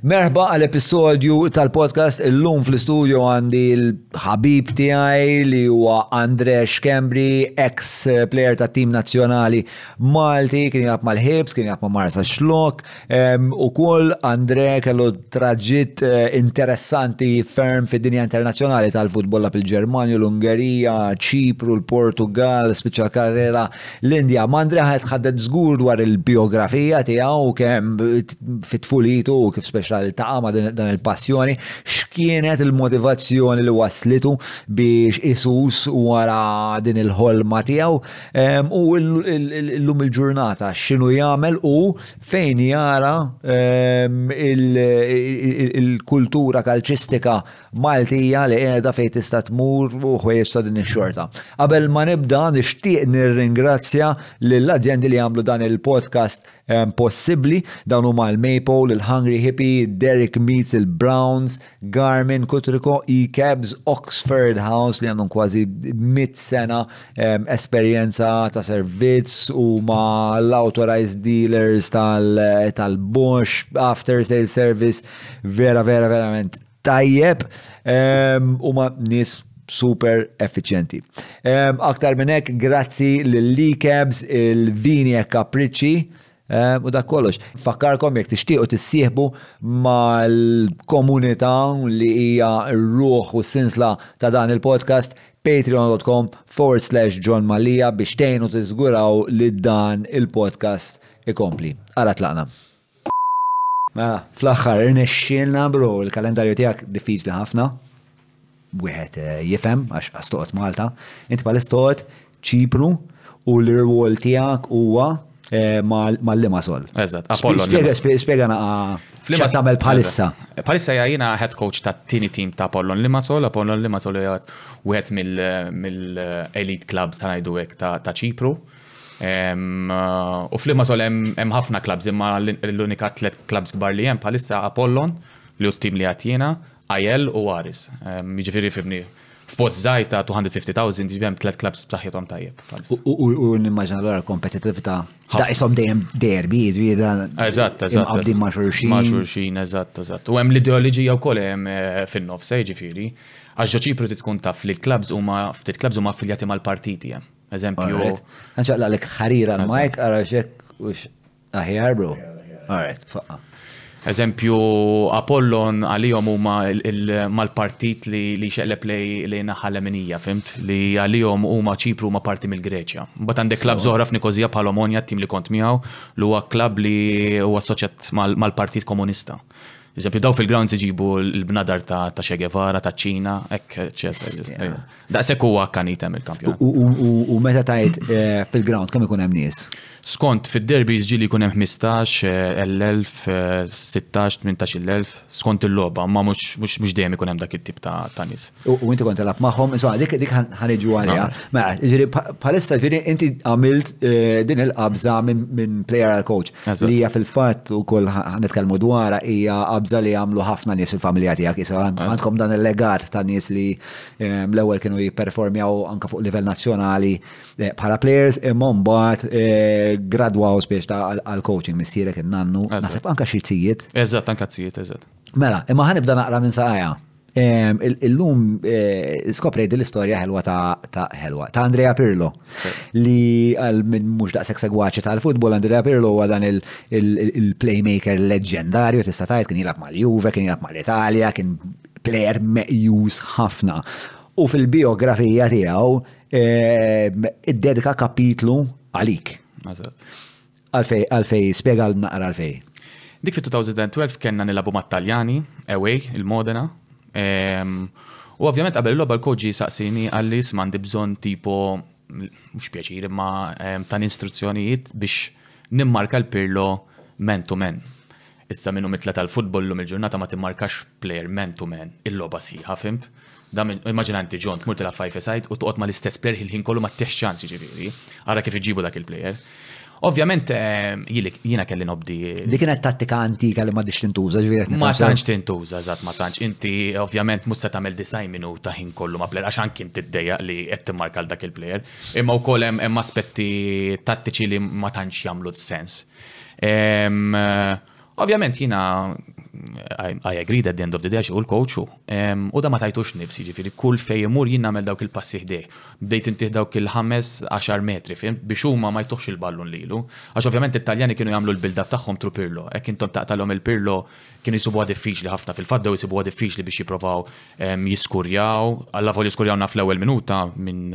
Merħba għal episodju tal-podcast illum fl-istudio għandi l-ħabib tiegħi li huwa Andre Schembri, ex player ta' tim nazzjonali Malti, kien jgħab mal-Hibs, kien jgħab ma' Marsa Xlok, u koll Andre kellu traġit eh, interessanti ferm fid-dinja internazzjonali tal-futbolla fil-Ġermanja, l-Ungerija, Ċipru, l-Portugal, spiċċa karriera L-Indja, Mandri ħadet tħaddet żgur dwar il-bijografija tiegħu kemm fit-tfulitu u kif speċa iltaqa' ma' dan il-passjoni, x'kienet il-motivazzjoni li waslitu biex isus wara din il-ħolma tiegħu ehm, u llum il-ġurnata x'inhu jagħmel u fejn jara ehm, il-kultura kalċistika Maltija li qiegħda fejn tista' tmur u ħwejjeġ ta' din ix-xorta. Qabel ma nibda nixtieq nirringrazzja lill-azjendi li għamlu dan il-podcast eh, possibbli. Dawn huma l-Maple, il-Hungry Hippie, Derek Meats, il-Browns, Garmin, Kutriko, E-Cabs, Oxford House li għandhom kważi mit sena eh, esperjenza ta' servizz u ma l-authorized dealers tal-Bosch, after sale service, vera vera verament tajjeb ehm, u ma nis super effiċjenti. Ehm, aktar minn hekk, grazzi lill-Likebs, il-Vini e Kapriċi, ehm, u dak kollox. Fakkarkom jekk tixtiequ tissieħbu mal-komunità li hija r-ruħ u sinsla ta' dan il-podcast patreon.com forward slash John Malija biex tgħinu tiżguraw li dan il-podcast ikompli. Ara tlaqna. Mela, fl-aħħar irnexxielna bro, il-kalendarju tiegħek diffiċli ħafna. Wieħed eh, jifhem għax qas toqgħod Malta. Inti bħalissa toqgħod Ċipru u l-irwol tiegħek huwa eh, mal- mal-Limasol. Eżatt, Apollo Spiega- Limassol. spie- Spiegana ah, Fl-Limassol- x'qed tagħmel bħalissa. Eżatt. Bħalissa hija jiena head coach ta' tini team ta' Apollon Limassol. Apollon Limassol hija wieħed mill- mill-elite club sa ngħidu hekk ta' ta' Ċipru. U f'Limassol hemm ħafna clubs imma l-unika tliet clubs kbar li hemm bħalissa Apollon li hu t-tim li għatjina, Ajel u Aris. Jiġifieri fimni f'post żgħir ta' 250,000 jiġifieri hemm tliet clubs b'saħħithom tajjeb. U nimmaġina l-għara kompetitività ta' ishom dejjem derbi, jiġifieri dan. Eżatt, eżatt. Qabdin ma' xulxin. Ma' xulxin, eżatt, eżatt. U hemm l-ideoloġija wkoll hemm fin-nofs, jiġifieri. Għax ġo Ċipru trid tkun taf li l-clubs huma ftit clubs huma affiljati mal-partiti hemm. Eżempju. Għanċaqla l ħarira l-majk, għara xek, u aħjar, bro. Għaret, faqqa. Eżempju, Apollon għalihom huma mal-partit li xeqleb li naħal eminija, fimt? Li għalihom huma ċipru huma parti mill-Greċja. Bat għandek klab zoħra f'Nikozija bħalhom Onja tim li kont miegħu li huwa klab li huwa assoċjat mal-Partit Komunista. Eżempju, daw fil-grounds iġibu l-bnadar ta' Che Guevara, ta' Ċina, ekk, eccetera. Daqshekk huwa akkanit hemm il-kampjonat. U meta tajt eh, fil-ground kemm ikun hemm nies? Skont fid-derbis ġieli jkun hemm 15, 1000, 16, 18000, skont il-logħba, ma mhux dejjem ikun hemm dak it-tip ta' nies. U inti kont telab magħhom, insomma dik dik ħaniġu għaliha. Mela, ġieli bħalissa ġieli inti għamilt eh, din il-qabża minn player għal coach li hija fil-fatt ukoll ħanitkellmu dwarha hija qabża li għamlu ħafna nies fil-familja tiegħek, għandkom dan il-legat ta' nies li L-ewwel kienu jipperformjaw anke fuq livell nazzjonali eh, bħala players, imma mbagħad eh, gradwaw spiex ta' għal-coaching missierek in-nannu, naħseb anke xi tijiet. Eżatt, anke tijiet, eżatt. Mela, imma ħanibda naqra minn saqajja. Illum eh, skopri din l-istorja ħelwa ta' ħelwa ta' Andrea Pirlo li għal minn mhux daqshekk segwaċi tal-futbol Andrea Pirlo huwa dan il-playmaker leġendarju tista' tgħid kien jilgħab mal-Juve, kien jilgħab mal-Italja, kien plejer meqjus ħafna. U fil-biografija tiegħu ehm, id-dedika kapitlu għalik. Għalfej, għalfej, spiega naqra għalfej. Dik fi 2012 kena nilabu ma' Taljani, away, il-Modena. Ehm, u ovvjament qabel l-logħba l-koġi saqsini għalli smandi bżon tipo mhux pjaċir imma ehm, ta' istruzzjonijiet biex nimmarka l-pirlo men to men. Issa min hu mitla' tal-futbol llum il-ġurnata ma timmarkax plejer man to man, il-logħba sħiħa fimt? Dam immaġina inti John tmur tilgħab five a side u toqgħod ma l-istess plejer ħil-ħin kollu ma ttihx ċans jiġifieri. Ara kif iġġibu dak il-plejer. Ovvjament ehm, jiena kelli nobdi. Dik kienet tattika antika li ma dix tintuża ġifieri. Ma tantx tintuża eżatt ma tantx. Inti ovvjament mhux se tagħmel disaj minu ta' ħin kollu ma' plejer għax anki inti ddejjaq li qed timmarka dak il-plejer. Imma wkoll hemm aspetti tattiċi li ma tantx jagħmlu sens. Ovvjament jina I agree that the end of the day xi u l-coach u. U da ma tajtux nifsi ġifiri kull fej imur jien nagħmel dawk il-passi ħdej. Bdejt intih dawk il-ħames għaxar metri fim biex huma ma jtuħx il-ballun lilu. Għax ovvjament it-Taljani kienu jagħmlu l-build-up tagħhom through Pirlo. Hekk intom taqtalhom il-Pirlo kienu jsibuha diffiċli ħafna fil-fatt bdew isibuha diffiċli biex jipprovaw jiskurjaw. Allavolja skurjaw naf l-ewwel minuta minn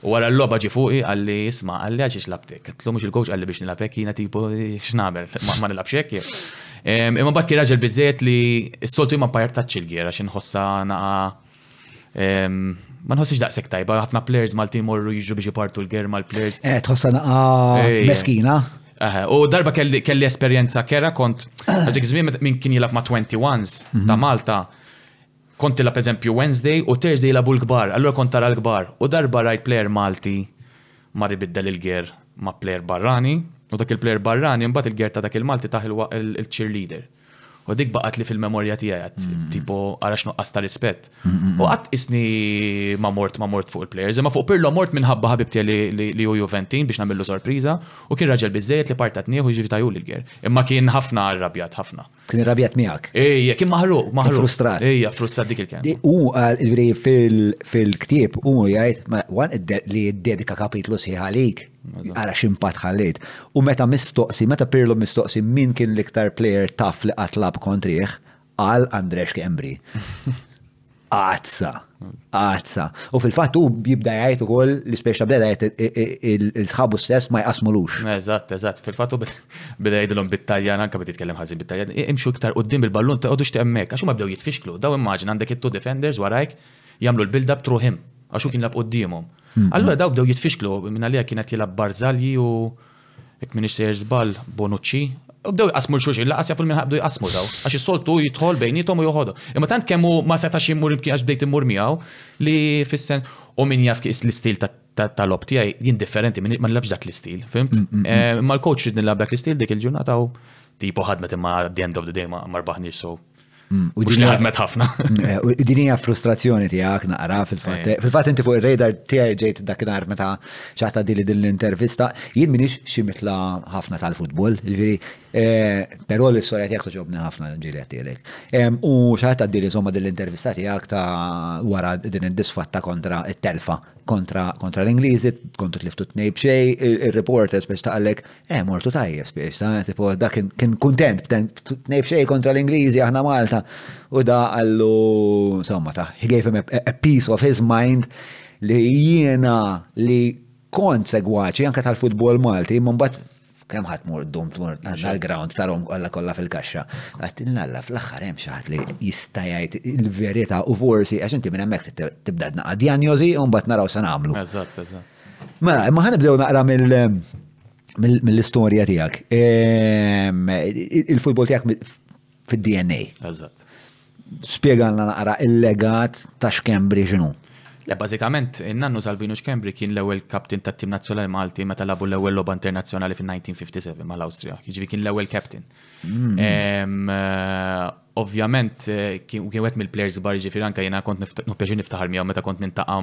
U wara l-logħba ġie fuqi qalli, isma', qalli għalxiex lagħbt hekk? Għedtlu mhux il-coach qalli biex nilgħab hekk jiena tipu x'nagħmel, ma nilgħabx hekk jien. Imma mbagħad kien raġel biżżejjed li s-soltu jien ma mpajrtatx il-gear għax inħossha naqa' ma nħossix daqshekk tajba, ħafna players Maltin morru jiġu biex ipartu l-gear mal-players. Eh, tħossha naqa' meskina. U darba kelli esperjenza kera kont għadik żmien minn kien jilgħab ma' 21s ta' mhm. Malta Kont tilgħab eżempju Wednesday u Thursday jilgħabu l-kbar, allura kont tara l-kbar. U darba rajt plejer Malti mar ibiddel il-gear ma' plejer barrani u dak il-plejer barrani mbagħad il-gear ta' dak il-Malti tah il-cheerleader. U dik baqgħetli fil-memorja tiegħi għad tipo ara x'nuqqas ta' rispett. U qatt qisni ma mort ma mort fuq il-plejers, imma fuq Pirlo mort minħabba ħabib tiegħi li hu Juventin biex nagħmillu sorpriża u kien raġel biżżejjed li partatnieh u jiġifieri tajhuli l-gear. Imma kien ħafna arrabjat, ħafna. Kien irrabjat miegħek. Ejja, kien maħruq, maħruq. Frustrat. Ejja, frustrat dik il-kelma. U għal il-veri fil-ktib u jgħid, wan li dedika kapitlu sħiħ għalik, għala ximpat ħallejt. U meta mistoqsi, meta Pirlo mistoqsi min kien l-iktar player taf li qatlab kontriħ, għal Andrex Kembri. Għazza, għazza. U fil-fatt u jibda jgħid ukoll li speċa beda jgħid il-sħabu stess ma jqasmulux. Eżatt, eżatt. Fil-fatt u beda jgħidilhom bit-Taljan anke beda jitkellem ħażin bit-Taljan. Imxu iktar qudiem il-ballun ta' għodux temmek għax huma bdew jitfixklu. Daw immaġina għandek it-two defenders warajk jagħmlu l-build-up truħim għax hu kien lab qudiemhom. Allura daw bdew jitfixklu minn għalija kienet jilab Barzalji u Jekk m'iniex sejjer żball, Bonucci. U bdew jqasmu l xulxin, laqas jafu minn ħabdu jqasmu daw. Għax is-soltu jidħol bejnietom u joħodhom. Imma tant kemm hu ma setax immur imkien għax bdejt immur miegħu li fis-sens u min jaf kif l-istil ta' lob tiegħi jien differenti ma nilabx dak l-istil, fimt? Mm, mm, mm. Eh, ma l-coach rid nilab dak l-istil dik il-ġurnata u tipo ħadmet imma at the end of the day ma marbaħniex so. Mm, u din ħadmet ħafna. Eh, u din hija frustrazzjoni tiegħek naqra fil-fatt. Eh. Fil-fatt inti fuq ir-radar tiegħi ġejt dakinhar meta ċaħta dili din l-intervista, jien minix xi mitla ħafna tal-futbol, ġifieri eh, però l-istorja tiegħek toġobni ħafna ġieli għattilek. U ċaħta dili somma din l-intervista tiegħek ta' wara din id-disfatta kontra it-telfa kontra, kontra l-Ingliżi, kontu tliftu t-nej bxej, il-reporters biex taqlek, eh, mortu tajjeb biex, ta' tipo, da kien kontent, t-nej bxej kontra l-Ingliżi, aħna Malta. U da għallu, insomma, ta' he gave him a, a piece of his mind li jiena li kont segwaċi anka tal-futbol Malti, mumbat Kemm ħadd mur ddum tmur għall-ground tarhom kollha kollha fil-kaxxa. Għad l-alla fl-aħħar hemm xi ħadd li jista' jgħid il-verità u forsi għax inti minn hemmhekk tibda tnaqa' djanjożi u mbagħad naraw se nagħmlu. Eżatt, eżatt. Mela, imma ħa nibdew naqra mill-istorja tiegħek. Ehm, il-futbol tiegħek fid-DNA. Eżatt. Spjegalna naqra il-legat ta' Xkembri x'inhu. Le, bażikament, in-nannu Salvinu Xkembri kien l-ewwel kaptin tat-tim nazzjonali Malti meta labu l-ewwel logħba internazzjonali fin-1957 mal-Awstrija. Jiġifieri kien l-ewwel captain. Mm. Ovvjament, eh, kien wieħed mill-plejers kbar jiġifieri anke jiena kont niftaħar miegħu meta kont nintaqa'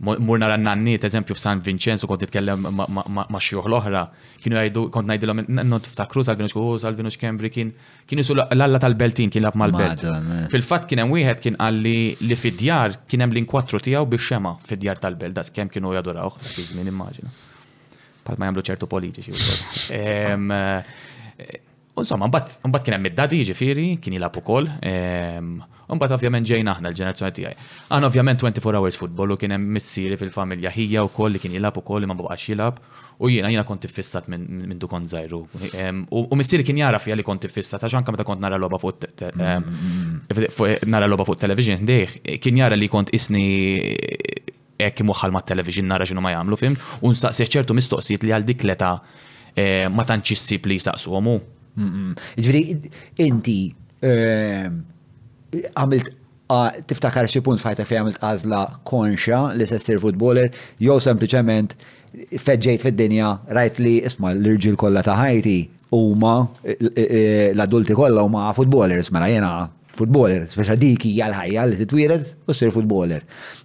Mmur nara n-nanniet, eżempju, f'San Vinċenz u kont nitkellem ma' xjuħ l-oħra, kienu jgħidu, kont ngħidilhom, non tiftakru Salvinus, u Salvinus Kembri kien kien isu l-alla tal-Beltin, kien lab mal-Belt. Eh. Fil-fatt kien hemm wieħed kien qal li fid-djar kien hemm l-inkwatru tiegħu biex xema fid-djar tal-Belt, das kemm kienu jadurawh dak iż-żmien immaġina. Palma jagħmlu ċertu politiċi. U insomma, mbagħad kien hemm id-dadi, jiġifieri, kien jilgħab ukoll. Ehm, u mbagħad ovvjament ġejna aħna l-ġenerazzjoni tiegħi. Aħna ovvjament 24 hours football u kien hemm missieri fil-familja ħija wkoll li kien jilgħab ukoll imma ma baqax jilgħab. U jiena jiena kont iffissat minn du kont żgħiru. Ehm, u missieri kien jara fija li kont iffissat għax anke meta kont nara logħba fuq ehm, nara logħba fuq television dejh, kien jara li kont isni Hekk imwaħħal mat-television nara x'inhu ma jagħmlu, fhimt? U nsaqsih ċertu mistoqsijiet li għal dik l-età ma tantx issib li jsaqsuhom hu. Jiġifieri inti għamilt tiftakar xi punt f'ħajtek fejn għamilt għażla konxja li se ssir footballer jew sempliċement feġġejt fid-dinja rajt li isma' l-irġiel kollha ta' ħajti huma l-adulti kollha huma footballers mela jiena Footballer, speċa dik hija l-ħajja li titwieled u ssir footballer.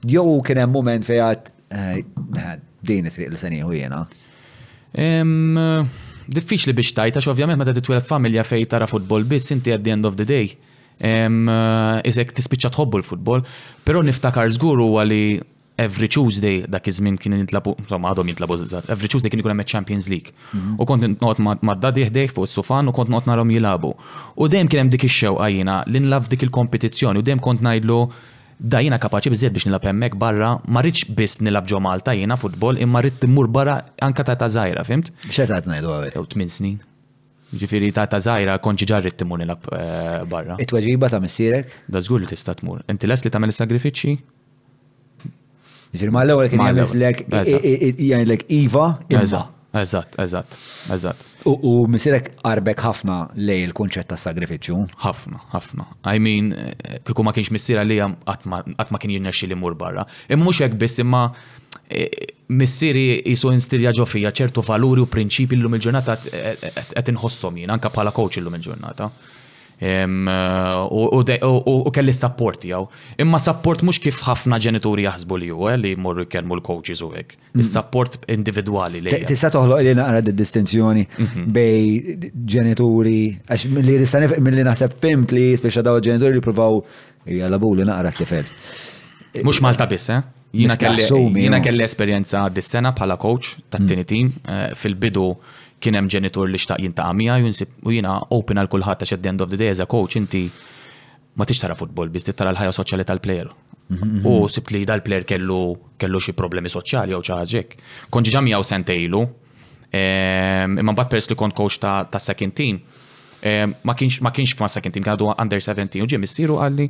Jew kien hemm mument fejn għad eh, din it-triq li se nieħu jiena. Diffiċli biex tajt, għax ovvjament meta titwieled familja fejn tara football biss inti at the end of the day. Eh, isek tispiċċa tħobbu l-futbol, però niftakar żgur huwa li every Tuesday dak iż-żmien kien jintlabu, insomma għadhom jintlabu żgħar, every Tuesday kien ikun hemm Champions League. Mhm. U kont noqgħod ma' dadi ħdejh fuq is-sufan u kont noqgħod narhom jilagħbu. U dejjem kien hemm dik ix-xewqa jiena li nlaf dik il-kompetizzjoni u dejjem kont ngħidlu da jiena kapaċi biżejjed biex nilab hemmhekk barra, ma rridx biss nilab ġo Malta jiena futbol imma rrid timmur barra anka ta' ta' żgħira, fimt? X'eta ngħidu għawek? Jew tmien snin. Ġifieri ta' ta' żgħira konċi ġarrid timmur nilab eh, barra. It-tweġiba ta' missierek? Da żgur li tista' tmur. Inti les li tagħmel is-sagrifiċċji? Ġir ma l-ewwel kien jagħmilek jgħidlek iva imma. Eżatt, eżatt, eżatt. U misirek qarbek ħafna lej il-kunċett ta' sagrifiċċju? Ħafna, ħafna. I mean, kieku ma kienx missier għalija qatt ma kien jirnexxi li mur barra. Imma mhux hekk biss imma e, missieri jisu instilja ġofija ċertu valuri u prinċipi l-lum il-ġurnata qed inħossom jien anke bħala coach illum il-ġurnata. U kelli s-sapport tiegħu. Imma sapport mhux kif ħafna ġenituri jaħsbu li huwa eh, li jmorru jkellmu l-coaches u hekk. Mm. Is-sapport individwali li. Tista' toħloq li naqra d-distinzjoni mhm. bej ġenituri għax milli nista' nifhem milli naħseb fimt li jispiċċa daw ġenituri li provaw jalabu li naqra t-tifel. Mhux Malta biss, eh? Jiena kelli esperjenza dis-sena bħala coach tat-tieni mm. team eh, fil-bidu kien hemm ġenitur li xtaq jintaqa' miegħi u jiena open għal kulħadd għax at the end of the day as a coach inti ma tix tara futbol biss tara l-ħajja soċjali tal-plejer. Mm-hmm. U sibt li dal-plejer kellu kellu xi problemi soċjali jew ċaġek. Kont ġamija u sentejlu, ehm, imma mbagħad pers li kont coach ta' second team, Ma kienx ma kienx f'ma second team għadu under 17 u ġie missieru qalli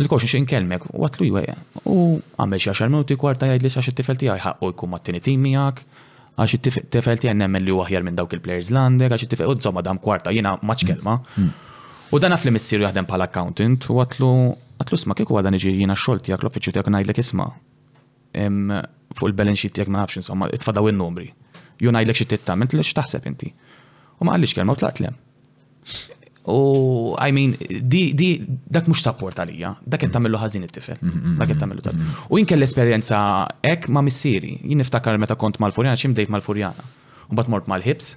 l-kox nix inkellmek u għatlu jweja. U għamel xi għaxar minuti kwarta jgħidli għax it-tifel tiegħi ħaqqu jkun mat-tieni tim miegħek għax it-tifel tiegħi nemmen li huwa aħjar minn dawk il-players l-għandek għax it-tifel u żomma dam kwarta jiena maċ kelma. U dan għaf li missieru jaħdem bħala accountant u għatlu għatlu sma kieku għadan iġi jiena xogħol tiegħek l-uffiċċju tiegħek ngħidlek isma' fuq il-balance sheet tiegħek ma nafx insomma, tfadaw in-numri. Ju ngħidlek xi titta, ment lix taħseb inti. U ma qallix kelma u tlaqt lem. U I mean, di, di, dak mhux sapport għalija, dak qed tagħmillu ħażin it-tifel. Mm, mm, mm, dak qed tagħmillu tal. U jien kelli esperjenza hekk ma' missieri. Jien niftakar meta kont mal-Furjana, xi mdejt mal-Furjana. U bat mort mal-ħibs.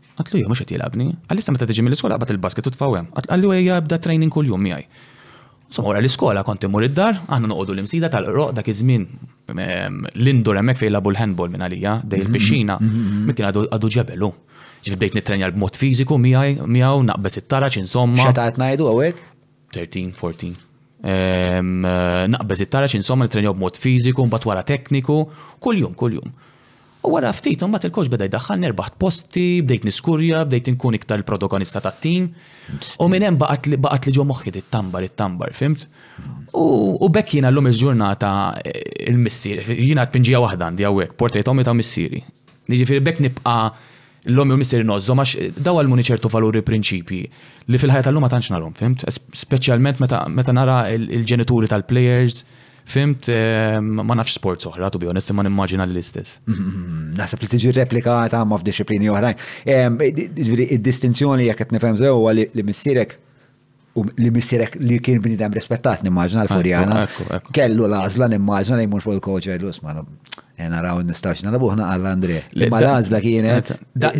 Għatlu jien mhux qed jilgħabni. Għalissa meta tiġi mill-iskola aqbad il-basket u tfgħu hemm. Qalli u ejja ibda training kuljum miegħi. Insomma wara l-iskola kont immur id-dar, aħna noqogħdu l-Imsida tal-Qroq dak iż-żmien l-indoor hemmhekk fejn jilagħbu l-handball minn għalija, ħdejn il-pixxina, min kien għadu ġebel hu. Ġifieri bdejt nittrenja b'mod fiżiku miegħi, miegħu, naqbeż it-taraġ insomma. X'età qed ngħidu hawnhekk? 13, 14. Naqbeż it-tara xi insomma nitrenjaw b'mod fiżiku, mbagħad wara tekniku, kuljum, kuljum. U wara ftit, mbagħad il-koċ beda jdaħħal nerbaħt posti, bdejt niskurja, bdejt inkun iktar il-protagonista tat-tim. U minn hemm baqgħet li ġo moħħi it-tambar, it-tambar, fimt? U bekk jiena llum il-ġurnata eh, il-missieri, jiena tpinġija waħda għandi hawnhekk, portrait ommi ta' missieri. Jiġifieri bekk nibqa' L-omm jew missier ingħożżhom għax dawn għallmuni ċertu valuri u prinċipji li fil-ħajja tal-lum ma tantx narhom, fhimt? Speċjalment meta nara l-ġenituri tal-players, fhimt, ma nafx sports oħra, to be honest, imma nimmaġina li l-istess. Naħseb li tiġi replikata ma f'dixxiplini oħrajn. Ġifieri id-distinzjoni jekk qed nifhem sew huwa li missierek u li missirek li kien bnidem rispettat nimmaġna l-Furjana, kellu l-għazla nimmaġna li jmur fuq il-koċa jlus ma naraw nistax nalabuħna għall Andre. Li ma l-għazla kienet.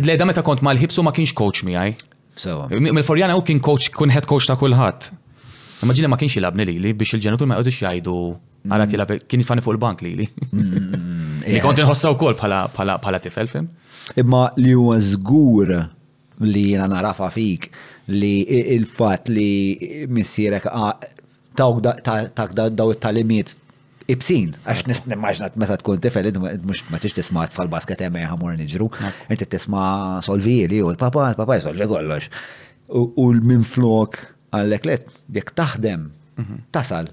Le da meta kont mal-ħibsu ma kienx coach miegħi. Mill-Furjana u kien coach, kun head coach ta' kulħadd. Immaġina ma kienx jilabni li li biex il-ġenitur ma jgħodux jgħidu għara mm. tilab kien jitfani fuq il-bank li li. Mm, li kont nħossa wkoll bħala tifel fim. Imma li huwa żgur li jiena nagħrafha fik li l-fatt li missierek tak daw it-talimiet ibsin, għax nist nimmaġna meta tkun tifel, id mux ma tix tisma tfal basket emme ħamur nġru, inti tisma solvili u l-papa, l-papa jisolvi kollox. U l-min flok għallek let, jek taħdem, mhm. tasal.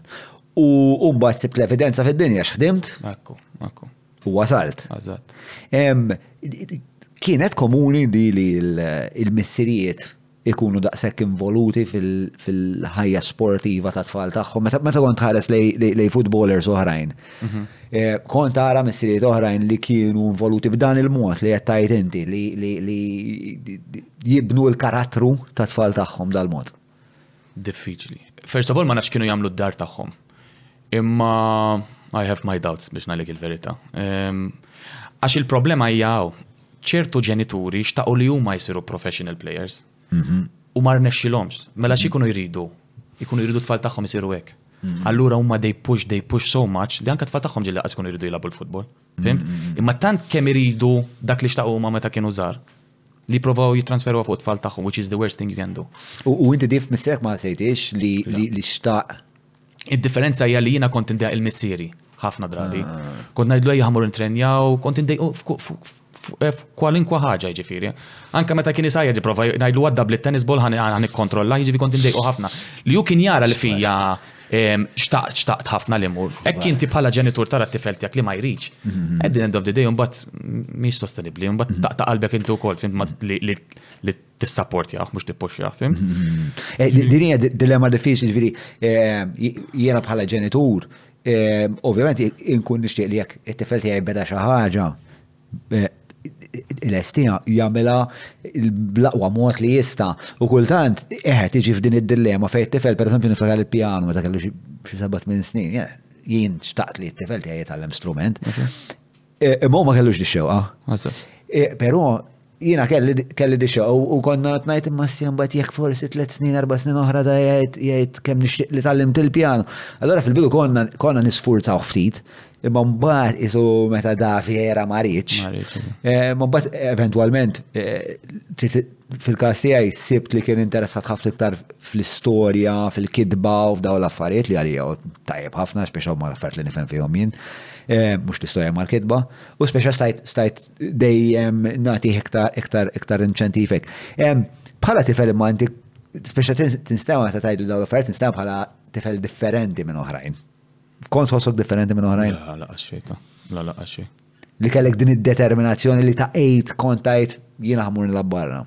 U mbagħad sibt l-evidenza fid-dinja x'ħdimt. Akku, akku. U wasalt. Eżatt. Kienet komuni di li l-missirijiet ikunu daqshekk involuti fil-ħajja sportiva ta' tfal tagħhom. Meta kont ħares lej futbolers oħrajn. Mhm. Eh, kont tara missirijiet oħrajn li kienu involuti b'dan il-mod li qed tgħid inti li jibnu l-karattru ta' tfal tagħhom dal-mod. diffiċli. First of all, ma nafx kienu jagħmlu d-dar tagħhom. Imma I have my doubts biex nalik il-verità. Ehm, għax il-problema hija hawn, ċertu ġenituri xtaqu li huma jsiru professional players. Mhm. U mar nexxilhomx. Mela xi jkunu jridu? Jkunu jridu tfal tagħhom isiru hekk. Mhm. Allura huma they push, they push so much li anke tfal tagħhom ġilli qas jkunu jridu jilagħbu l-futbol. Fimt? Mhm. Imma tant kemm iridu dak li xtaqu huma meta kienu żgħar. Li jipprovaw jittransferuha fuq it-tfal tagħhom, which is the worst thing you can do. U inti dif missierek ma ħasejtiex li xtaq? Id-differenza hija li jiena kont indejjaq il-missieri ħafna drabi. Ah. Kont ngħidlu ejja ħamur intrenjaw, kont indejqu kwalinkwa ħaġa ġifieri. Anke meta kien isajja ġiprova ngħidlu għadda blit tennis ball ħan ikkontrolla, ġifieri kont indejqu ħafna. Li hu kien jara li fija Xtaqt, xtaqt ħafna li mur. Ekk inti bħala ġenitur tara t-tifel tiegħek li ma jridx. Eddin end of the day mbagħad mhix sostenibbli, mbagħad mhm. taqta' qalbek inti wkoll fim li tissapportjah mhux tippoxxjah, fim? Mhm. Eh, din hija dilemma diffiċli, ġifieri eh, jiena bħala ġenitur, eh, ovvjament inkun nixtieq li jekk it-tifel tiegħi beda xi ħaġa, il-estija jagħmilha bl-aqwa mod li jista. U kultant eħed iġi f'din id-dilemma fejn it-tifel pereżempju niftakar il-pjanu meta kellu xi sebat minn snin, jien xtaqt li t-tifel tiegħi jitgħallem strument. Imma ma kellux dix-xewqa. Però Jiena kelli di show u konna qed ngħid imma ssija mbagħad jekk forsi tliet snin, erba' snin oħra da jgħid jgħid kemm nixtieq li tallimt il-pjano. Allura fil-bidu konna konna nisfurzaw ftit, imma mbagħad isu meta da fiera ma rridx. Eh, ma mbagħad eventwalment eh, fil-każ tiegħi sibt li kien interessat ħafna iktar fl-istorja, fil-kidba u f'daw l-affarijiet li għalija tajjeb ħafna speċa ma l-affarijiet li nifhem fihom jien, eh, mhux l-istorja mal-kidba, u speċa stajt dejjem nagħtih iktar iktar iktar inċentiv hekk. Bħala tifel imma inti speċa tinstema ta' tajdu dawn l-affarijiet tinstema bħala tifel differenti minn oħrajn. Kont ħossok differenti minn oħrajn? La la xejta, la la xej. Li kellek din id-determinazzjoni li ta' ejt kont tajt jiena ħamur nilab barra.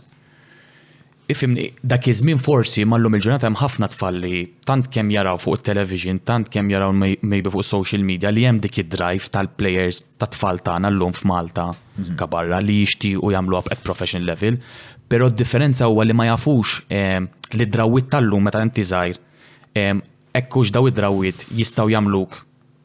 Ifhimni, dak iż-żmien forsi, imma llum il-ġurnata hemm ħafna tfal li tant kemm jaraw fuq it-television, tant kemm jaraw maybe fuq is-social media li hemm dik id-drive tal-players tat-tfal tagħna llum f'Malta, anke barra, li jixtiequ jagħmluha at professional level. Però d-differenza huwa li ma jafux li d-drawwiet tal-lum meta inti żgħir hekk hux dawn id-drawwiet jistgħu jagħmluk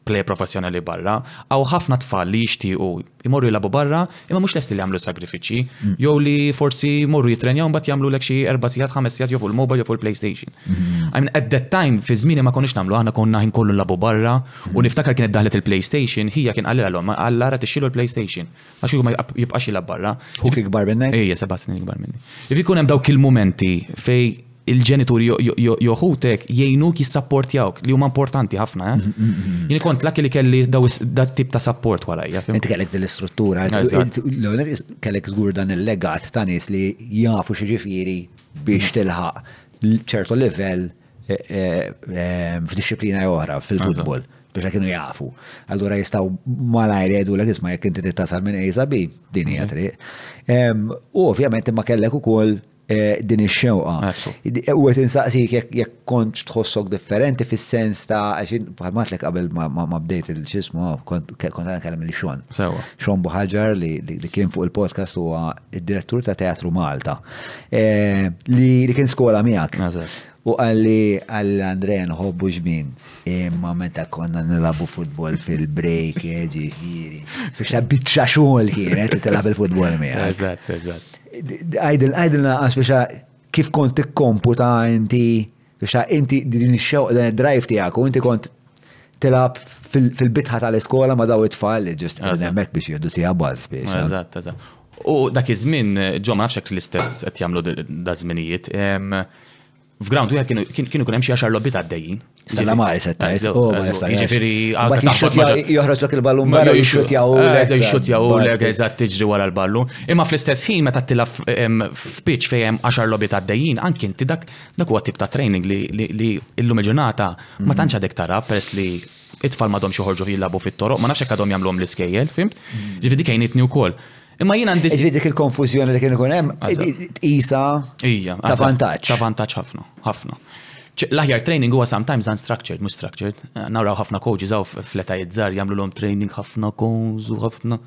plejer professjonali barra, hawn ħafna tfal li jixtiequ jmorru jilagħbu barra imma mhux lesti li jagħmlu s-sagrifiċċji mm. jew li forsi jmorru jitrenjaw mbagħad jagħmlulek xi erba' sigħat, ħames sigħat jew fuq il-mobile jew fuq il-PlayStation. Mm-hmm. I mean at that time fi żmieni ma konniex nagħmlu aħna konna ħin kollu nlagħbu barra u mm. niftakar kienet daħlet il-PlayStation ħija kien qalilha l-om għallara tixxilu l-PlayStation. Għax ma jibqax jilab barra. Hu ikbar minnek? Ejja, seba' snin ikbar minni. If ikun hemm dawk il-mumenti fej il-ġenituri joħutek jgħinuk jissapportjawk li huma importanti ħafna. Eh? Mm, mm, mm, Jien kont laki li kelli dat tip ta' sapport warajja. Inti kellek din l-istruttura, kellek żgur dan il-legat ta' nies li jafu xi ġifieri biex tilħaq ċertu livell f'dixxiplina oħra fil-futbol biex għak kienu jafu. Allura jistaw malajr jgħidu l isma jek inti tittasal minn A sabi, din hija mhm. triq. U ovvjament imma kellek ukoll eh, din ix-xewqa. U għet insaqsik jekk kontx tħossok differenti fis-sens ta' għaxin bħalmat li qabel ma bdejt il-ċismu, kont għan kellem il-xon. Xon buħagġar li kien fuq il-podcast u id-direttur ta' Teatru Malta, eh, li kien skola miegħek. U għalli għalli Andrea nħobbu xbin, imma meta konna nilabu futbol fil-break, eh, ġifiri. Biex bitxa xogħol kienet tilab il-futbol miegħek. Eżatt, eżatt. Għajdilna għax biex kif kont tikkomputa inti Xa inti din ix-xewq dan id-drive tiegħek u inti kont tilab fil-bitħa tal-iskola ma daw it-tfal li ġust hemmhekk biex jgħidu siha baż biex. Eżatt, eżatt. U dak iż-żmien ġo ma nafx l-istess qed jagħmlu da żminijiet. F'ground wieħed kienu kun hemm xi għaxar lobbiet għaddejjin. Sala mari se tajt. Oh, jiġifieri joħroġ lok il-ballun barra jixxutjaw. Jixxutjaw u lega eżatt tiġri wara l-ballun. Imma fl-istess ħin meta tilaf f'pitch fejn hemm għaxar lobbiet għaddejjin, anki inti dak Dak huwa tip ta' training li illum il-ġurnata ma tantx għadek tara peress li it-tfal madhom joħorġu jilabu fit-toroq, ma nafx hekk għadhom jagħmluhom l-iskejjel, fim? Ġifieri dik għinitni wkoll. Imma jien għandi. Ġifieri dik il-konfużjoni li kien ikun hemm tqisa ta' vantaġġ. Ta' vantaġġ ħafna, ħafna. L-aħjar training huwa sometimes unstructured, mhux structured. Naraw ħafna coaches hawn fl-etajiet żgħar jagħmlu l training ħafna cones u ħafna.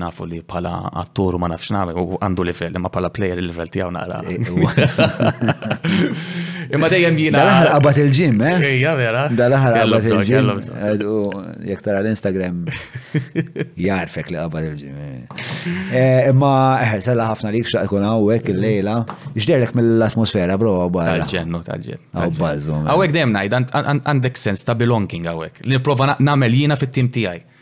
Nafu li bħala attur u ma nafx nagħmel u għandu livell, imma bħala player il-livell tiegħu naqra. Eh, imma dejjem jiena. Dal-aħħar qabad il-ġim, eh? Ejja vera. Dal-aħħar qabad il-ġim. Jekk tara l-Instagram jarfek li qabad il-ġim. Eh. Eh, imma sella ħafna li xaq ikun hawnhekk il-lejla. X'derlek mill-atmosfera bro barra. Tal-ġennu tal-ġen. Hawnhekk dejjem ngħid għandek sens ta' belonging hawnhekk. Li nipprova nagħmel jiena fit-tim tiegħi.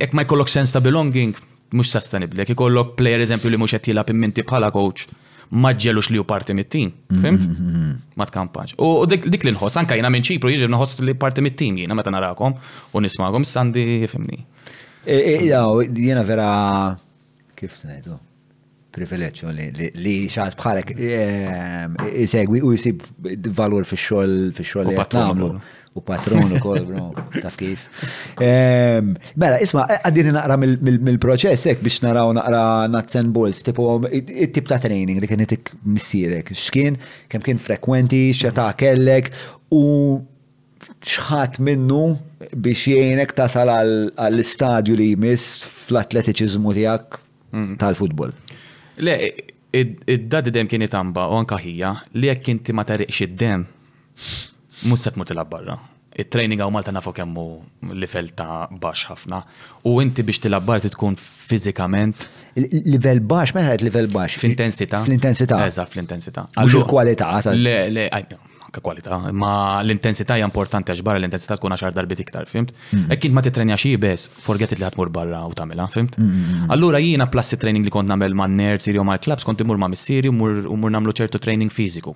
Ek ma jkollok sens ta' belonging, mhux sostenibbli. Jekk ikollok player eżempju li mhux qed jilgħab imminti bħala coach, ma ġġelux li hu parti mit-tim. Fimt? Ma tkampax. U dik li nħoss, anka jiena minn ċipru jiġi nħoss li parti mit-tim jiena meta narakom u nismagħkom sandi fimni. Jaw, jiena vera kif ngħidu. privileġġ li xaħat bħalek isegwi u jisib valur fi xol fi xol li għatnamlu u patronu kol, bro, taf kif. Mela, isma, għaddin naqra mill-proċess, ek biex naraw naqra nuts and bolts, tipo, it-tip ta' training li kien itik missirek, xkien, kem kien frekwenti, xeta kellek, u xħat minnu biex jgħinek tasal għall-istadju li jmiss fl-atletiċizmu tijak tal-futbol. Le, id-dadi dem kien itamba u anka ħija li jekk inti ma tariqx id-dem, mhux se tmur tilgħab barra. It-training għaw Malta nafu kemm hu livell ta' baxx ħafna. U inti biex tilgħab barra tkun fiżikament. Livell baxx, meta qed livell baxx? Fl-intensità. Fl-intensità. Eżatt, fl-intensità. Mhux il-kwalità tal. Le, le, anka kwalità, ma l-intensità hija importanti għax barra l-intensità tkun għaxar darbit iktar, fimt? Mm. Hekk int ma titrenja xi bes, forget li ħatmur barra u tagħmilha, fimt? Mm, mm, Allura jiena plassi training li kont nagħmel ma' nerds jew ma' clubs kont imur ma' missieri u mur nagħmlu ċertu training fiżiku.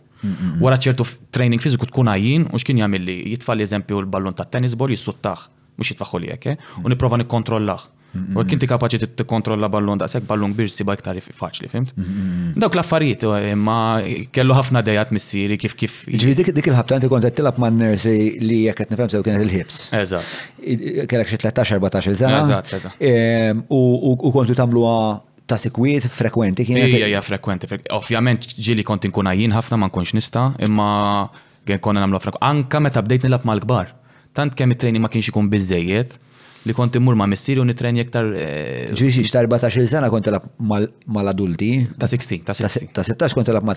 Wara ċertu training fiżiku tkun għajjin u x'kien jagħmel li jitfal eżempju l-ballun tat-tennis ball jissuttaħ. mhux jitfaħħu li hekk, u nipprova nikkontrollah. U kinti kapaċi tikkontrolla ballun daqshekk ballun kbir siba iktar faċli, fimt? Dawk l-affarijiet imma kellu ħafna dejat missieri kif kif. Ġifieri dik dik il-ħabta inti kont qed tilgħab man nersi li jekk qed nifhem sew kienet il-ħibs. Eżatt. Kellek xi 13-14 sena. Eżatt, eżatt. U kontu tagħmluha ta' sikwiet frekwenti kienet. Ija, ija, frekwenti. Ovvjament ġili kont inkun għajjin ħafna ma nkunx nista, imma Gen konna nagħmlu ħafna anke meta bdejt nilgħab mal-kbar. Tant kemm it-training ma kienx ikun biżżejjed li kont immur ma' missieri u nitraining iktar. Ġifieri ta' erbatax-il sena kont tilgħab mal-adulti? Ta' 16, ta' 16. Ta' 16 kont tilgħab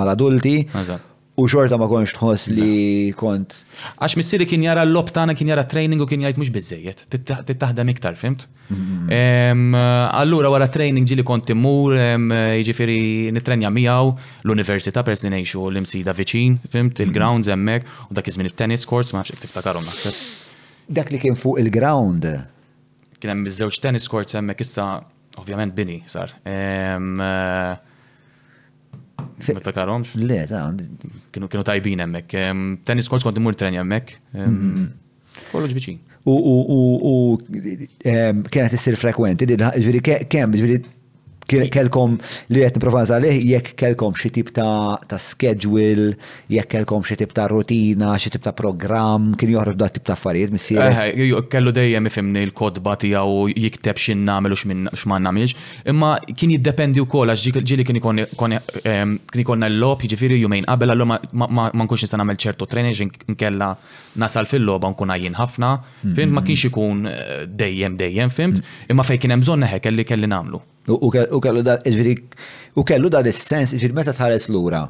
mal-adulti. Eżatt. U xorta ma kontx tħoss li kont. Għax missieri kien jara l-logħob tagħna kien jara t-training u kien jgħid mhux biżżejjed, trid taħdem iktar, fhimt? Allura wara training ġili kont immur, jiġifieri nitrenja miegħu l-università pers li ngħixu l-imsida viċin, fimt il-grounds hemmhekk u dak iż-żmien it-tennis courts ma nafx tiftakarhom naħseb. Dak li kien fuq il-ground. Kien hemm iż-żewġ tennis courts hemmhekk issa ovvjament bini sar. Tiftakarhomx? Le, ta' kienu tajbin hemmhekk. Tennis courts kont immur trenja hemmhekk. Kollox viċin. U ehm, kienet issir frekwenti, ġviri kemm, ġviri kelkom li qed nipprova nsalih jekk kelkom xi tip ta' ta' schedule, jekk kelkom xi tip ta' rutina, xi tip ta' programm, kien joħroġ da' tip ta' affarijiet missier. Eh, eh, kellu dejjem ifimni l-kodba tiegħu jikteb x'in nagħmel u x'ma nagħmilx, imma kien jiddependi wkoll għax ġieli kien ikun ehm, kien ikun l-lob, jiġifieri jumejn qabel allura ma nkunx nista' nagħmel ċertu training nkella Nasal fil-logħba nkun għajjien ħafna, fhimt, ma kienx ikun dejjem dejjem, fhimt, imma fejn kien hemm bżonn eħe kelli kelli nagħmlu. U kellu dan, jiġifieri, u kellu dan is-sens, jiġifieri meta tħares lura,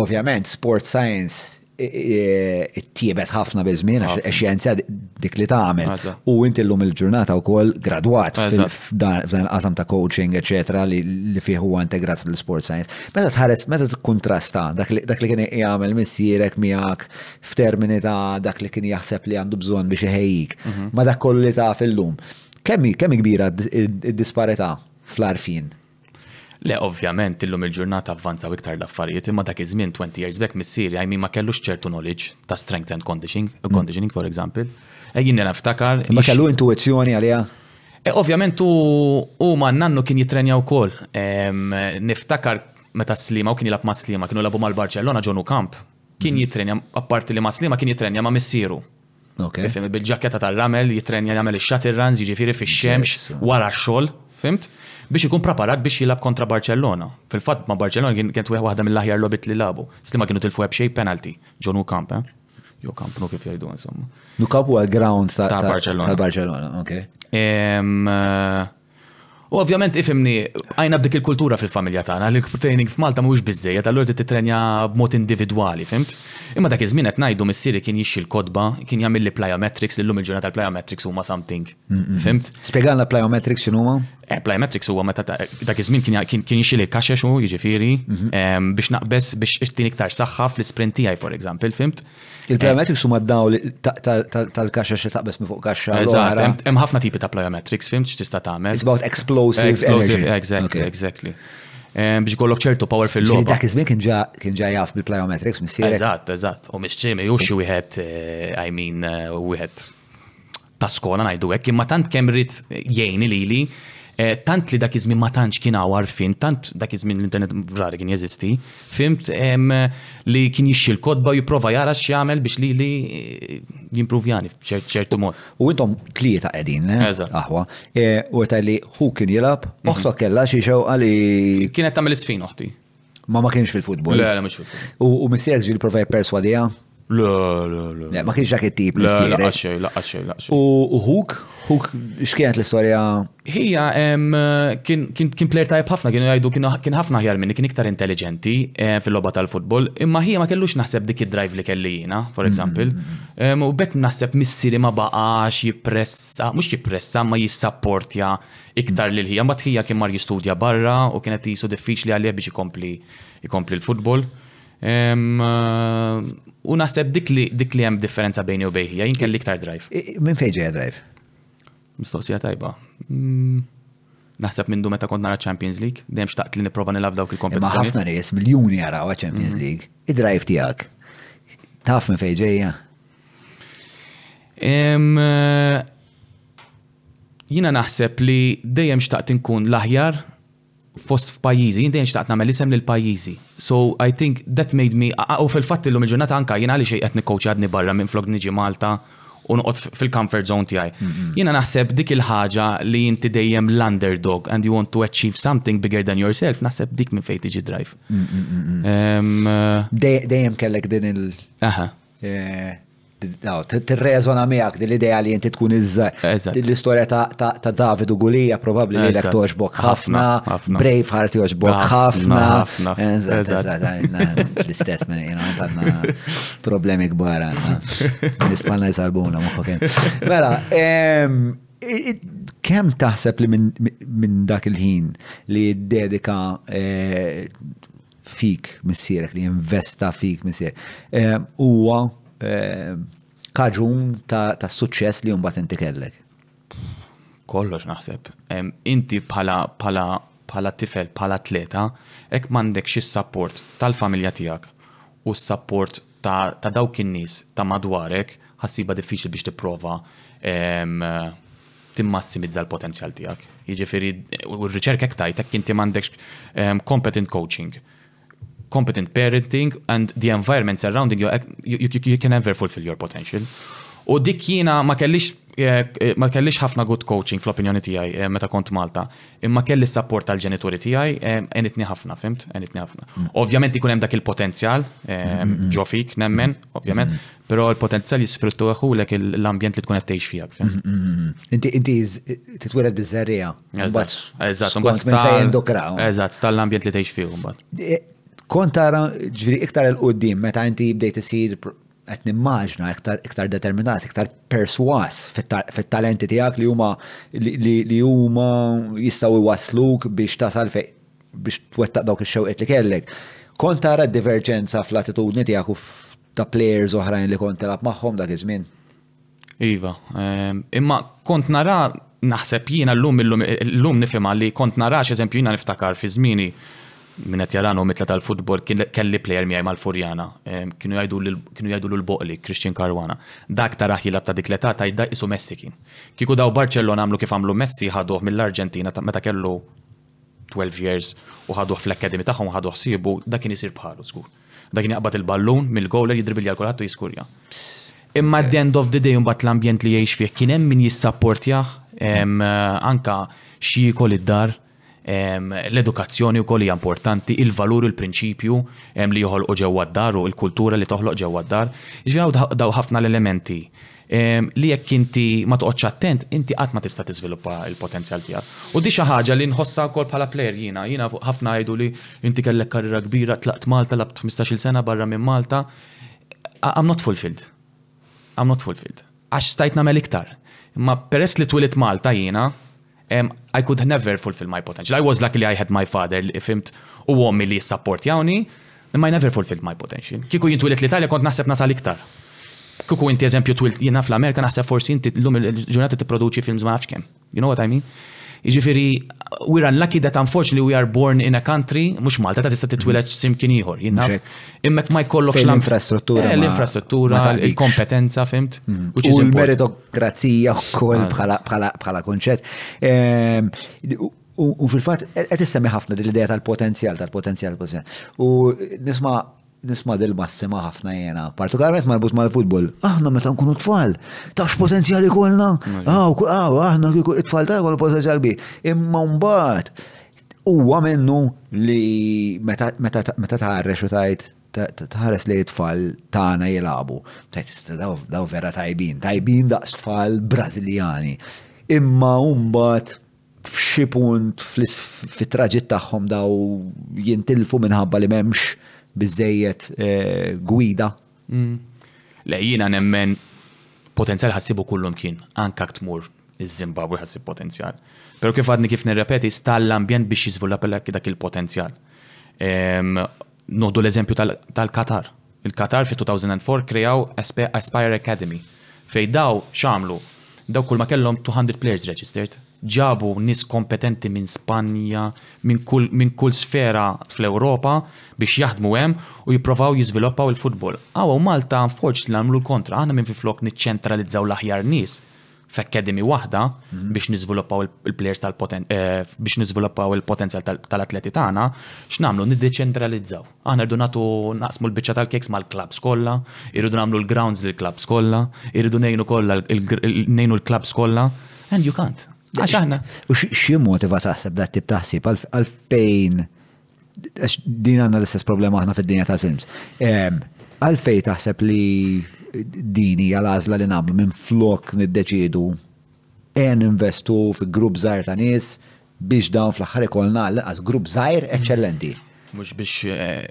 ovvjament sport science tjiebet ħafna biż-żmien għax xjenza dik li tagħmel. U inti llum il-ġurnata wkoll gradwat f'dan il-qasam ta' coaching, eċetera, li fih huwa integrat l-sport science. Meta tħares, meta tikkuntrasta dak li kien jagħmel missierek miegħek f'termini ta' dak li kien jaħseb li għandu bżonn biex iħejjik, mhm. ma dak kollu li taf illum. Kemm hi kbira d-disparità fl-arfin? Le, ovvjament, illum il-ġurnata avvanzaw iktar l-affarijiet, imma dak iż-żmien 20 years back missieri għajmi ma kellux ċertu knowledge ta' strength and conditioning, mm. conditioning for example. E jien naftakar. Ma kellu intuizzjoni għaliha? E, ovvjament u ma nannu kien jitrenja wkoll. Niftakar meta slima u kien jilab ma slima kienu labu mal-Barcellona ġonu kamp Kien jitrenja, apparti li ma' Slima kien jitrenja ma' missieru. Fim, bil-ġaketta tal-ramel, jitrenja jagħmel ix-shatter runs, jiġifieri fix-xemx, wara x-xogħol, fimt? Biex ikun preparat biex jilgħab kontra Barċellona. Fil-fatt ma' Barċellona kienet waħda mill-aħjar logħbiet li lagħbu. Slima kienu tilfu għeb xejn penalty, ġo Nou Camp, eh? Jo Camp Nou kif jgħidu insomma. Nou Camp huwa l-ground ta' Barċellona. Ta' Barċellona, ok. U ovvjament ifimni, għajna b'dik il-kultura fil-familja tagħna li training f'Malta mhuwiex biżejjed, allura trid titrenja b'mod individwali, fimt? Imma dak iż-żmien qed ngħidu missieri kien jixxi l-kotba, kien jagħmilli plyometrics li llum il-ġurnata l-plyometrics huma something. Fimt? Spjegalna plyometrics x'inhuma? Eh, plyometrics huwa meta dak iż-żmien kien jixxi lil kaxex hu, jiġifieri, mhm. ehm, biex naqbeż biex ixtin iktar saħħa fl-isprint tiegħi for example, fimt? Il-plyometrics huma d-dawl tal-kaxxa xi taqbeż minn fuq kaxxa. Eżatt, hemm ħafna tipi ta' plyometrics, fim x'tista' tagħmel. It's about explosive. Explosive, exactly, exactly. Biex kollok ċertu power fil-logħba. Dak iż-żmien kien ġa jaf bil-plyometrics missier. Eżatt, eżatt. U mhix ċimi, u xi wieħed, eh, I mean, eh, wieħed ta' skola ngħidu hekk, imma tant kemm ried jgħinni lili, tant li dak iż-żmien ma tantx kien hawn għarfien, tant dak iż-żmien l-internet rari kien jeżisti, fhimt li kien jixxi l-kotba u jipprova jara x'jagħmel biex lili jimpruvjani f'ċertu mod. U intom tlieta qegħdin, le? Eżatt. Aħwa. U qed tgħidli ħuk kien jilgħab, oħtok kellha xi xewqa li. Kienet tagħmel iż-żfin oħti. Ma ma kienx fil-futbol. Le, le, mux fil-futbol. U missierek ġil provaj perswadija? Le, le, le. Ma kienx dak it-tip missierek. Le, xej, laqqa xej, laqqa xej. U huk? Huk, xkienet l-istoria? Hija, kien player tajb ħafna, kienu jajdu kien ħafna ħjar minni, kien iktar intelligenti eh, fil-loba tal-futbol, imma hija ma kellux naħseb dik id-drive li kelli jina, for mm-hmm. example. U bekk naħseb missiri ma baqax jipressa, mux jipressa, ma jissapportja iktar lil ħija. Mbagħad ħija kien mar jistudja barra u kienet qisu diffiċli għalih biex ikompli ikompli l-futbol. U naħseb dik li dik li hemm differenza bejni u bejn ħija, jien kelli iktar drive. Minn fejn ġejja drive? Mistoqsija tajba. Mm, naħseb minn du meta kont nara Champions League, dejjem xtaqt li nipprova nilgħab dawk il-kompetizzjoni. Ma ħafna nies miljuni jaraw Champions mm. League. Id-drive tiegħek. Taf minn fejn ġejja? Eh, Jiena naħseb li dejjem xtaqt inkun l-aħjar fost f'pajjiżi, jien dejjem xtaqt nagħmel isem lil pajjiżi. So I think that made me u fil-fatt illum il-ġurnata anke jiena għaliex qed nikkowċja għadni barra minflok niġi Malta u noqgħod fil-comfort zone tiegħi. Jiena naħseb dik il-ħaġa li inti dejjem l-underdog and you want to achieve something bigger than yourself, naħseb dik minn fejn tiġi drive. Dejjem kellek din il- Eh, Tirreżona miegħek din l-idea li inti tkun l-istorja ta' David u Gulija probabbli li lek toġbok ħafna, Brave Heart joġbok ħafna. L-istess minn jena għandna problemi kbar għandna. L-Ispanja jsalbuna ma' kien. Mela, kem taħseb li minn dak il-ħin li dedika eh, fik missierek, li investa fik missierek, eh, huwa eh, kaġun ta' suċċess li jumbat inti kellek? Kollox naħseb. Inti bħala bħala bħala tifel, bħala atleta, ek mandek xis sapport tal-familja tijak u s-sapport ta' ta' dawk in-nies ta' madwarek ħa ssibha diffiċli biex tipprova timmassimizza l-potenzjal tiegħek. Jiġifieri u r-riċerka hekk tgħid hekk inti m'għandekx competent coaching, competent parenting and the environment surrounding you, you, you can ever fulfill your potential. U dik jiena ma kellix eh, ma kellix ħafna good coaching fl-opinjoni tiegħi eh, meta kont Malta. Imma kelli s-sapport tal-ġenituri tiegħi, għenitni ħafna, fimt? Għenitni ħafna. Ovvjament ikun hemm dak il-potenzjal, ġo fik, nemmen, ovvjament, però l-potenzjal jisfruttu lek l-ambjent li tkun qed tgħix fijak, fimt? Inti inti titweled biż-żerriegħa. Eżatt, eżatt, imbagħad minn fejn dokra. Eżatt, tal-ambjent li tgħix fih imbagħad. Kont tara ġifieri iktar il-quddiem meta inti bdejt isir qed nimmaġna iktar iktar determinat, iktar perswas fit-talenti tiegħek li huma li huma jistgħu jwassluk biex tasal fej biex twettaq dawk ix-xewqet li kellek. Kont tara d-diverġenza fl-attitudni tiegħek u ta' players oħrajn li kont tilgħab magħhom dak iż-żmien? Iva, ehm, imma kont nara naħseb jiena l-lum l-lum nifima li kont nara eżempju jiena niftakar fi żmieni minn qed jaranu mitla tal-futbol kelli plejer miegħi mal-Furjana. Ehm, kienu jgħidu l-boqli, Christian Caruana. Dak ta' raħjilab ta' dik l-età tajda isu Messi kien. Kieku daw Barcellona għamlu kif għamlu Messi ħaduh mill-Arġentina meta kellu 12 years u ħaduh fl-academy tagħhom ħaduh sibu dak kien isir bħalu żgur. Dak kien jaqbad il-ballun mill-gowler jidribilja kulħadd u jiskurja. Imma at the end of the day mbagħad l-ambjent li jgħix fih kien hemm min jissapportjah anka xi jkol id-dar, l-edukazzjoni wkoll hija importanti, il-valur u l-prinċipju li joħolqu ġewwa d-dar u l-kultura li toħloq ġewwa d-dar. Jiġifieri hawn ħafna l-elementi. li jekk inti ma toqgħodx attent, inti qatt ma tista' tiżviluppa l-potenzjal tiegħek. U di xi ħaġa li nħossha wkoll bħala plejer jiena. Jiena ħafna jgħiduli inti kellek karriera kbira, tlaqt Malta, lgħabt ħmistax-il sena barra minn Malta. I'm not fulfilled. I'm not fulfilled. Għax stajt nagħmel iktar. Imma peress li twilidt Malta jiena, I could never fulfill my potential. I was lucky li I had my father li fimt u ommi li jissapportjawni, imma I never fulfilled my potential. Kiku jintwilet li talja kont naħseb nasal iktar. Kiku inti eżempju twilt jiena fl-Amerika naħseb forsi inti l-lum il-ġurnata tipproduċi films ma nafx kemm. You know what I mean? Jiġifieri, we're unlucky that unfortunately we are born in a country, mhux Malta, ta' tista' titwilet simkien ieħor. Immek ma jkollokx l-infrastruttura. Eh, l-infrastruttura, il-kompetenza, fimt? Mm. U l-meritokrazija wkoll bħala konċett. Ehm, u fil-fatt qed issemmi ħafna din l-idea tal-potenzjal, tal-potenzjal, U nisma' nisma' del massima ħafna jena, partikolarment marbut mal-futbol. Aħna meta nkunu tfal, tafx potenzjali kolna, għaw, għaw, aħna kiku it-tfal ta' kollu potenzjal bi. Imma mbagħad Huwa minnu li meta tħarrex u tajt tħares li tfal tagħna jilagħbu. Tajt istra daw vera tajbin, tajbin daqs tfal Brażiljani. Imma mbagħad f'xi punt fit-traġitt tagħhom daw jintilfu minħabba li m'hemmx biżejjed eh, gwida Umm. Le, jiena nemmen potenzjal ħa ssibu kullimkien, anke jekk tmur iż-Żimbabwe ħa ssib potenzjal. Però kif għadni kif nirrepeti, sta l-ambjent biex jiżvulap dak il-potenzjal. Ehm, noħdu l-eżempju tal-Qatar. Il-Qatar fit-2004 kreaw Aspire Academy. Fejn daw x'għamlu? Daw kull ma kellhom 200 players registered. Ġabu nies kompetenti minn Spanja, minn kull minn kull sfera fl-Ewropa biex jaħdmu hemm u jipprovaw jiżviloppaw il-futbol. Hawn u Malta unfortunately għamlu l-kontra, aħna minfiflok niċċentralizzaw l-aħjar nies f'academy waħda biex niżviluppaw il-plejers tal biex niżviluppaw il-potenzjal tal-atleti tagħna, x'nagħmlu? Niddeċentralizzaw. Aħna rridu nagħtu naqsmu l-biċċa tal-keks mal-klabbs kollha, irridu nagħmlu l-grounds lill-klabbs kollha, irridu ngħinu kollha ngħinu l-klabbs kollha. And you can't. Għax aħna. U xie motiva taħseb dat tip taħsib għalfejn din għanna l-istess problema aħna fid-dinja tal-films. Għalfej taħseb li din hija l-għażla li nagħmlu minn flok niddeċidu en investu fi grupp żgħar ta' nies Biex dawn fl-aħħar ikollna għall-inqas grupp żgħir eċċellenti. Mhux biex,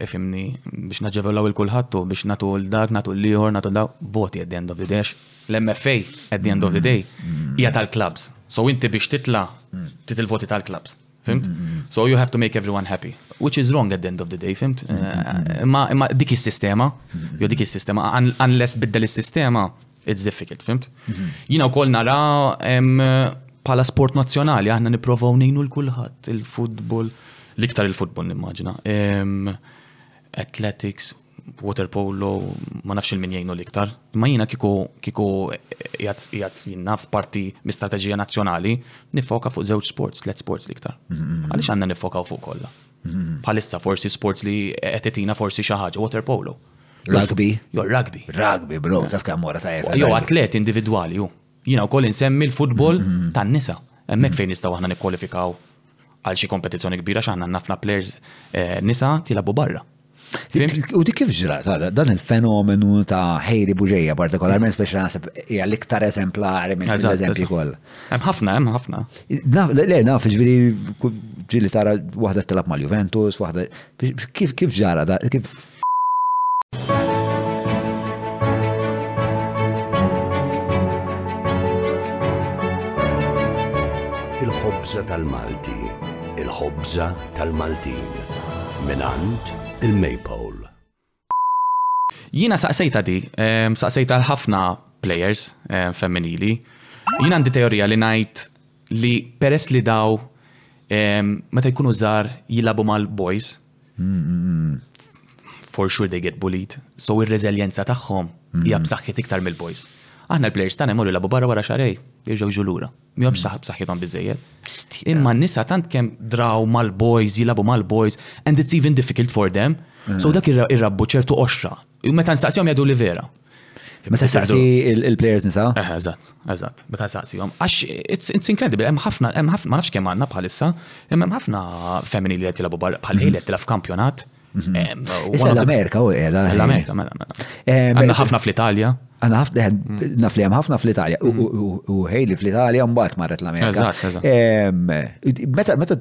ifhimni, biex naġevolaw 'il kulħadd u biex nagħtu 'l dak, nagħtu 'l ieħor, nagħtu dawk, voti at the end of the day għax l-MFA at the end of the day hija tal-klabbs. So inti biex titla' trid il-voti tal-klabbs. Fhimt? So you have to make everyone happy. Which is wrong at the end of the day, fhimt? Imma dik is-sistema, jew dik is-sistema, unless biddel is-sistema, It's difficult, fimt? Mhm. Jina u koll nara pala sport nazjonali, aħna niprofaw nejnu l-kulħat, il-futbol, l-iktar il-futbol nimmaġina. Athletics, water polo, ma nafx il-min jgħinu l-iktar. Ma jina kiku kiku jgħat jinnaf parti mistrategija nazjonali, nifoka fuq zewġ sports, let sports l-iktar. Mhm, mhm. Għalix għanna nifokaw fuq kolla. Bħalissa forsi sports li qed itina forsi xi ħaġa water polo. Rugby. Jo rugby. Rugby, bro, taf kemm wara ta' Jo atlet individwali ju. Jiena wkoll insemmi l-futbol mm-hmm. tan-nisa. Hemmhekk fejn nistgħu aħna nikkwalifikaw għal xi kompetizzjoni kbira x'aħna nafna players eh, nisa tilgħabu barra. U dik kif ġrat, dan il-fenomenu ta' ħejri buġeja partikolarment speċi naħseb hija l-iktar eżemplari minn l-eżempji kollha. Hemm ħafna, hemm ħafna. Le, naf, ġifieri ġieli tara waħda tilab mal-Juventus, waħda kif kif ġara kif il-ħobza tal-Malti, il-ħobza tal-Maltin mingħand il-Maypole. Jiena saqsejtha di, saqsejtha l-ħafna players femminili. Jien għandi teorija li ngħid li peress li daw meta jkunu żgħar jilabu mal-boys. For sure they get bullied. So ir-reżiljenza tagħhom hija b'saħħit iktar mill-boys. Aħna l-players tagħna jmorru jilabu barra wara xarej, jirġgħu ġulura. mhomx saħab saħħithom biżejjed. Imma n-nisa tant kemm draw mal-boys, jilabu mal-boys, and it's even difficult for them. Mm. So dak irrabbu ċertu oxra. Meta nsaqsihom jgħidu li vera. Meta saqsi il-players nisa? Eh, eżatt, eżatt. Meta saqsihom. Għax it's incredible, hemm ħafna, hemm ħafna, ma nafx kemm għandna bħalissa, hemm ħafna femini li qed jilagħbu bħal ħejlet mhm. tilaf kampjonat. Issa l-Amerika u qiegħda. L-Amerika, mela, mela. Għanna ħafna fl-Italja. Għanna ħafna, eh, mm. naf li hemm ħafna fl-Italja. U mm. ħejli fl-Italja mbagħad marret l-Amerika. Meta meta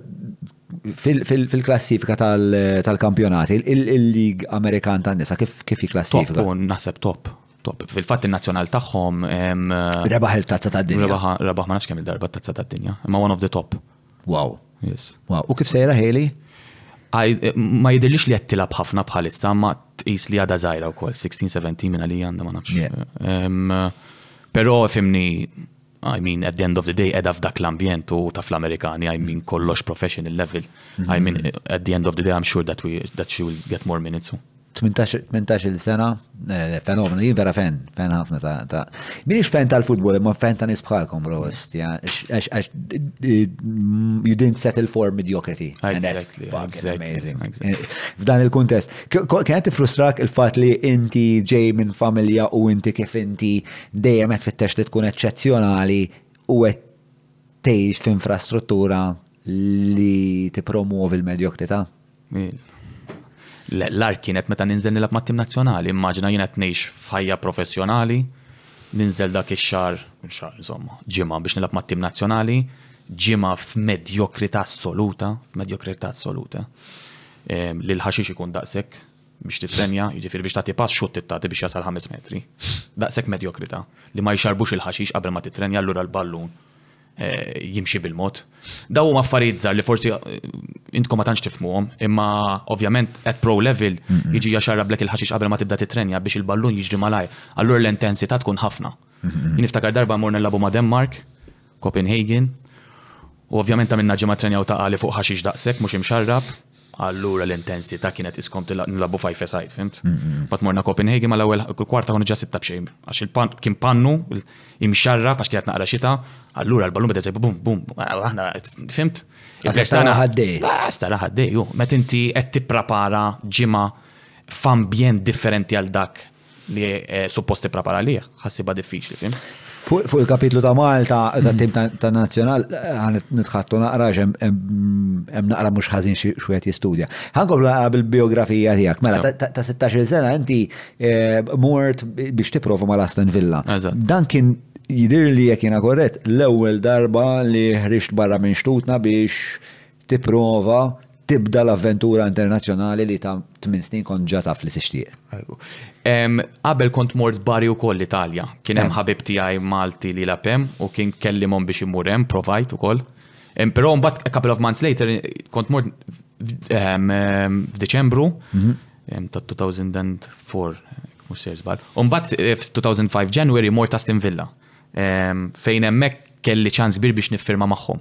fil-klassifika tal-kampjonati, il-lig Amerikan tan-nisa kif jiklassifika? Top, naħseb top top. Fil-fatt il-nazzjonal tagħhom. Rebaħ il-tazza tad-dinja. Rebaħ ma nafx kemm il-darba tazza tad-dinja. Imma one of the top. Wow. Yes. Wow. U kif sejra Haley? Ma jidirlix li qed tilab ħafna bħalissa, ma tqis li għadha żgħira wkoll 16-17 minn li għandha ma nafx. Però fimni I mean, at the end of the day, edha f'dak l-ambjent u ta' fl-Amerikani, I mean, kollox professional level. I mean, at the end of the day, I'm sure that, we, that she will get more minutes. 18 il-sena, eh, fenomenu, jien vera fen, fen ħafna ta' ta' minix fen tal-futbol, imma fen ta' nisbħalkom, bro, ostja, you didn't settle for mediocrity. And that's fucking amazing. Eh, f'dan il-kontest, kienet frustrak il-fat li inti ġej minn familja u inti kif inti dejjem qed fittex li tkun eċċezzjonali u qed tgħix f'infrastruttura li tippromuovi l-medjokrità? L-ark kienet meta ninżel nilgħab mat-tim nazzjonali, immaġina jien qed ngħix f'ħajja professjonali, ninżel dak ix-xahar, xahar insomma, ġimgħa biex nilgħab mat-tim nazzjonali, ġimgħa f'medjokrità assoluta, f'medjokrità assoluta. Ehm, li l-ħaxix ikun daqshekk biex titrenja, jiġifieri biex tagħti pass xut tittati biex jasal ħames metri. Daqshekk medjokrità li ma jxarbux il-ħaxix qabel ma titrenja allura l-ballun Eh, jimxi bil-mod. Daw huma affarijiet żgħar li forsi eh, intkom ma tantx tifmuhom, imma ovvjament at pro level jiġi jaxarrablek il-ħaxix qabel ma tibda titrenja biex il-ballun jiġri malajr. Allura l-intensità tkun ħafna. Niftakar darba morna labu ma' Denmark, Copenhagen, u ovvjament ta' minna ġimgħa trenjaw ta' għali fuq ħaxix daqshekk mhux imxarrab. Allura l-intensità kienet is kont nilagħbu five a side, fhimt? Mbagħad morna Copenhagen mal-ewwel kwarta konna ġa sitta b'xejn għax il-pan kien pannu imxarra għax kienet naqra xita, allura l-ballun beda bum bum aħna fhimt? Għastara ħaddej. Għastara ħaddej, ju. Met inti qed tipprapara ġimgħa f'ambjent differenti għal dak li eh, suppost tipprepara lih, ħassiba diffiċli, fim. Fuq il-kapitlu ta' Malta, ta' tim ta' nazjonal, għan nitħattu naqra xem naqra mux ħazin xwet jistudja. Għankob bil-biografija tijak, mela ta' 16 sena inti eh, mort biex tiprofu ma' Aston Villa. Dan kien jidir li jek jena korret, l-ewel darba li ħriġt barra minn xtutna biex tipprova tibda l-avventura internazzjonali li ta' tmien snin kont ġa taf li tixtieq. Qabel kont mort Bari wkoll l-Italja. Kien hemm ħabib tiegħi Malti li jilgħab hemm u kien kellimhom biex immur hemm, provajt ukoll. Però mbagħad a couple of months later kont mort f'Diċembru ta' 2004, jekk mhux ser żball. U mbagħad f'2005 January mort Aston Villa fejn hemmhekk kelli ċans kbir biex niffirma magħhom.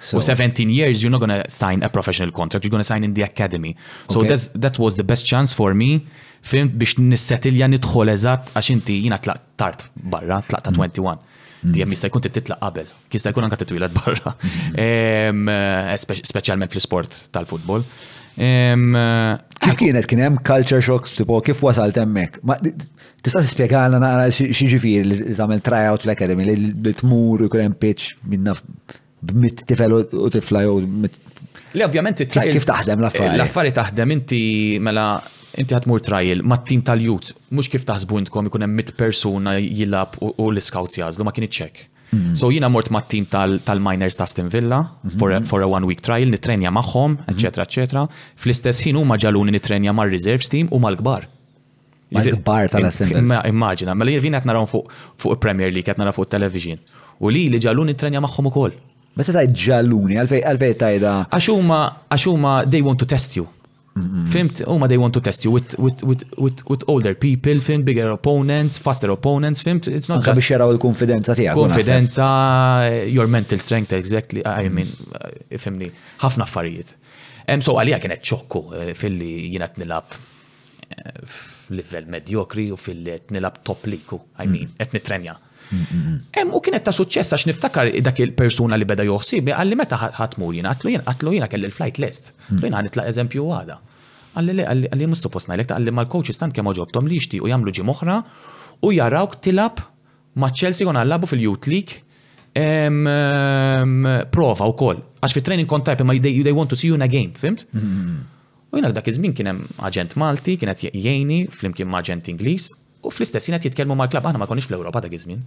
So, for 17 years, you're not going to sign a professional contract, you're going to sign in the academy. So okay. that's, that was the best chance for me fim biex nissetilja nidħol eżatt għax inti jina tlaq tard barra, tlaq ta' 21. Mm. Mm. Dijem jista' jkun titlaq qabel, jista' jkun anka titwilet barra, mm. eh, speċjalment fl-sport tal-futbol. Eh, kif kienet kien hemm culture shocks tipo kif wasalt hemmhekk? Tista' tispjegalna naqra x'jiġifieri li tagħmel tryout fl-academy li tmur ikun hemm pitch minna b'mit tifel u tifla jew mit. Le ovvjament it-trial. Kif taħdem l-affari? L-affari taħdem inti mela inti ħatmur trial mat-tim tal-youth, mhux kif taħsbu intkom ikun hemm mit persuna jilgħab u l-scouts jagħżlu ma kienx hekk. Mm. So jiena mort mat-tim tal-miners ta' Stin Villa mm-hmm. for a one week trial, nitrenja magħhom, eċetera, mm-hmm. eċetera. Fl-istess ħin huma ġaluni nitrenja mar-reserves team u mal-kbar. Mal-kbar tal-Aston Villa. Immaġina, mela jivina qed naraw fuq il-Premier League qed naraw fuq television. U li li ġaluni trenja magħhom ukoll. Meta tajt ġaluni, għalfej tajda. Għax huma għax huma they want to test you. Fimt, huma they want to test you with, with, with, with, with older people, fimt, bigger opponents, faster opponents, fimt, it's not Anka biex jaraw il-konfidenza tiegħek. Konfidenza, your mental strength, exactly, I mean, ifimni, ħafna affarijiet. So għalija kienet ċokku eh, fil-li jina t-nilab f'livell medjokri u fil-let nilab top liku, I mean, qed nitrenja. U kienet ta' suċċess għax niftakar dak il-persuna li beda joħsibi għalli meta ħatmu jien għatlu jien għatlu jien kelli l-flight list. Jien għan nitlaq eżempju għada. Għalli li għalli mhux suppost ngħidlek għalli mal-coaches tant kemm oġobtom li jixtiequ jagħmlu ġim oħra u jarawk tilab ma' Chelsea kon għallabu fil-Youth League prova wkoll. Għax fit-training kont tajb ma they want to see you in a game, fimt? U jiena f'dak iż-żmien kien hemm aġent Malti kien qed jgħinni flimkien ma' aġent Ingliż u fl-istess ħin qed jitkellmu mal-klabb. Aħna ma konniex fl-Ewropa dak iż-żmien.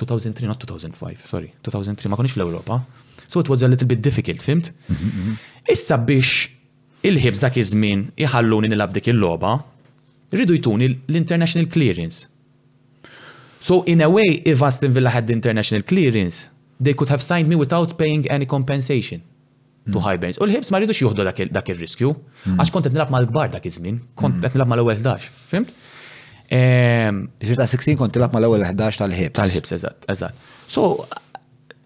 2003 not 2005, sorry, 2003 ma konniex fl-Ewropa. So it was a little bit difficult, fimt? Issa biex il-ħibs dak iż-żmien iħalluni nilgħab dik il-logħba, rridu jtuni l-international clearance. So in a way, if Aston Villa had the international clearance, they could have signed me without paying any compensation. to high burns. U l-ħibs ma rridux juħdu dak ir-riskju. Mm. Għax kont qed nilab mal-kbar dak iż-żmien, kont mm. qed nilab mal-ewwel 11, fimt? Ehm, Ġir ta' 16 kont tilab mal-ewwel 11 tal-ħibs. Tal-ħibs, eżatt, eżatt. So,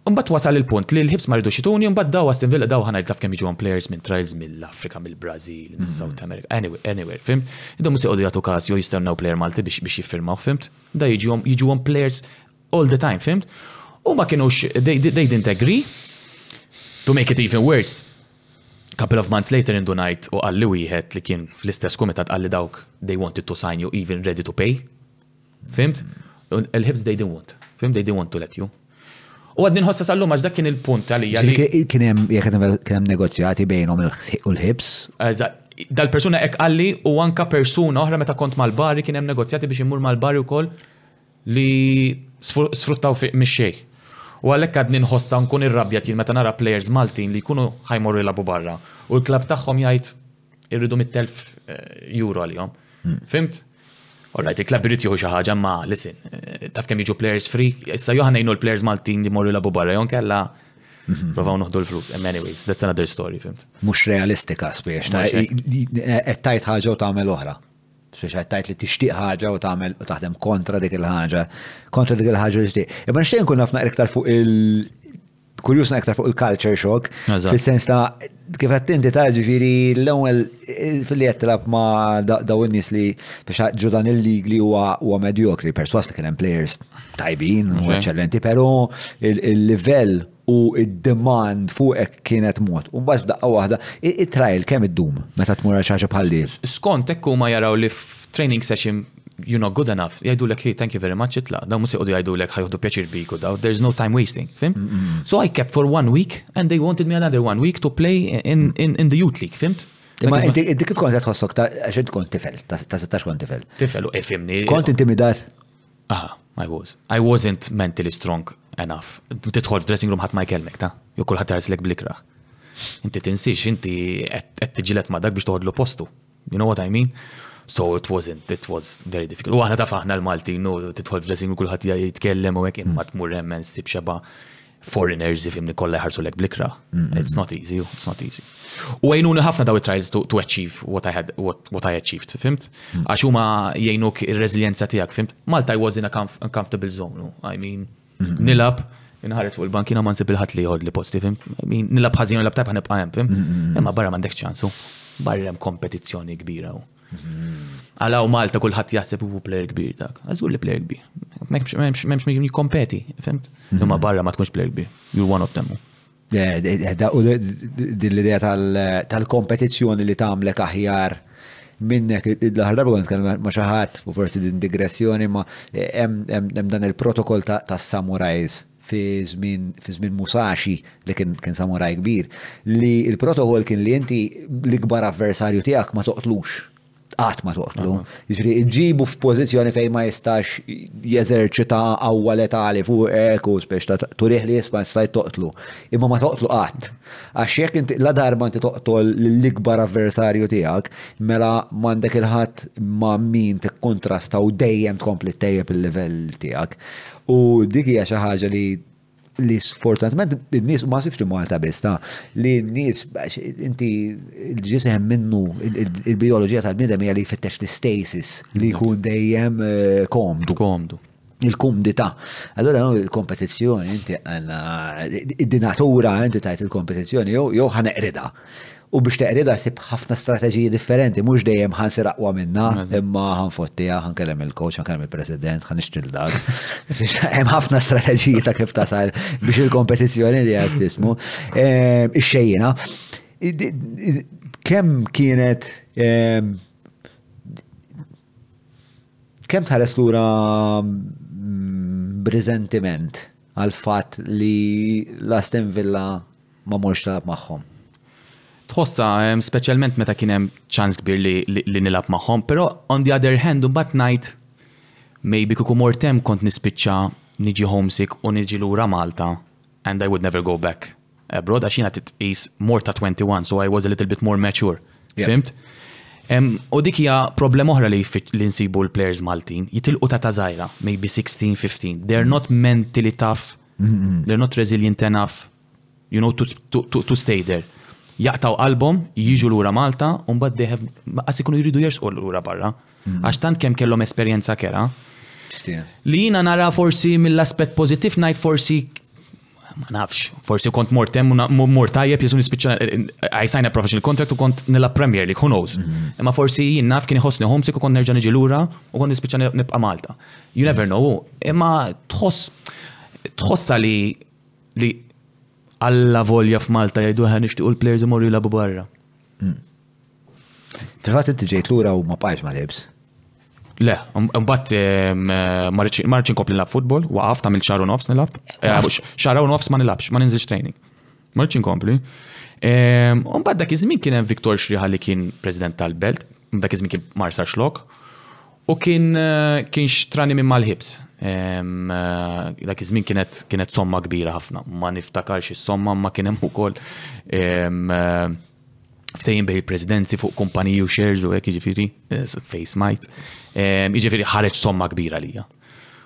Mbagħad wasal il-punt li l-ħibs marridu xituni, mbagħad daw Aston Villa daw ħana taf kemm jiġu players minn trials mill-Afrika, mill-Brażil, minn mm. South America, anywhere, anywhere, fim? Idhom se jgħodu jagħtu każ jew jistennew player Malti biex biex jiffirmaw, fimt? Da jiġu players all the time, fimt? U ma kienux, they, they didn't agree. To make it even worse, couple of months later indunajt u qalli wieħed li kien fl-istess kumitat qalli dawk they wanted to sign you even ready to pay. Fimt? Il-ħibs they didn't want. Fimt? They didn't want to let you. U għadni nħossa sal-lum għax dak kien il-punt għalija li. Kien hemm jekk hemm negozjati bejnhom u l-ħibs. Dal-persuna hekk qalli u anka persuna oħra meta kont mal-bari kien hemm negozjati biex imur mal-bari wkoll li sfruttaw fih mix-xejn. U għalhekk għadni nħossha u nkun irrabjat jien meta nara plejers Maltin li jkunu ħa jmorru jilagħbu barra u l-klabb tagħhom jgħid irridu mitt elf Euro għalihom. Fhimt? All right, il-klabb irid jieħu xi ħaġa imma listen, taf kemm jiġu plejers free, issa jew ngħinu l-plejers Maltin li jmorru jilagħbu barra jew nkella Mhm. Provaw noħdu l-flus. Anyways, that's another story, fimt. Mux realistika spiex, ta' e- e- e- tajt ħagġa u tagħmel oħra. Speċi qed tgħid li tixtieq ħaġa u tagħmel u taħdem kontra dik il-ħaġa, kontra dik il-ħaġa li tixtieq. Imma nixtieq nkun nafna iktar fuq il kurjus iktar fuq il-culture shock, fil-sens ta' kif qed inti ta' ġifieri l-ewwel fil-li qed tilab ma' daw in-nies li biex ġu dan il-ligli huwa medjokri, perswas li kien hemm players tajbin u eċċellenti, però il-livell u id-demand fuqek kienet mod. U mbagħad f'daqqa waħda, it-trial kemm iddum meta tmur għal xaġa bħal din? Skont hekk huma jaraw li f'training session you're not good enough, jgħidulek li thank you very much itlaq, dawn mhux se jqogħdu jgħidulek ħajħdu pjaċir bik u daw, there's no time wasting, fimt? So I kept for one week and they wanted me another one week to play in, in, in the youth league, fimt? Imma inti kif kont qed tħossok ta' xed kont tifel, ta' 16 kont tifel. Tifel u efimni. Kont intimidat? Aha, I was. I wasn't mentally strong enough. Tidħol f'dressing room ħadd ma jkellmek ta' jew kulħadd ħarslek blikrah. Inti tinsix, inti qed tiġilet ma' dak biex toħodlu postu. You know what I mean? So it wasn't, it was very difficult. U aħna taf aħna l-Maltin, u tidħol f'dressing room kulħadd jitkellem u hekk imma tmur hemm nsib xeba' foreigners jifimni kollha jħarsu lek blikra. It's not easy, it's not easy. U għajnuni ħafna daw it-tries to, to achieve what I had, what, what I achieved, fimt? Mm. Għax huma jgħinuk ir-reżiljenza tiegħek, fimt? Malta I was in a comfortable zone, I mean, mm-hmm. nilab, inħares fuq il-bankina ma nsib il-ħat li jgħod li posti, fimt? I mean, nilab ħażin nilab tajb ħanibqa' hemm, fimt? Mm-hmm. Imma barra m'għandek ċansu, barra hemm kompetizzjoni kbira. Għalaw Malta kulħadd jaħseb u player kbir dak. Għażur li player kbir. M'hemmx min jikkompeti, fimt? Mhm. Imma barra ma tkunx player kbir. You're one of them. Eh, eh, eh, u din l-idea tal-kompetizzjoni li tagħmlek aħjar minnek l-aħħar darba kont kelma ma' xi ħadd u forsi din digressjoni ma' hemm dan il-protokoll tas-samurais fi żmien fi żmien Musashi li kien kien samuraj kbir li l-protokol kien li inti l-ikbar avversarju tiegħek ma toqtlux qatt ma toqtlu. Jiġri ġibu f'pożizzjoni fejn ma jistax jeżerċita qawwa letali fuq hekk u spex ta' turih li jisma' jista' toqtlu. Imma ma toqtlu qatt. Għax jekk inti la darba inti toqtol l-ikbar avversarju tiegħek, mela m'għandek il-ħadd ma' min tikkontrasta u dejjem tkompli ttejjeb il-livell tiegħek. U dik hija xi ħaġa li li sfortunatament in-nies ma sibx li Malta biss ta' li n-nies inti l-ġisem minnu il-bioloġija tal-bniedem hija li jfittex l-stasis li jkun dejjem eh, komdu. Komdu. Il-kumdità. Allora il-kompetizzjoni inti għandna id-dinatura inti tajt il-kompetizzjoni jew jew ħaneqrida. U biex teqrida sib ħafna strateġiji differenti, mhux dejjem ħansir aqwa minna, imma ħanfottija, ħankellem il-coach, ħankellem il-president, ħanixtril dak. Hemm ħafna strateġiji ta' kif tasal biex il-kompetizzjoni li għad tismu. Ehm, ix-xejjina. Kemm kienet ehm, kemm tħares lura mm, b'riżentiment għal fatt li l-Aston Villa ma morx talab magħhom. Tħossha, speċjalment meta kien hemm ċans kbir li nilgħab magħhom, però on the other hand imbagħad ngħid maybe kieku mort hemm kont nispiċċa niġi homesick u niġi lura Malta and I would never go back abroad għax jiena titqis mort ta' 21 so I was a little bit more mature. Fimt? U dik hija problema oħra li nsibu l-players Maltin, jitilqu ta' tażajra, maybe 16, 15. They're not mentally tough, they're not resilient enough you know, to, to, to, to stay there. Jaqtaw qalbhom, jiġu lura Malta, u mbagħad deħeb qas ikunu jridu jersqu lura barra. Mm. Għax tant kemm kellhom esperjenza kera. Li jiena nara forsi mill-aspett pożittiv ngħid forsi ma nafx, forsi kont mort hemm mor tajjeb jisu nispiċċa eh, eh, I sign a professional contract u kont nila Premier League, who knows. Mm. Imma forsi jien naf kien iħossni homesick u kont nerġa' niġi lura u kont nispiċċa nibqa' Malta. You never know, imma tħoss tħossa li li alla volja f'Malta jgħidu aħna nixtiequ l-plejers imorru jilagħbu barra. Hmm. Tilfat inti ġejt lura u ma bqajx ma libs. Le, mbatt marċin kopli nilab futbol, waqaf tamil xaru nofs nilab. Eh, xaru nofs ma nilabx, ma ninżilx training. Marċin kompli. Mbatt dak iż-żmien kien hemm Viktor Xriħa li kien president tal-belt, dak iż-żmien kien Marsa Xlok. U kien kien xtrani minn mal-ħibs. Dak iż-żmien kienet kienet somma kbira ħafna. Ma niftakarx is-somma ma kien hemm ukoll ftejn bej il-presidenzi fuq kumpaniji u shares u hekk jiġifieri face might. Jiġifieri ħareġ somma kbira lija.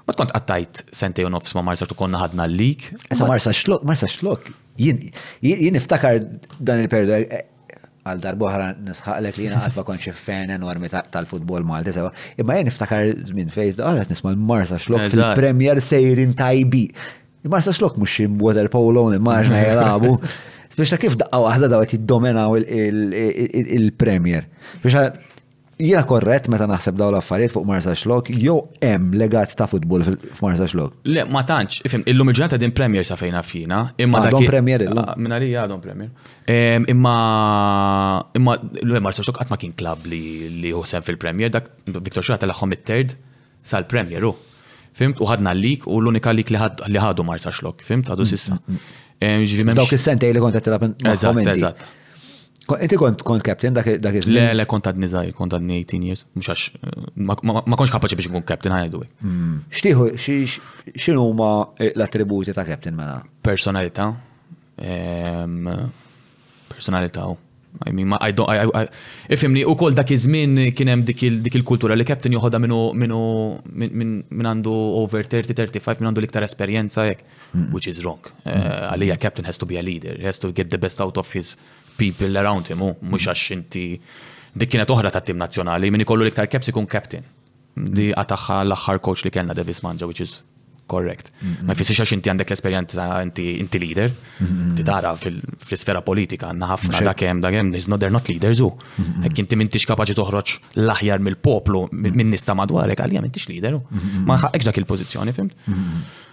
Ma tkont qattajt sentej u nofs ma marsa tu konna ħadna l-lik. Issa marsa xlok, marsa xlok. Jien niftakar dan il-perdu għal darbohra nisħaqlek li jina għatma konċi fan enormi tal-futbol Malti sewa. Imma jien niftakar minn fejf daħħal għat nisma l-Marsa xlok fil-Premier sejrin tajbi. Il-Marsa xlok mux xim water polo l-marġna jelabu. Biex ta' kif daqqa waħda daw għet jiddomenaw il-Premier. Biex Jiena korrett meta naħseb dawn l-affarijiet fuq Marsaxlokk jew hemm legat ta' futbol f'Marsaxlokk? Le, ma tantx, ifhem, illum il-ġurnata din Premier sa fejn naf jiena, imma dak. Għadhom Premier illum? Minn għalija għadhom Premier. Imma imma Marsaxlokk qatt ma kien klabb li jieħu sehem fil-Premier, dak Victor Xorra telagħhom mit-third Sal-Premier, hu. Fhimt? U ħadna l-lig u l-unika lig li ħadu Marsa Xlok, fhimt? Għadu sissa. Dawk is-sentej li kont qed tilab Eżatt, eżatt. Inti kont kont captain dak iż-żmien? Le, le, kont għadni żgħir, kont għadni 18 years, mhux għax ma kontx kapaċi biex nkun captain ħajdu. X'tieħu x'inhu huma l-attributi ta' captain mela? Personalità, Personalità u. I mean, I don't, I, I, ifimni, u kol dak iż-żmien kien hemm dik il-kultura li captain joħodha minnu minnu minn għandu over 30, 35 minn għandu l-iktar esperjenza jekk, mm. which is wrong. Eh, mm. Għalija uh, captain has to be a leader, he has to get the best out of his people around him, mhux għax inti dik kienet oħra tat-tim nazzjonali, min ikollu l-iktar caps ikun captain. Li qatagħha l-aħħar coach li kellna Davis Manja, which is correct. Ma jfissirx għax inti għandek l-esperjenza inti leader. Ti tara fl-isfera politika għandna ħafna da kemm da kemm nies they're not leaders u. Hekk inti m'intix kapaċi toħroġ l-aħjar mill-poplu minn nista madwarek għalija m'intix leader. Ma ħaqekx dak il-pożizzjoni, fimt?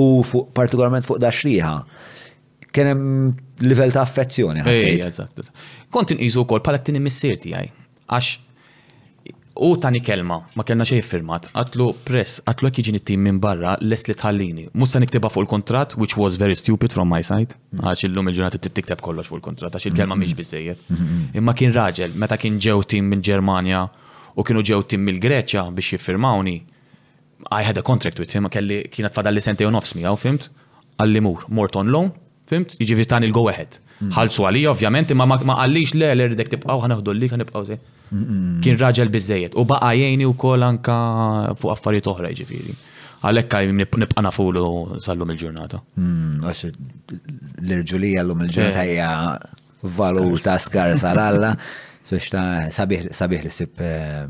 U fuq partikolarment fuq da xriħa, kien hemm livell ta' affezzjoni ħassejt. Eżatt. Kont inqisu wkoll bħala t-tieni missier tiegħi. Għax u tani kelma, ma kellna xejn firmat, għatlu press, għatlu jekk jiġini tim minn barra, les li tħallini. Mhux se niktiba fuq il-kuntratt, which was very stupid from my side, għax illum il-ġurnata tikteb kollox fuq il-kuntratt, għax il-kelma mhix biżejjed. Imma kien raġel, meta kien ġew tim minn Ġermanja u kienu ġew tim mill-Greċja biex jiffirmawni, I had a contract with him, kelli kienet fadalli sentej u nofs miegħu, fimt? Qalli mur, mort on loan, fimt? Jiġifieri tani l-go ahead. Mm. Ħalsu għalija ovvjament, imma ma qallix le le ridek tibqgħu ħaneħdu li ħanibqgħu se. Kien raġel biżejjed u baqa' jgħini wkoll anka fuq affarijiet oħra jiġifieri. Għalhekk nibqa' nafulu sallum il-ġurnata. Mm, għax l-irġulija llum il-ġurnata eh. hija Valuta skarsa l-alla, sabiħ li sib eh,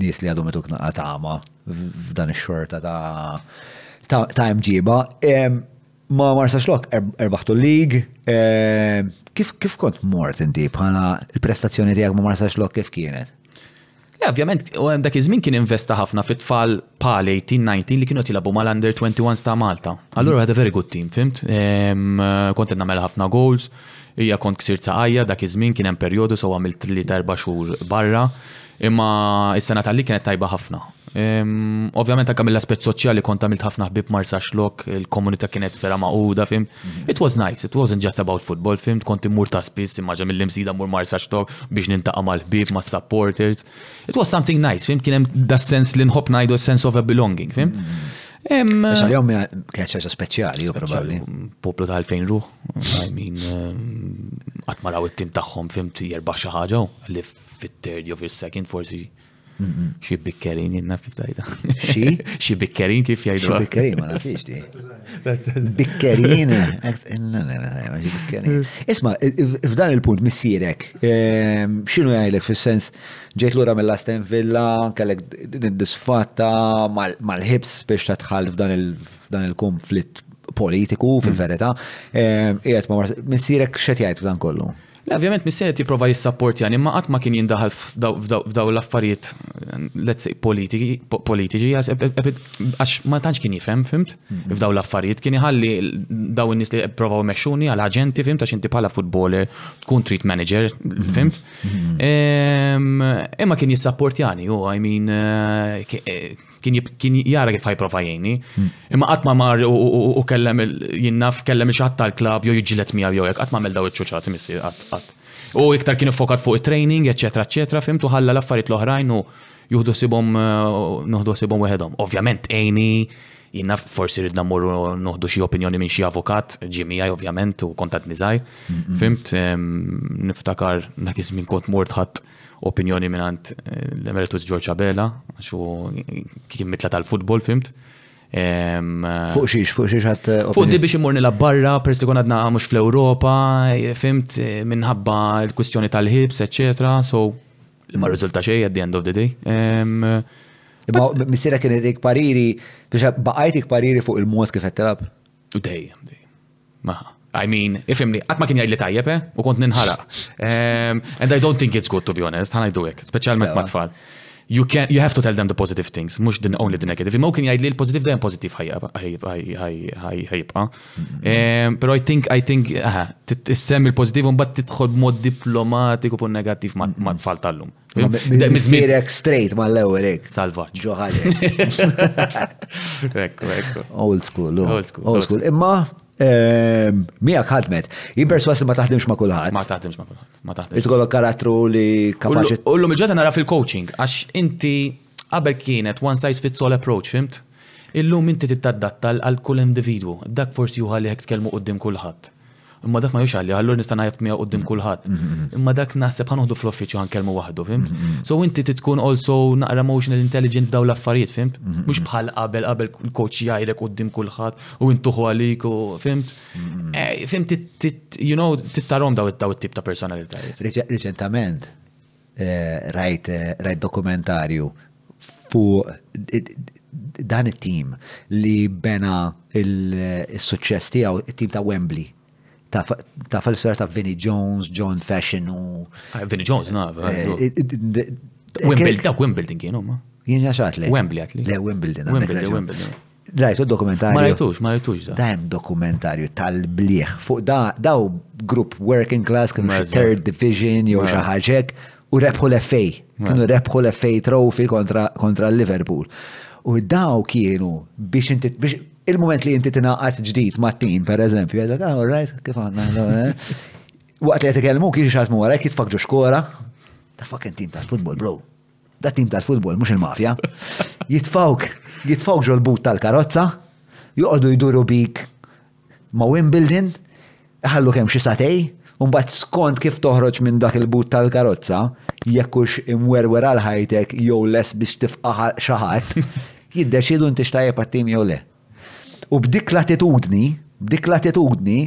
nis li għadhom ituk naqqa tama f'dan ix-xorta ta' ta' mġiba. Ma marsax lok, er, erbaħtu l-lig. Kif kont mort inti bħala l-prestazzjoni tiegħek ma marsax lok kif kienet? Le, ovvjament, u hemm dak iż-żmien kien investa ħafna fit-tfal bħal 18-19 li kienu qed jilagħbu mal-under 21 ta' Malta. Allura had a very good team, fimt? Ehm, kont qed nagħmel ħafna goals, hija kont ksirt saqajja dak iż-żmien kien hemm perjodu so għamilt tliet erba' xhur barra, imma is-sena tal-li kienet tajba ħafna. Ehm, ovvjament anke mill-aspett soċjali kont għamilt ħafna ħbieb marsax lok, il-komunità kienet vera maquda, fimt? It was nice, it wasn't just about football, fimt kont immur ta' spiss imma ġem l-imsida mur marsa xtok biex nintaqa' mal-ħbib, ma' supporters. It was something nice, fimt kien hemm da sens li nħobb ngħidu sense of a belonging, fimt? Issa jom kienet xaġa speċjali, u probabli. Poplu ta' għalfejn ruħ, I mean, għatmaraw it-tim tagħhom fimt jerbaħ xi ħaġa li fit-third jew fis-second forsi Xi bikkerin jien naf kif tajda. Xi? Xi bikkerin kif jgħidu. Xi bikkerin ma nafx di. Bikkerin. Isma, f'dan il-punt missierek, ehm, xinu jgħidlek fis-sens ġejt lura mill-Aston Villa, kellek disfatta mal-ħibs biex tatħal f'dan il-konflitt politiku fil-verità. Ehm, qiegħed ma missierek x'qed jgħid f'dan kollu? Le, ovvjament missier qed jipprova jissapportjani imma qatt ma kien jindaħal f'dawn l-affarijiet let's say politiċi għax ma tantx kien jifhem, fimt? Mm-hmm. F'dawn l-affarijiet kien iħalli daw in-nies li jipprovaw mexxuni għal aġenti, fimt għax inti bħala footballer tkun treat manager, mm-hmm. fimt? Mm-hmm. Ehm, imma kien jissapportjani u I mean eh, eh, kien kien jara kif ħajprova jgħinni. Hmm. Imma qatt ma mar u kellem jinnaf kellem xatt tal-klab jew jiġġilet miegħu jew hekk qatt ma għamel daw iċ-ċuċati missier qatt qatt. U iktar kien iffokat fuq it-training, eċetera, eċetera, fimtu ħalla l-affarijiet l-oħrajn u juhdu sibhom eh, noħdu sibhom weħedhom. Ovvjament għini jina forsi ridna morru noħdu xi opinjoni minn xi avukat, ġimijaj ovvjament u kontat nizaj. Fimt, niftakar dak iż-żmien kont mort ħadd opinjoni mingħand eh, l-Emeritus George Abela, għax kien mitla tal-futbol, fimt. Ehm, fuq xiex, fuq xiex għat. Eh, fuq di biex imur nilab barra, pers li kon għadna mux fl-Europa, eh, fimt minħabba l-kwistjoni tal-ħibs, etc. So, li ma rizulta xej at the end of the day. Ehm, Missira kien dik pariri, biex baqajtik pariri fuq il-mod kif għattilab. Dej, dej. Maħa. I mean, ifimni, għatma kien jgħid li tajjeb, eh? U kont ninħaraq. Um, and I don't think it's good to be honest, ħana jdu għek, specialment ma tfal. You, can, you have to tell them the positive things, mux din only the negative. Imma kien jgħid li l-positive dajem positive ħajibqa. Pero I think, I think, aha, tissem il-positive un bat titħol mod diplomatiku fuq negativ ma tfal tal-lum. Mizmirek straight ma l-ewel ek. Salvaġ. Ġoħalek. Ekku, ekku. Old school, old school. Old school. Imma, ehm, mija ħadmet. Jien perswas li ma taħdimx ma kulħadd. Ma taħdimx ma kulħadd. Ma taħdimx. Itkolok karattru li kapaċi. Ullu miġġata nara fil-coaching, għax inti qabel kienet one size fits all approach, fimt? Illum inti tittadatta għal kull individwu. Dak forsi juħalli hekk tkellmu qudiem kulħadd. Imma dak ma jux għalli, għallur nista' ngħid miegħu quddiem kulħadd. Imma dak naħseb ħanuħdu fl-uffiċċju ħankellmu waħdu, fim? So inti titkun also naqra emotional intelligent f'daw l-affarijiet, fim? Mhux bħal qabel qabel il-coach jgħidlek quddiem kulħadd u intuħu għalik u fim? Eh, fim you know, tittarom daw it-tip ta' personalitajiet. Riċentament, Rajt dokumentarju fuq dan it-tim li bena il-suċċess tiegħu it-tim ta' Wembley ta' fil-sera ta' Vinnie Jones, John Fashion u. Ah, Vinnie Jones, na. Eh, eh, Wimbledon, dak Wimbledon kienu ma. Jien għaxat le. Wimbledon għatli. Le, Wimbledon. Wimbledon, Wimbledon. Rajtu dokumentarju? Ma rajtux, ma rajtux da. Da hemm dokumentarju tal-bliħ fuq da daw grupp working class kienu xi third division jew xi ħaġek u rebħu l-FA. Kienu rebħu l-FA trophy kontra, kontra Liverpool. U daw kienu biex inti biex il-moment li inti tingħaqad ġdid mat-tim, per eżempju, għedek, ah, all right, kif għandna, eh? waqt li qed ikellmu kiex xatmu għalhekk jitfakġu xkora, ta' fucking team tal-football, bro. Da tim tal-futbol, mhux il-mafja. Jitfawk, jitfawk ġol-but tal-karozza, joqogħdu jduru bik ma' Wimbledon, ħallu kemm xi satej, Umbat skont kif toħroġ minn dak il-but tal-karozza, jekkux imwerwer għal ħajtek jew les biex tifqaħ xaħat, jiddeċidu inti xtajjeb għat-tim jew le. U b'dik l-attitudni, b'dik l-attitudni,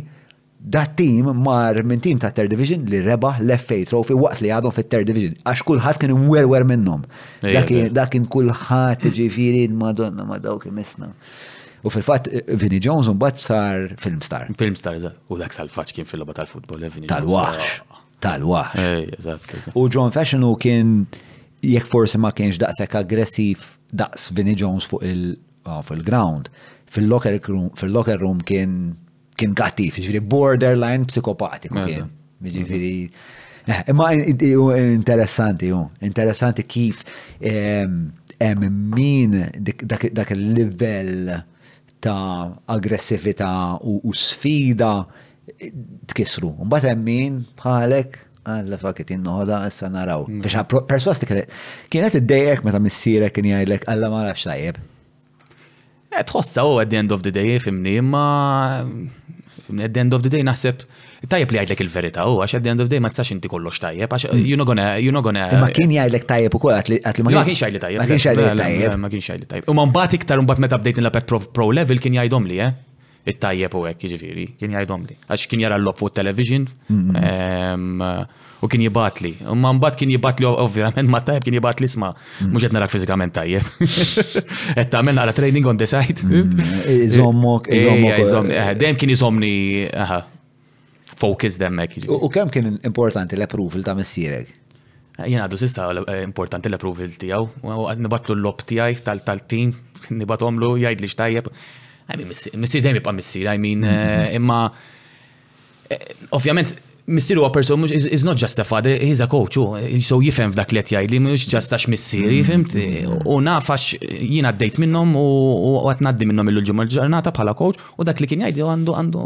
Dat-tim mar minn tim tat-Third Division li rebaħ l-FA Trophy waqt li għadhom fit-Third Division, għax kulħadd kien imwerwer minnhom. Dak kien kulħadd ġifieri l-Madonna ma' dawk imissna. U fil-fatt, Vinnie Jones mbagħad sar film star. Film star, eżatt. U dak sal-faċ kien fil-logħba tal-futbol, eh, Vinnie. Tal-waħx. Tal-waħx. Eh, eżatt. U John Fashion u kien jekk forsi ma kienx daqshekk aggressiv daqs Vinnie Jones fuq il-ground. Ah, fil-locker room kien kien kattiv, ġifiri borderline psikopatiku mela. kien. Ġifiri. Eh, imma interessanti, interessanti kif ehm, hemm min dak il-livell ta' aggressività u sfida eh, tkisru. Mbagħad hemm min bħalek għalla fakit jinnoħda issa naraw. Mm. Biex perswas kienet id-dejrek meta missirek kien jgħidlek għalla ma nafx tajjeb. Eh, tħossa u oh, at the end of the day, fimni, imma at the end of the day naħseb tajjeb li għajdlek il-verita u għax at the end of the day ma tistax inti kollox tajjeb għax mm. you know gonna you know gonna Ma kien jgħidlek tajjeb ukoll għat li ma kienx jgħidli tajjeb. Ma kienx jgħidli tajjeb. Ma kienx jgħidli tajjeb. U ma mbagħad iktar mbagħad meta bdejt nilabet pro level kien jgħidhom li eh. it-tajjeb u hekk jiġifieri, kien jgħidhomli. Għax kien jara l-lob fuq television ehm, u kien jibatli. Imma mbagħad kien jibatli ovvjament ma tajjeb kien jibatli sma' mm. mhux qed narak fiżikament tajjeb. Qed tagħmel naqra training on the side. Mm. Iżommok, iżommok. Eh, eh, dejjem kien iżommni focus demmek. U kemm kien importanti l-approval ta' missierek? Jien għadu sista eh, importanti l-approval tijaw, u għad nibatlu l-lob tijaj tal-team, nibatomlu jgħid li xtajjeb. Missir dejjem jibqa' missir, I mean, eh, imma eh, ovvjament Missir huwa person mhux is not just a father, he's a coach, u so jifhem f'dak li qed jgħid li mhux just għax missier, mm. fimt? U nafax jien għaddejt minnhom u qed ngħaddi minnhom illum ġimgħa ġurnata bħala coach u dak li kien jgħid għandu għandu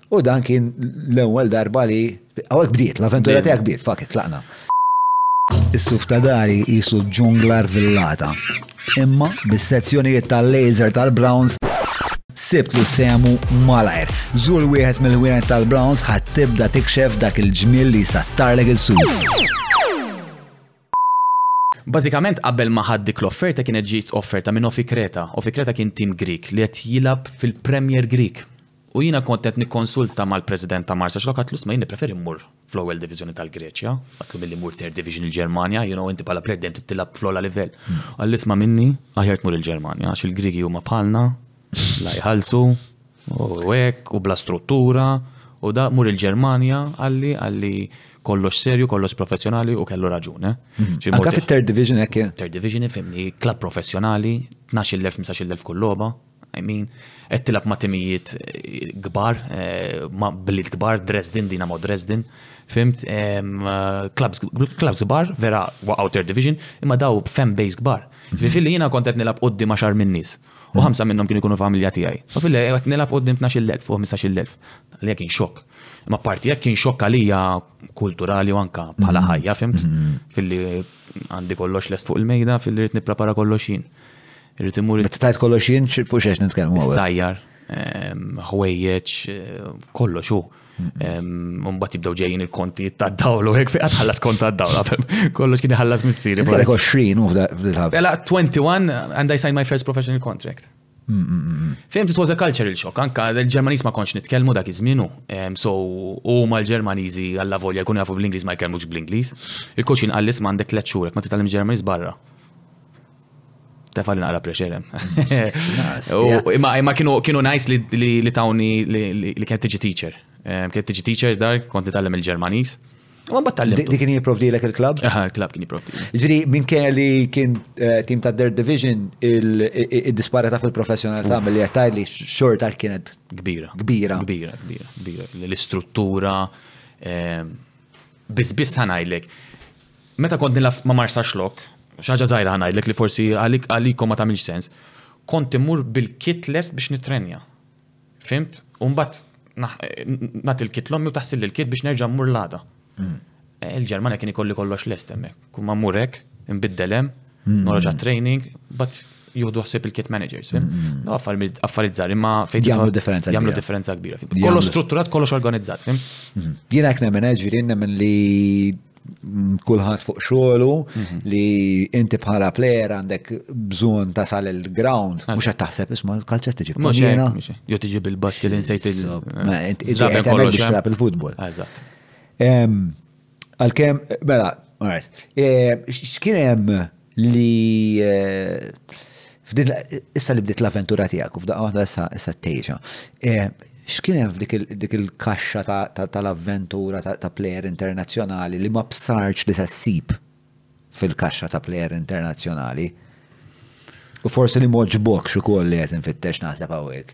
U dan kien l-ewwel darba li hawnhekk bdiet, l-avventura tiegħek bdiet, fakit tlaqna. Is-suf ta' dari jisu ġungla rvillata. Imma bis-sezzjonijiet tal-laser tal-Browns sibtlu sehmu malajr. Żur wieħed mill-ħwienet tal-Browns ħadd tibda tikxef dak il-ġmiel li jsattarlek is-suf. Bażikament qabel ma ħadt dik l-offerta kienet ġiet offerta minn Ofikreta. Ofikreta kien tim Grieg li qed jilgħab fil-Premier Grieg. U jiena kont qed nikkonsulta mal-President ta' Marsaxlokk u għidtlu, 'Isma' jien nippreferi mmur fl-ewwel diviżjoni tal-Greċja, għidtlu, 'milli mmur Third Division il-Ġermanja, you know, inti bħala player dejjem trid tilgħab fl-ogħla livell. Qalli, 'Isma' minni, aħjar tmur il-Ġermanja għax il-Griegi huma bħalna, la jħallsu, U hekk, u bla struttura, u da, mur il-Ġermanja, għalli, għalli kollox serju, kollox professjonali u kellu raġun. Eh? Mm. Anka fit-third division hekk. Eh? Third division fimni, klab professjonali, 12,000, 15,000 kull logħba. I mean, qed tilab ma' timijiet eh, kbar, eh, ma' bliet kbar, Dresden, Dinamo Dresden, fimt, klabs eh, kbar, vera waqgħu third division, imma daw fan base kbar. Li mhm. fil-li jiena kont qed nilab quddi ma' xar minnis. U ħamsa minnhom kienu jkunu familja tiegħi. U fil qed nilgħab qudiem 12,000 u 15,000. Li kien xokk. Ma parti jekk kien xokk għalija kulturali u anka bħala mhm. ħajja, fimt? Mhm. Filli għandi kollox lest fuq il-mejda, filli rrid nipprepara kollox jien. Rrid imur. Meta tajt kollox jien, fuq xiex nitkellmu. Sajjar, ħwejjeġ, eh, kollox hu. Mbagħad jibdew ġejjin il-konti ta' dawl u hekk fejn ħallas kont ta' dawl għafem. Kollox kien ħallas missieri. Kellek 20 u fil-ħabs. Ela 21 and I signed my first professional contract. Fehmt it was a cultural shock, anka l-Ġermaniż ma kontx nitkellmu dak iż-żmienu. So u mal-Ġermaniżi alla volja jkunu jafu bl-Ingliż ma jkellmux bl-Ingliż. Il-coach kien qallis m'għandek tliet xhurek ma titgħallem Ġermaniż barra. Tefali naqra pressure hemm. Imma kienu najs li tawni li kien tiġi teacher. Kien tiġi teacher dar, kont nitgħallem il-Ġermaniż. U mbagħad tallim. Di kien jipprovdilek il-klabb? Aha, il-klabb kien jipprovdi. Ġri minn kien li kien eh, tim ta' Dirt Division id-disparita fil-professjonalità mill-li qed li xorta kienet kbira. Kbira. Kbira, kbira, kbira. L-istruttura eh, biss biss ħanajlek Meta kont nilgħab ma' Marsa Xlokk, xi ħaġa żgħira ħa ngħidlek li forsi għalikom ma tagħmilx sens, kont immur bil-kit lest biex nittrenja. Fhimt? U mbagħad nagħti l-kit l-ommi u taħsilli l-kit biex nerġa' mmur l-għada. Mm. Eh, Il-Ġermanja kien ikolli kollox lest hemmhekk. Kun ma mmur hekk, inbiddel hemm, mm. norġa' training, but juhdu ħsib il-kit managers. Mm. No, affarijiet żgħar, imma fejn jagħmlu differenza jagħmlu differenza kbira. Kollox strutturat, kollox organizzat, fim? Mm-hmm. Jiena hekk nemmen ġifieri nemmen li kulħadd fuq xogħlu mhm. li inti bħala player għandek bżonn tasal il-ground. Mhux qed taħseb isma' l-kalċett tiġi. Mhux jiena. Jo tiġi bil-bast li nsejt il biex tilgħab il-futbol. Għalkemm, mela, alright. Eh, x'kien hemm li eh, f'din issa li bdiet l-avventura tiegħek u f'daqqa waħda issa issa tgħixha. Eh, x'kien hemm f'dik il-kaxxa tal-avventura ta' plejer internazzjonali li ma bsarġ li se ssib fil-kaxxa ta' plejer internazzjonali? U forsi li moġbok xi koll li qed infittex naħseb hawnhekk.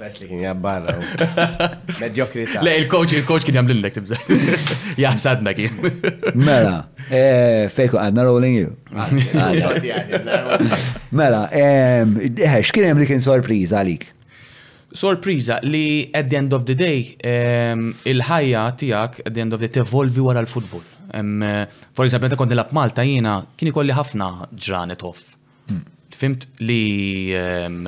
Best li kien jabbarra. Medjokrita. Le, il-coach, il-coach kien jamlillek tibza. Jaħsadna kien. Mela, eh, fejku għadna rolling you. Mela, ehm, eh, xkien hemm li kien sorpriza għalik? Sorpriza li at the end of the day ehm, il-ħajja tiegħek at the end of the day tevolvi wara l-futbol. Ehm, for example, ta' kont nilab Malta jiena kien ikolli ħafna ġranet off Fimt li ehm,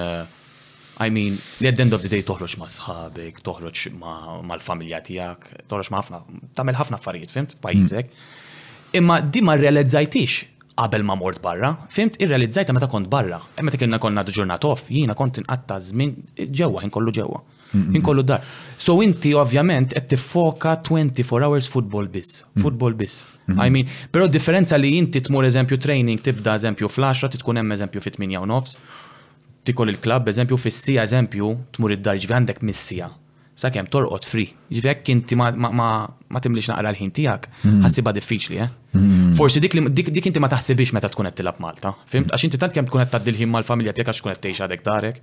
I mean, li at the end of the day toħroġ ma' sħabek, toħroġ mal-familja tijak, toħroġ ma' ħafna, tamel ħafna affarijiet, fimt, pajizek. Mm. Imma di ma' realizzajtix qabel ma' mort barra, fimt, irrealizzajta meta kont barra. E meta kienna konna ġurnat off, jina kont inqatta żmien ġewwa, ħin kollu ġewwa. Inkollu dar. So inti ovvjament qed tiffoka 24 hours football biss. Mm. Football biss. Mm-hmm. I mean, però differenza li inti tmur eżempju training tibda eżempju fl-10 titkun hemm eżempju fit-8 u nofs. Tikol il-klabb eżempju fis-sija eżempju tmur id-dar ġifi għandek missija. Sa kemm torqod free. Ġifi hekk inti ma timlix naqra l-ħin tiegħek, mm-hmm. ħassibha diffiċli, eh? Mm-hmm. Forsi dik dik dik inti ma taħsibix meta tkun qed tilab Malta. Fimt għax inti tant kemm tkun qed tgħaddi l-ħin mal-familja tiegħek għax tkun qed tgħix għadek darek.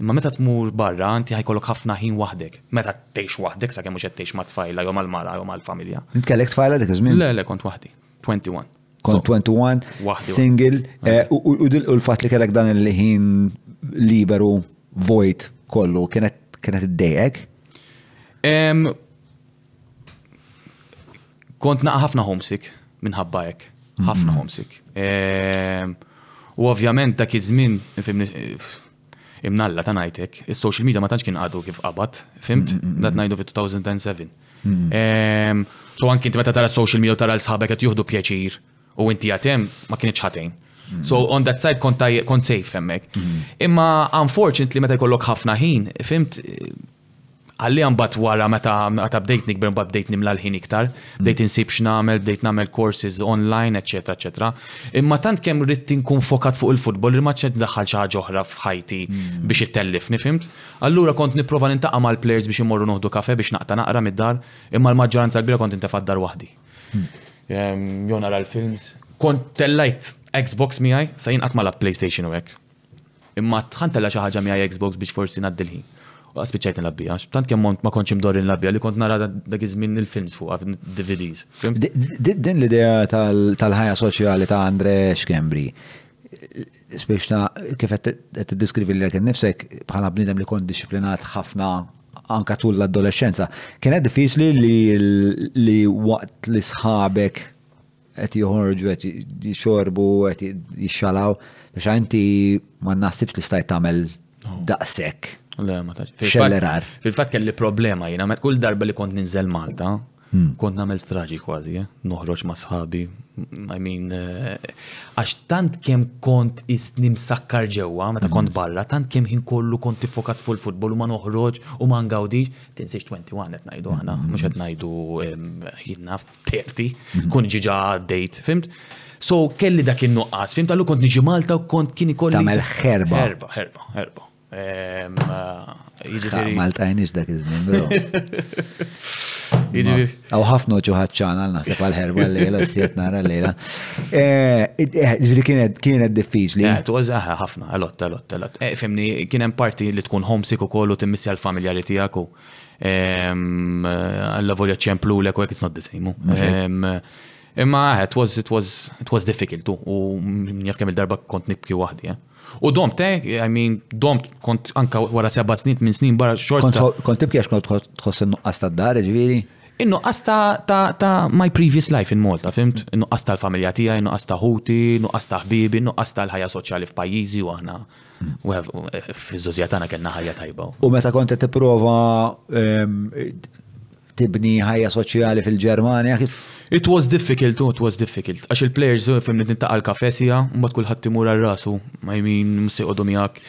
Imma meta tmur barra, inti ħajkollok ħafna ħin waħdek. Meta tgħix waħdek, sakemm mhux qed tgħix ma' tfajla jew mal-mara jew mal-familja. Int kellek tfajla dik iż-żmien? Le, le, kont waħdi. 21. Kont 21, single, eh, u l-fatt li kellek dan il-ħin liberu vojt kollu kienet kienet id-dejek? Kont naqa' ħafna homesick minħabba hekk, ħafna mm-hmm. homesick. Ehm, u ovvjament dak iż-żmien, imnalla ta' ngħidlek, is-social media ma tantx kien għadu kif qabad, fimt? Mm, mm, dat ngħidu fit-2007. Ehm, so anki inti meta tara social media u tara l-sħabek qed juħdu pjaċir u inti għatem ma kienieċ ħatejn. So on that side kont kont safe hemmhekk. Mm-hmm. Imma unfortunately meta jkollok ħafna ħin, fimt għalli għambat wara meta għata bdejt nikber mbat bdejt nimla l-ħin iktar, mm. bdejt insib x'namel, bdejt namel courses online, etc. etc. Imma tant kemm rrid inkun fokat fuq il-futbol li ma ċed daħħal xi ħaġa oħra f'ħajti mm. biex ittellif, nifimt? Allura kont nipprova nintaqa' mal-players biex imorru noħdu kafe biex naqta' naqra mid-dar, imma l-maġġoranza kbira kont intefad dar waħdi. Jew nara l-films. Kont tellajt Xbox miegħi, sa jinqat ma' PlayStation u hekk. Imma tħan tella xi ħaġa miegħi Xbox biex forsi ngħaddi l-ħin. U spiċċajt nilabbi, għax tant kemm mont ma kontx imdorri nilabbi li kont nara dak iż-żmien il-films fuq DVDs. Din l-idea tal-ħajja soċjali ta' Andre Schembri, Spiex ta' kif qed tiddiskrivi lilek innifsek bħala bniedem li kont disciplinat ħafna anka tul l-adolescenza. Kienet diffiċli li, li waqt li sħabek qed joħorġu qed jixorbu qed jixxalaw biex inti ma naħsibx li stajt tagħmel daqshekk. Le, ma tax. Xellerar. Fil-fatt kelli problema jiena, kull darba li kont ninżel Malta, Kont nagħmel straġi kważi, eh? noħroġ ma' sħabi. I mean, eh, għax tant kemm kont isni msakkar ġewwa meta kont mhm. barra, tant kemm ħin kollu kont tiffokat fuq il-futbol u ma noħroġ u ma ngawdix, tinsiex 21 qed ngħidu aħna, mhm. mhux qed ngħidu ħinna 30, mhm. kun ġiġa għaddejt, fimt? So kelli dak in-nuqqas, fimt għallu kont niġi Malta u kont kien ikolli. Tamel ħerba. Ħerba, ħerba, ħerba. Jiġifieri. Malta jenix dak iż-żmien, bro. Jiġifieri. Aw ħafna uċu ħaċċan għal naħseb għal ħerba l-lejla, s-siet nara l-lejla. Eh, eh, ġifieri kienet kienet diffiċli. Eh, tuż ħafna, għalot, għalot, għalot. Fimni, kien hemm parti li tkun homesick ukoll u timmissi għall-familjari tiegħek u ehm, għalla volja ċemplu l u it's not the same. Ehm, imma, it was, it was, it was difficult u jaf kemm il-darba kont nibki waħdi, eh. U domt, eh, I mean, domt kont anka wara seba snin, minn snin barra xorta. Kont tibki għax kont tħoss nuqqas ta' dar, ġviri? Innuqqas ta' my previous life in Malta, fimt? Innuqqas tal-familja tija, innuqqas ta' ħuti, innuqqas ta' ħbibi, innuqqas tal-ħajja soċjali f'pajjiżi u aħna. F'żożja tagħna kellna ħajja tajba. U meta kont tipprova ehm, tibni ħajja soċjali fil-Ġermanja kif? It was difficult, it was difficult. Għax il-players eh, fimni nintaqa l-kafe sija, mbagħad kulħadd timur għal rasu, I mean, msi għodu miegħek.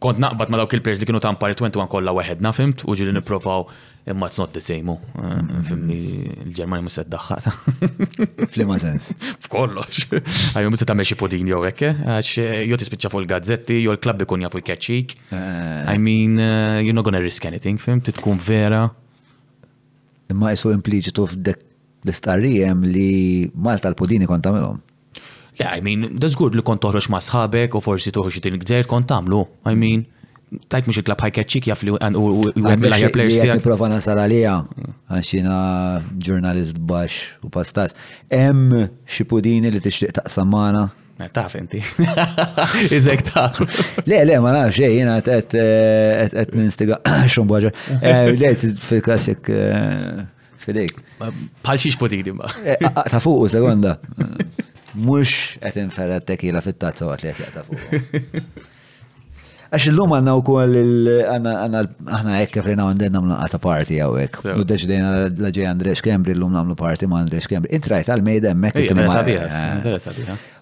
Kont naqbad ma dawk il-players li kienu ta' mpari 21 kollha waħedna, fimt, u ġili nipprovaw imma it's not the same, oh. eh, fimni l-Ġermanja mhux se ddaħħal. Flima sens. F'kollox. Għajju mhux se tagħmel xi pudin jew hekk, eh, għax jew tispiċċa fuq il-gazzetti jew il-klabb ikun jafu jkeċċik. I mean, you're not gonna risk anything, fimt, tkun vera. Imma qisu impliċitu f'dek l-istqarrija hemm li Malta l-pudini kont tagħmilhom. Le, I mean, da żgur li kont toħroġ ma' sħabek u forsi toħroġ xi tinik gżejjer kont tagħmlu. I mean, tajt mhux il-klab ħajkeċċik jaf li u għed mill-aħjar players tiegħek. Nipprova nasal għalija għax jiena ġurnalist baxx u pastas. Hemm xi pudini li tixtieq taqsam magħna? Taf inti. Iżek taf. Le, le, ma nafx, eh, jena għet eh, ninstiga xum bħagġa. Eh, le, fil-klassik fidejk. Bħal xiex potidi ma. Ta' fuq, sekonda. Mux għet inferra t-tekila fit-tazza għat li għet ta' fuq. Għax illum għanna u koll għanna għanna ekk fejn għandin namlu għata parti għaw ekk. U deċidejna la ġej Andres Kembri illum namlu parti ma Andres Kembri. Intrajt għal-mejda emmek.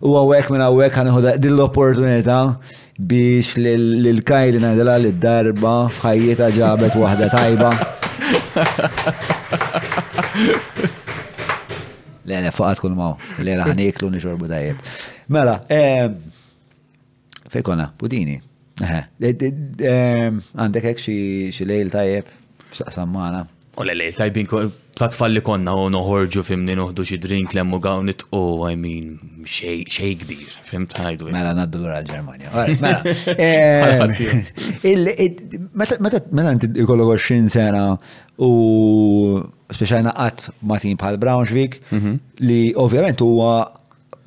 U għaw ekk minn għaw ekk għanħu dill-opportunita biex l-kajli najdela l-darba fħajjita ġabet wahda tajba. Le, le, faqat kull maw. Le, la, ħaniklu nixorbu dajib. Mela, eh, Fejkona, pudini. Għandek hekk xi lejl tajjeb, x'taqsam magħna. U le lejl tajbin ta' tfalli konna u noħorġu fimni noħdu xi drink lemmu gaw nitqu I mean xej kbir, fim tajdu. Mela naddu l-għura l-Ġermanja. Mela. Mela inti jkollok 20 sena u speċajna qatt matin bħal Braunschweig mhm. li ovvjament huwa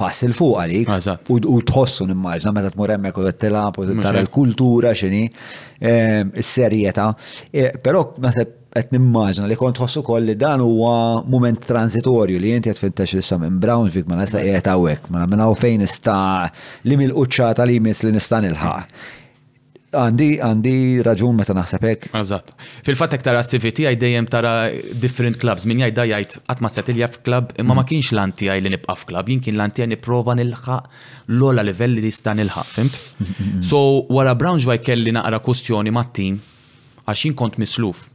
pass il fuq għalik u tħossu nimmarġna meta tmur hemmhekk u tilgħab u tara l-kultura x'inhi ehm, is-serjetà. E, però naħseb qed nimmaġna li kont tħossu koll li dan huwa mument transitorju li inti qed fintex li sa minn Brownsvik ma nasa qiegħed hawnhekk, ma minn hawn fejn nista' li mill-quċċata li jmiss li nista' nilħaq. Għandi, għandi raġun meta naħseb hekk. Eżatt. Fil-fatt hekk tara s-CV tiegħi dejjem tara different clubs. Min jgħidha jgħid qatt ma settilja f'club imma ma kienx lan tiegħi li nibqa' f'club, jien kien lan tiegħi nipprova nilħaq l-ogħla livell li nista' nilħaq, fimt? So wara Braunschweig kelli naqra kustjoni mat-tim għax jien kont misluf.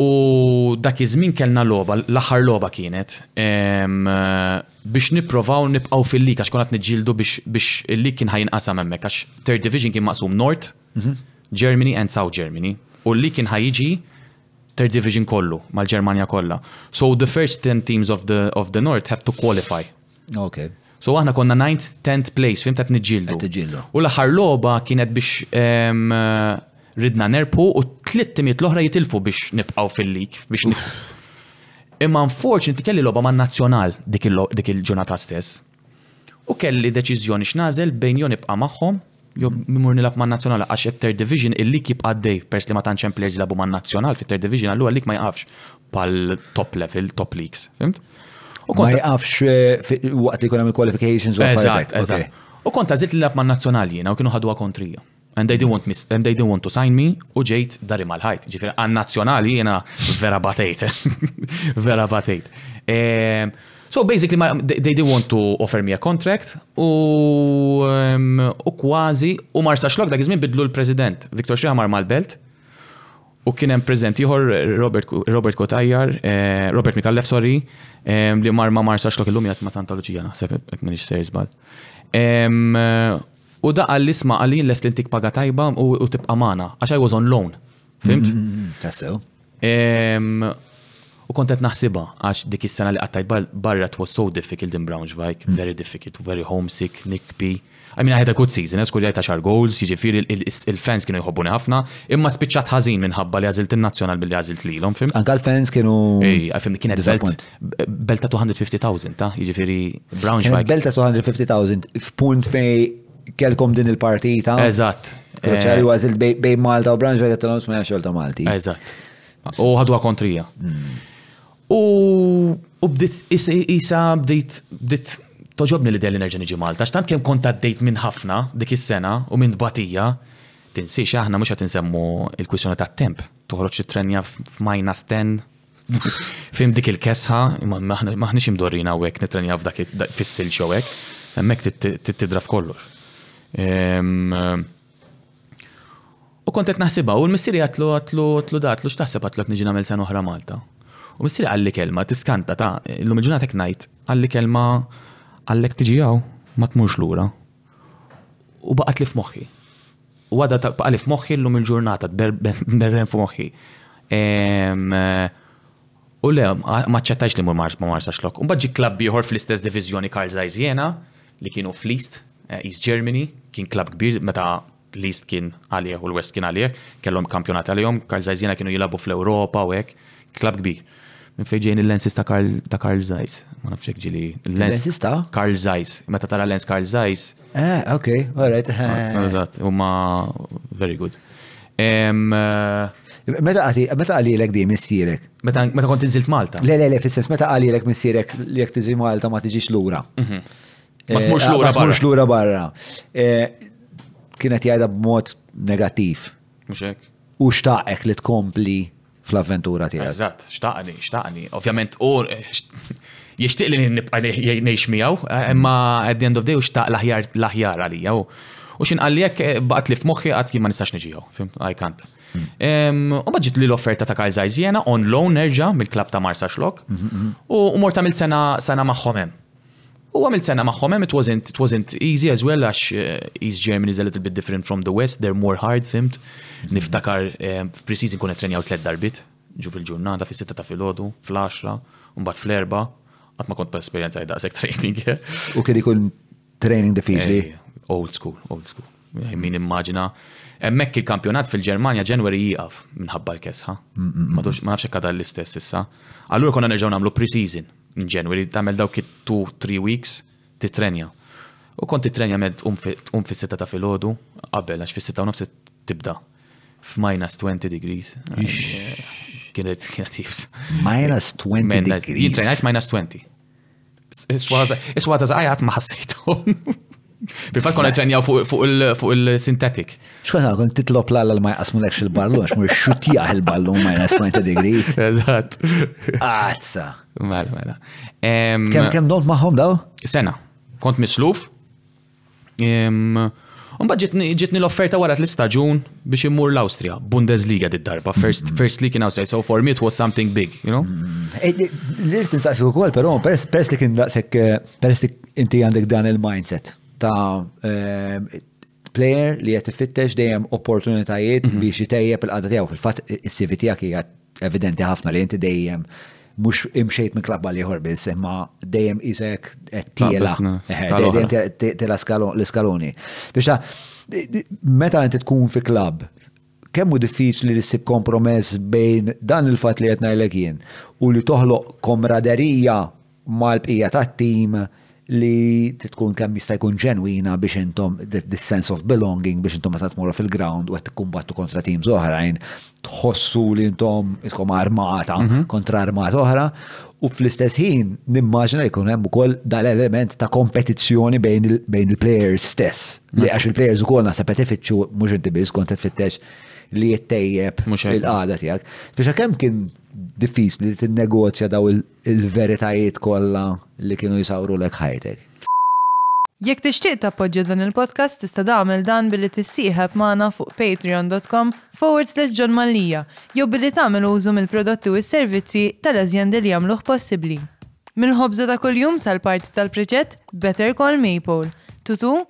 U dak iż-żmien kellna logħba, l-aħħar logħba kienet, biex nipprovaw nibqgħu fil-lig għax konna qed niġġieldu biex il-lig kien ħa jinqasam hemmhekk għax Third Division kien maqsum North Germany and South Germany u l-lig kien ħa jiġi Third Division kollu mal-Ġermanja kollha. So the first 10 teams of the, of the North have to qualify. Okay. So aħna konna 9th, 10th place, fim tat nġildu. U l-aħħar logħba kienet biex um, ridna nerpu u tlitt timiet l-oħra jitilfu biex nibqgħu fil-lig biex Imma unfortunately kelli logħba man-Nazzjonal dik il-ġurnata stess. U kelli deċiżjoni x'nagħżel bejn jew nibqa' magħhom jew mmur nilgħab man-Nazzjonal għax it-Third Division il-league jibqa' għaddej peress li ma tantx hemm players li jilagħbu man-Nazzjonal fit-Third Division allura l-league ma jqafx bħall-top level, top leagues, fhimt? Ma jqafx eh, waqt li jkun hemm il-qualifications u Eżatt, eżatt. U kont għażilt li nilgħab man-Nazzjonal jiena u kienu ħaduha kontrija. And they didn't want me, and they didn't want to sign me u ġejt dari mal-ħajt. Ġifir, għan nazjonali jena vera batejt. vera batejt. Ehm, so basically, ma, they, they didn't want to offer me a contract u, ehm, u kważi u marsa xlok dak iżmin bidlu l-president. Viktor Xriħa mar mal-belt u kien hemm preżent ieħor Robert, Robert Kotajjar, eh, Robert Mikallef, sorry, ehm, li mar ma marsa xlok illum jgħat ma Santa Luċija naħseb, minix ser jizbal. Ehm, U da qalli isma' qalli jien lest li ntik paga tajba u tibqa' magħna għax I was on loan. Fimt? Tassew. U kont qed naħsibha għax dik is-sena li qattajt barra it was so difficult in Braunschweig, mm. very difficult, very homesick, nikpi. I mean, I had a good season, eh, skurjajt ta' xar goals, jiġifieri il-fans kienu jħobbuni ħafna, imma spiċċat ħażin minħabba li għażilt in-nazzjonal billi għażilt lilhom, fim? Anka l-fans kienu. Ej, fim kienet belt. Belt ta' 250,000, ta' jiġifieri Braunschweig. Belt ta' 250,000 f'punt fej kelkom din il-partita. Eżatt. Ċari għazil eh, bej Malta u Braunschweig għattalom smajja xolta Malti. Eżatt. U ħadwa kontrija. Hmm. U bdiet isa bdiet bdiet toġobni li delli nerġa' niġi Malta, x'tant kemm kont għaddejt minn ħafna dik is-sena u minn batija, tinsiex aħna mhux qed insemmu il-kwissjoni tat-temp. Toħroġ it-trenja f'majna sten Fim dik il-kesħa, imma maħniex imdorrina u hekk nitrenja f'dak fis-silġ jew hekk, hemmhekk tittidra f'kollox. Ehm, u kont qed naħsibha u l-missieri għatlu għatlu għatlu datlu x'taħseb għatlu qed niġi nagħmel sen oħra Malta. U missieri qalli kelma tiskanta ta' illum il-ġurnata hekk ngħid qalli kelma għallek tiġi hawn ma tmurx lura. U baqgħet li f'moħħi. U għadha tbqali f'moħħi llum il-ġurnata, tberren f'moħħi. U le, ma ċċettajx li mur ma marsax lok. Imbagħad ġi klabb ieħor fl-istess diviżjoni Karl Zeiss Jena, li kienu fl-East, eh, East Germany, kien klabb kbir meta l-East kien għalih u l-West kien għalih, kellhom kampjonat għalihom, Karl Zeiss Jena kienu jilabu fl-Ewropa u hekk, Klabb kbir. Minn fejn ġejjin il-lenses ta' Karl ta' Karl Zeiss. Ma nafx hekk ġili. Lenses ta' Karl Zeiss. Meta tara lens Karl Zeiss. Eh, ok, all right. Eżatt, huma very good. Eh, meta għati, meta għalilek di missirek? Meta kont inżilt Malta? Le, le, le, fissens, meta għalilek missirek li jek tiġi Malta ma tiġix lura. Mhm. Ma eh, tmurx lura barra. lura barra. Eh, kienet jgħida b'mod negattiv. Muxek. U xtaqek li tkompli fl-avventura tiegħek. Eżatt, xtaqni, xtaqni. Ovvjament, u jixtieq li nibqa' ngħix miegħu, eh, imma at the end of day u xtaq l-aħjar l-aħjar għalija. U xin għalli jekk eh, baqgħet li f'moħħi qatt jien ma nistax niġiegħu, fim, I can't. Hmm. U maġġit li l-offerta ta' Kyle Zajzjena on loan nerġa' mill-klab ta' Marsa Xlok mhm, mhm. u mort għamil sena sena magħhom hemm. U għamilt sena magħhom hemm it wasn't it wasn't easy as well għax eh, East Germany is a little bit different from the West, they're more hard fimt. Mhm. Niftakar eh, f'preseason kun qed trenjaw tliet darbit ġu fil-ġurnata fis-sitta ta' filgħodu, fl-10, u mbagħad fl-erba' qatt ma kont ta' esperjenza daqshekk training. U kien ikun training diffiċli. Eh, old school, old school. min immaġina. Hemmhekk il-kampjonat fil-Ġermanja Ġenweri jieqaf minħabba l-kesħa. Ma nafx hekk l-istess issa. Allura konna nerġgħu nagħmlu pre-season minn Ġenweri tagħmel dawk it-2 3 weeks titrenja. U kont titrenja med um fis-sitta ta' filgħodu qabel għax fis-sitta u nofs tibda f'minus 20 degrees. Kienet kienet jibs. Minus 20 degrees. Jitrenajt minus 20. Is-swada zaħajat ma ħassejthom. Bil-fat konna ġenjaw fuq il-sintetik. ċkonna għon titlop l għalla ma jaqsmu l-ekx il-ballun, għax mu xutjaħ il-ballun ma jaqsmu 20 degrees. Eżat. Għazza. Mela, mela. Kem kem dont maħom daw? Sena. Kont misluf, Mbagħad ġitni l-offerta wara l-istaġun biex immur l-Awstrija, Bundesliga di darba, first, mm-hmm. first league in Austria, so for me it was something big, you know? Mm-hmm. Eh, eh, L-irt tinsaqsi wkoll, però pers li kien daqshekk eh, pers li inti għandek dan il-mindset ta' player li qed ifittex dejjem opportunitajiet mm-hmm. biex jitejjeb il-qagħda tiegħu. Fil-fatt is-CV tiegħek hija evidenti ħafna li inti dejjem mhux imxejt minn klabb għal ieħor biss, imma dejjem isek qed tiela. Tiela l-iskaloni. Biex ta' meta inti tkun fi klabb kemm hu diffiċli li ssib kompromess bejn dan il-fatt li qed ngħidlek jien u li toħloq komraderija mal-bqija tat-tim li trid tkun kemm jista' jkun ġenwina biex intom this sense of belonging biex intom meta tmorru fil-ground u qed tikkumbattu kontra teams oħrajn tħossu li intom iskom armata mhm. kontra armat oħra u fl-istess ħin nimmaġina jkun hemm ukoll dal-element ta' kompetizzjoni bejn il-players stess li mhm. għax il-players ukoll naħseb qed ifittxu mhux inti biss kont qed fittex li jittejjeb il-qagħda tiegħek. Biex kemm kien diffiċli li tinnegozja daw il-veritajiet kollha li kienu jsawrulek ħajtek. Jekk tixtieq tappoġġja dan il-podcast tista' tagħmel dan billi tissieħeb magħna fuq patreon dot com forward slash John Mallia jew billi tagħmel użu mill-prodotti u s-servizzi tal-azjendi li jagħmluh possibbli. Mill-ħobża ta' kuljum sal-parti tal-priċett, Better Call Maypole, Tutu,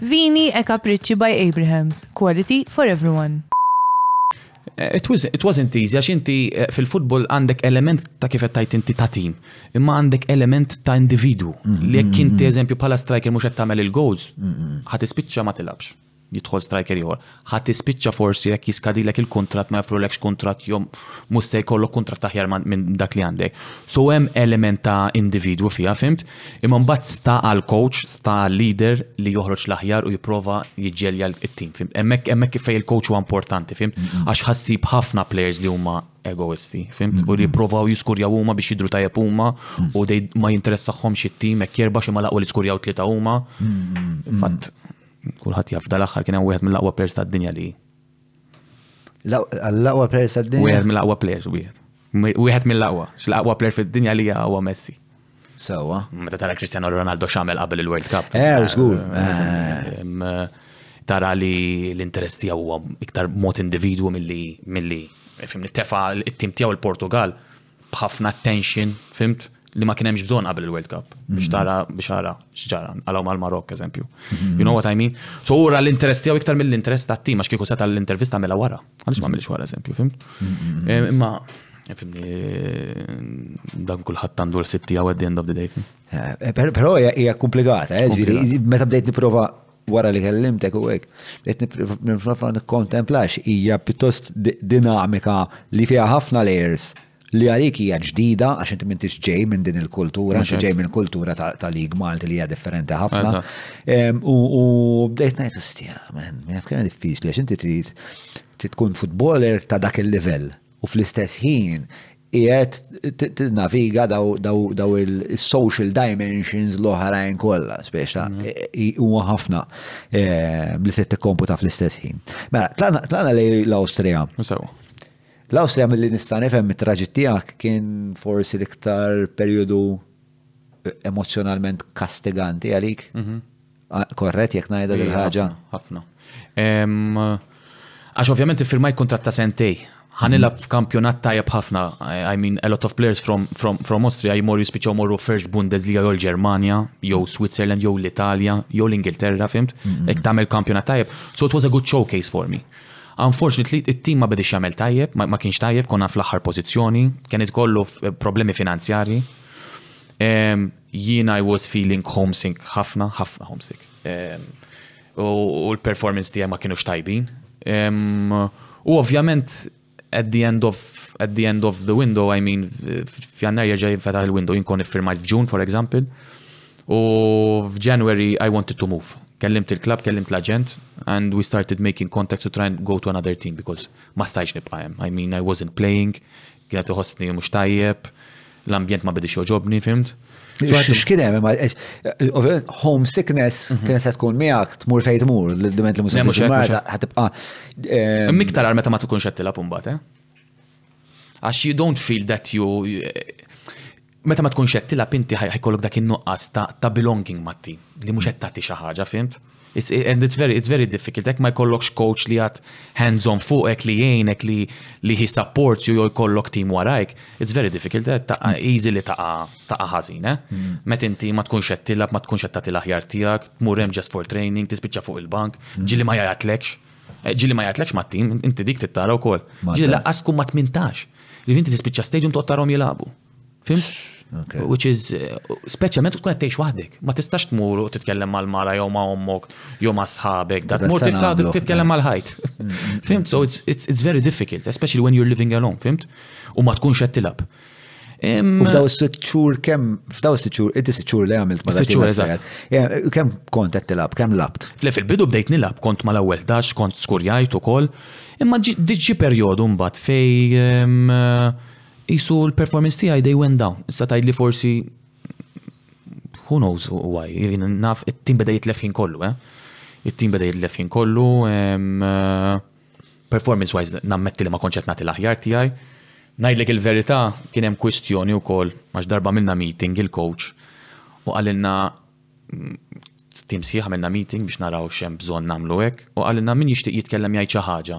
Vini e Capricci by Abrahams, quality for everyone. It wasn't easy għax inti fil-futbol għandek element ta' kif qed tgħid inti ta' tim, imma għandek element ta' individwu li jekk inti eżempju bħala striker mhux qed tagħmel il-goals, ħa tispiċċa ma tilgħabx. Jidħol striker ieħor. Ħa tispiċċa forsi jekk jiskadilek il-kuntratt ma joffrulekx kuntratt jew mhux se jkollok kuntratt aħjar minn dak li għandek. So hemm element ta' individwu fiha, fhimt? Imma mbagħad sta għall-coach, sta għal-leader li joħroġ l-aħjar u jipprova jiġġelja t-tim, fhimt? Hemmhekk hemmhekk fejn il-coach huwa importanti, fhimt? Għax ħa ssib ħafna players li huma egoisti, fhimt? U li jipprovaw jiskurjaw huma biex jidhru tajjeb huma u ma jinteressahomx it-tim jekk jerbaħ xi ma laqgħu li skurjaw tlieta huma. Fatt. Kulħadd jaf dal-aħħar kien hemm wieħed mill-aqwa players tad-dinja li. L-aqwa players tad-dinja? Wieħed mill-aqwa players wieħed. Wieħed mill-aqwa, l-aqwa player fid-dinja li huwa Messi. Sewa. Meta tara Cristiano Ronaldo xamel qabel il-World Cup. Eh, żgur. Eh, eh. Tara li l-interess tiegħu huwa iktar mod individwu milli milli fimni tefa it-tim tiegħu l-Portugal. b'ħafna attention, fimt, li ma kien hemmx bżonn qabel il-World Cup biex mhm. tara biex ara x'ġara għalhom għal Marok eżempju. Mhm. You know what I mean? So ura l-interess tiegħu iktar mill-interess tat-tim għax kieku seta' l-intervista mela wara. Għaliex ma mhm. għamilx wara eżempju, fimt? Imma Fimni, dan kullħat għandu l-sib tijaw at the end of the day. Eh, eh, Pero hija komplikata, eh, ġviri, meta bdejt niprofa Wara li kellimtek u hekk, qed nipprova nikkontempla hija pjuttost dinamika li fiha ħafna layers li għalik hija ġdida għax inti m'intix ġej minn din il-kultura, inti ġej minn kultura ta' League Malti li hija differenti ħafna. U bdejt ngħid istja, man, ma jaf kemm diffiċli għax inti trid tkun futboler ta' dak il-livell u fl-istess ħin Qiegħed tinnaviga dawn is-social dimensions l-oħrajn kollha, speċa huwa ħafna li trid tikkomputa fl-istess ħin. Mela, tlaqna lejn l-Awstrija. L-Awstrija milli nista' nifhem mit-traġit tiegħek kien forsi l-iktar perjodu emozzjonalment kastiganti għalik. Ah, korret jekk ngħidha din ħaġa. Ħafna. Għax ovvjament iffirmajt kuntratt ta' sentej. Ħanilha mm. f'kampjonat tajjeb ħafna. I mean, a lot of players from, from, from Austria jmorru jispiċċaw morru first Bundesliga jew l-Ġermanja, jew mm. Switzerland, jew l-Italja, jew l-Ingilterra, fimt? Mm. Ek tagħmel kampjonat tajjeb. So it was a good showcase for me. Unfortunately, it-tim ma bidix jagħmel tajjeb, ma kienx tajjeb, konna fl-aħħar pożizzjoni, kienet kollu eh, problemi finanzjarji. Ehm, Jiena I was feeling homesick ħafna, ħafna homesick. U l-performance tiegħi ma kienux tajbin. U ovvjament at the end of at the end of the window, I mean, f'jannar jerġa' jinfetaħ il-window, jinkun iffirmajt f'Ġun, for example. U f'January I wanted to move. Kellimt il-klab, kellimt l-aġent, and we started making contacts to try and go to another team because ma stajx nibqa' hemm. I mean, I wasn't playing, kienet iħossni mhux tajjeb. l-ambjent ma bidix joġobni, fimt? X'kien hemm imma eh, eh, homesickness mhm. kien se tkun miegħek tmur fejn tmur, l-diment li mhux marda ħatibqa'. Eh, Miktar għal meta ma tkunx qed tilgħab imbagħad, eh? Għax you don't feel that you meta ma tkunx qed tilgħab inti ħajkollok dak in-nuqqas ta' belonging mat-tim li mhux qed tagħti xi ħaġa, fimt? It's, and it's very, it's very difficult. Hekk ma jkollokx coach li għat hands-on fuqek li jgħinek li li he supports you jew jkollok team warajk. It's very difficult. Eh, ta' mm. easy li ta' ta' ħażin, eh? Mm. Met inti ma tkunx qed tilab, ma tkunx qed tagħti l-aħjar tiegħek, tmur hemm just for training, tispiċċa fuq il-bank, mm. ġili ma jgħatlekx. Eh, ġili ma jgħatlekx ma' team, inti dik tittara wkoll. Ġili laqqas tkun ma' 18. Li inti tispiċċa stadium toqtarhom jilagħbu. Fim? Okay. Which is, uh, speċjalment tkun qed tgħix waħdek. Ma tistax tmur u titkellem mal-mara jew ma' ommok jew ma' sħabek. Dak mur titkellem mal-ħajt. Mm, mm, fimt? Mm. So it's, it's, it's very difficult, especially when you're living alone, fimt? U ma tkunx qed tilab. U f'daw s-sitxur kem, f'daw s-sitxur, id s-sitxur li għamilt ma s-sitxur eżat. Kem kont għed tilab, kem labt? Le fil-bidu bdejt nilab, kont ma l-ewel dax, kont skurjajt u kol. Imma diġi periodu mbat fej Qisu l-performance tiegħi they went down. Tista' tgħidli forsi who knows why. Jiena naf it-tim beda jitlef ħin kollu, eh? It-tim beda jitlef ħin kollu. Performance wise nammetti li ma kontx qed nagħti l-aħjar tiegħi. Ngħidlek il-verità kien hemm kwistjoni wkoll għax darba għamilna meeting il-coach u qalilna tim sħiħ għamilna meeting biex naraw x'hemm bżonn nagħmlu hekk u qalilna min jixtieq jitkellem jgħid xi ħaġa.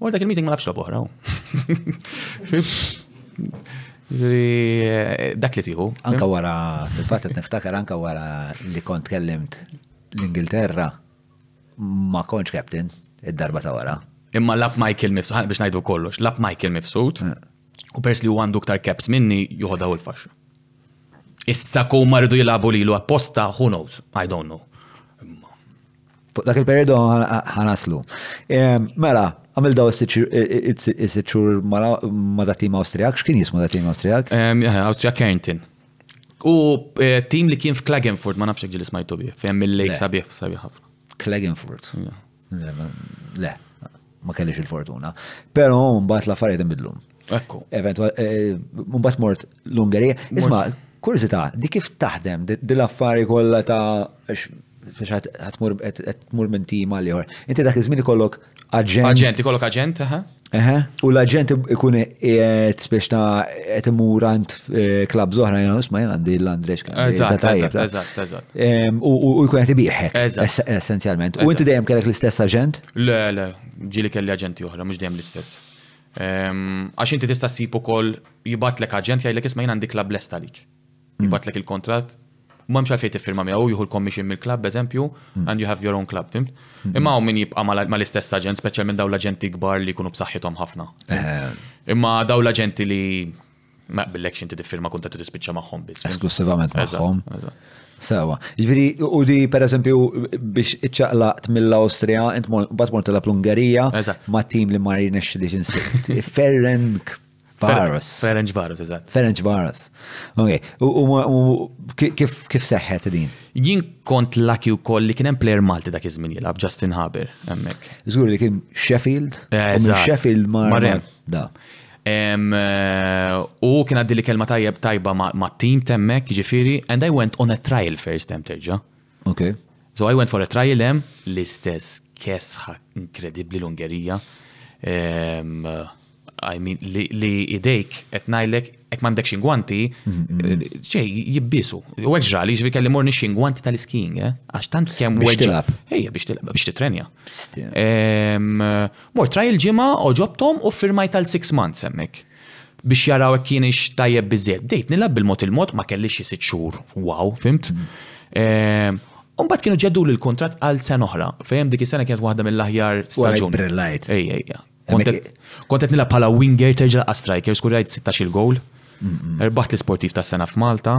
U dak il-meeting ma nafx lob oħra. Eh, dak li tiħu. Anka wara, fil-fatt qed niftakar anka wara li kont tkellimt l-Ingilterra ma kontx captain id-darba ta' wara. Imma lab Michael Mifsud, biex ngħidu kollox, lab Michael Mifsud, eh. u pers li għandu ktar caps minni juħodaw il-fax. Issa kum marridu jilabu lilu apposta, who knows, I don't know. Fuq dak il-periodu ħanaslu. Mela, għamil daw s-sitxur ma da tim Austriak, xkien jismu da tim Austriak? Austriak Kerntin. U eh, tim li kien f'Klagenfurt, ma nafxek ġili smajtu bih, fejem mill-lejk sabiħ, sabiħ ħafna. Klagenfurt? Le. ma kellix il-fortuna. Però mbagħad l-affarijiet inbidlu. Ekku. Eventwal, eh, mbagħad mort l-Ungerija. Isma, kurzita, di kif taħdem di l-affari kollha ta' biex tmur minn tim għal ieħor. Inti dak iż-żmien ikollok aġent. Aġent, ikollok aġent, aha. Eħe, u l-aġent ikun qed biex ta' qed imur għand eh, klabb żoħra jgħin isma' jgħin għandi l-Andrex. Eżatt, eżatt, eżatt. U jkun qed ibiħek essenzjalment. U inti dejjem kellek l-istess aġent? Le, le, ġieli kelli aġenti oħra, mhux dejjem l-istess. Ehm, għax inti tista' ssib ukoll jibatlek aġent jgħidlek isma' jien għandi klabb lesta lik. Mm. Jibatlek il-kontratt ma mx għalfej tifirma miegħu jieħu l-commission mill-klabb eżempju mm. and you have your own club, fimt? Mm. Imma hawn min jibqa' mal-istess aġent, speċjalment dawn l-aġenti kbar li jkunu b'saħħithom ħafna. Eh. Imma dawn l-aġenti li Ma qbillekx inti tiffirma kuntratti tispiċċa magħhom biss. Esklusivament magħhom. Sewa. Ġviri, u di per eżempju biex iċċaqlaqt mill-Austria, int bat mort l-Ungerija, ma tim li ma rinnex li ġinsibt. Ferenc Varus. Ferenc Varus, eżat. Ferenc Varus. Ok, u kif seħħet din? Jien kont laki u koll li kienem player Malti dak iż-żmien jilab, Justin Haber, emmek. Zgur li kien Sheffield? Eżat. Sheffield marrem. Da. U kien għaddi li kelma tajjeb tajba ma' team temmek, ġifiri, and I went on a trial first tem terġa. Ok. So I went for a trial hemm l-istess kesħa inkredibli l-Ungerija. I mean, li idejk qed ngħidlek hekk m'għandek xingwanti, ċej jibbisu. U hekk ġrali, ġifi kelli morni xingwanti tal-skiing, eh? għax tant kemm weġġa. Ejja biex tilab biex titrenja. Mort tra il-ġimgħa, għoġobthom u ffirmajt għal six months hemmhekk. Biex jaraw hekk kienx tajjeb biżżejjed. Bdejt nilgħab bil-mod il-mod, ma kellix xi sitt xhur wow, fhimt? U mbagħad kienu ġedduli l-kuntratt għal sena oħra. Fejn dik is-sena kienet waħda mill-aħjar staġun. Brillajt. Ej, ej, ej. Kont qed nilgħab bħala winger terġa' laqgħa striker, skurajt 16-il gowl. Erbaħt l-isportiv tas-sena f'Malta.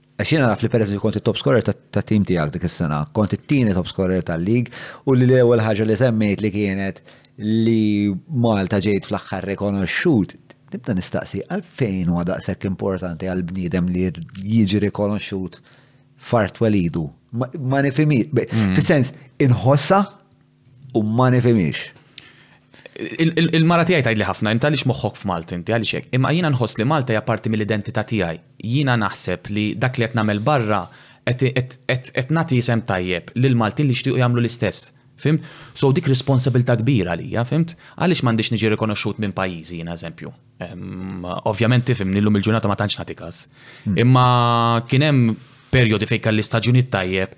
Għax jiena naf li peress li kont it-top scorer ta' tim tiegħek dik is-sena, kont it-tieni top scorer tal-lig u li l-ewwel ħaġa li semmejt li kienet li Malta ġejt fl-aħħar rikonoxxut, nibda nistaqsi għalfejn huwa daqshekk importanti għal bniedem li jiġi rikonoxxut fart twelidu. Ma nifhimiex. Hmm. Fis-sens inħossa u ma nifhimhiex. Il-mara tiegħi tgħidli ħafna, inta għaliex moħħok f'Malta inti għaliex hekk. Imma jiena nħoss li Malta hija parti mill-identità tiegħi. Jiena naħseb li dak li qed nagħmel barra qed nagħti isem tajjeb lil Maltin li jixtiequ jagħmlu l-istess. Fimt? So dik responsabilità kbira għalija, fimt? Għaliex m'għandix niġi rikonoxxut minn pajjiżi jiena eżempju. Ehm, ovvjament tifhimni llum il-ġurnata ma tantx nagħti każ. Hmm. Imma kien hemm perjodi fejn kelli staġunit tajjeb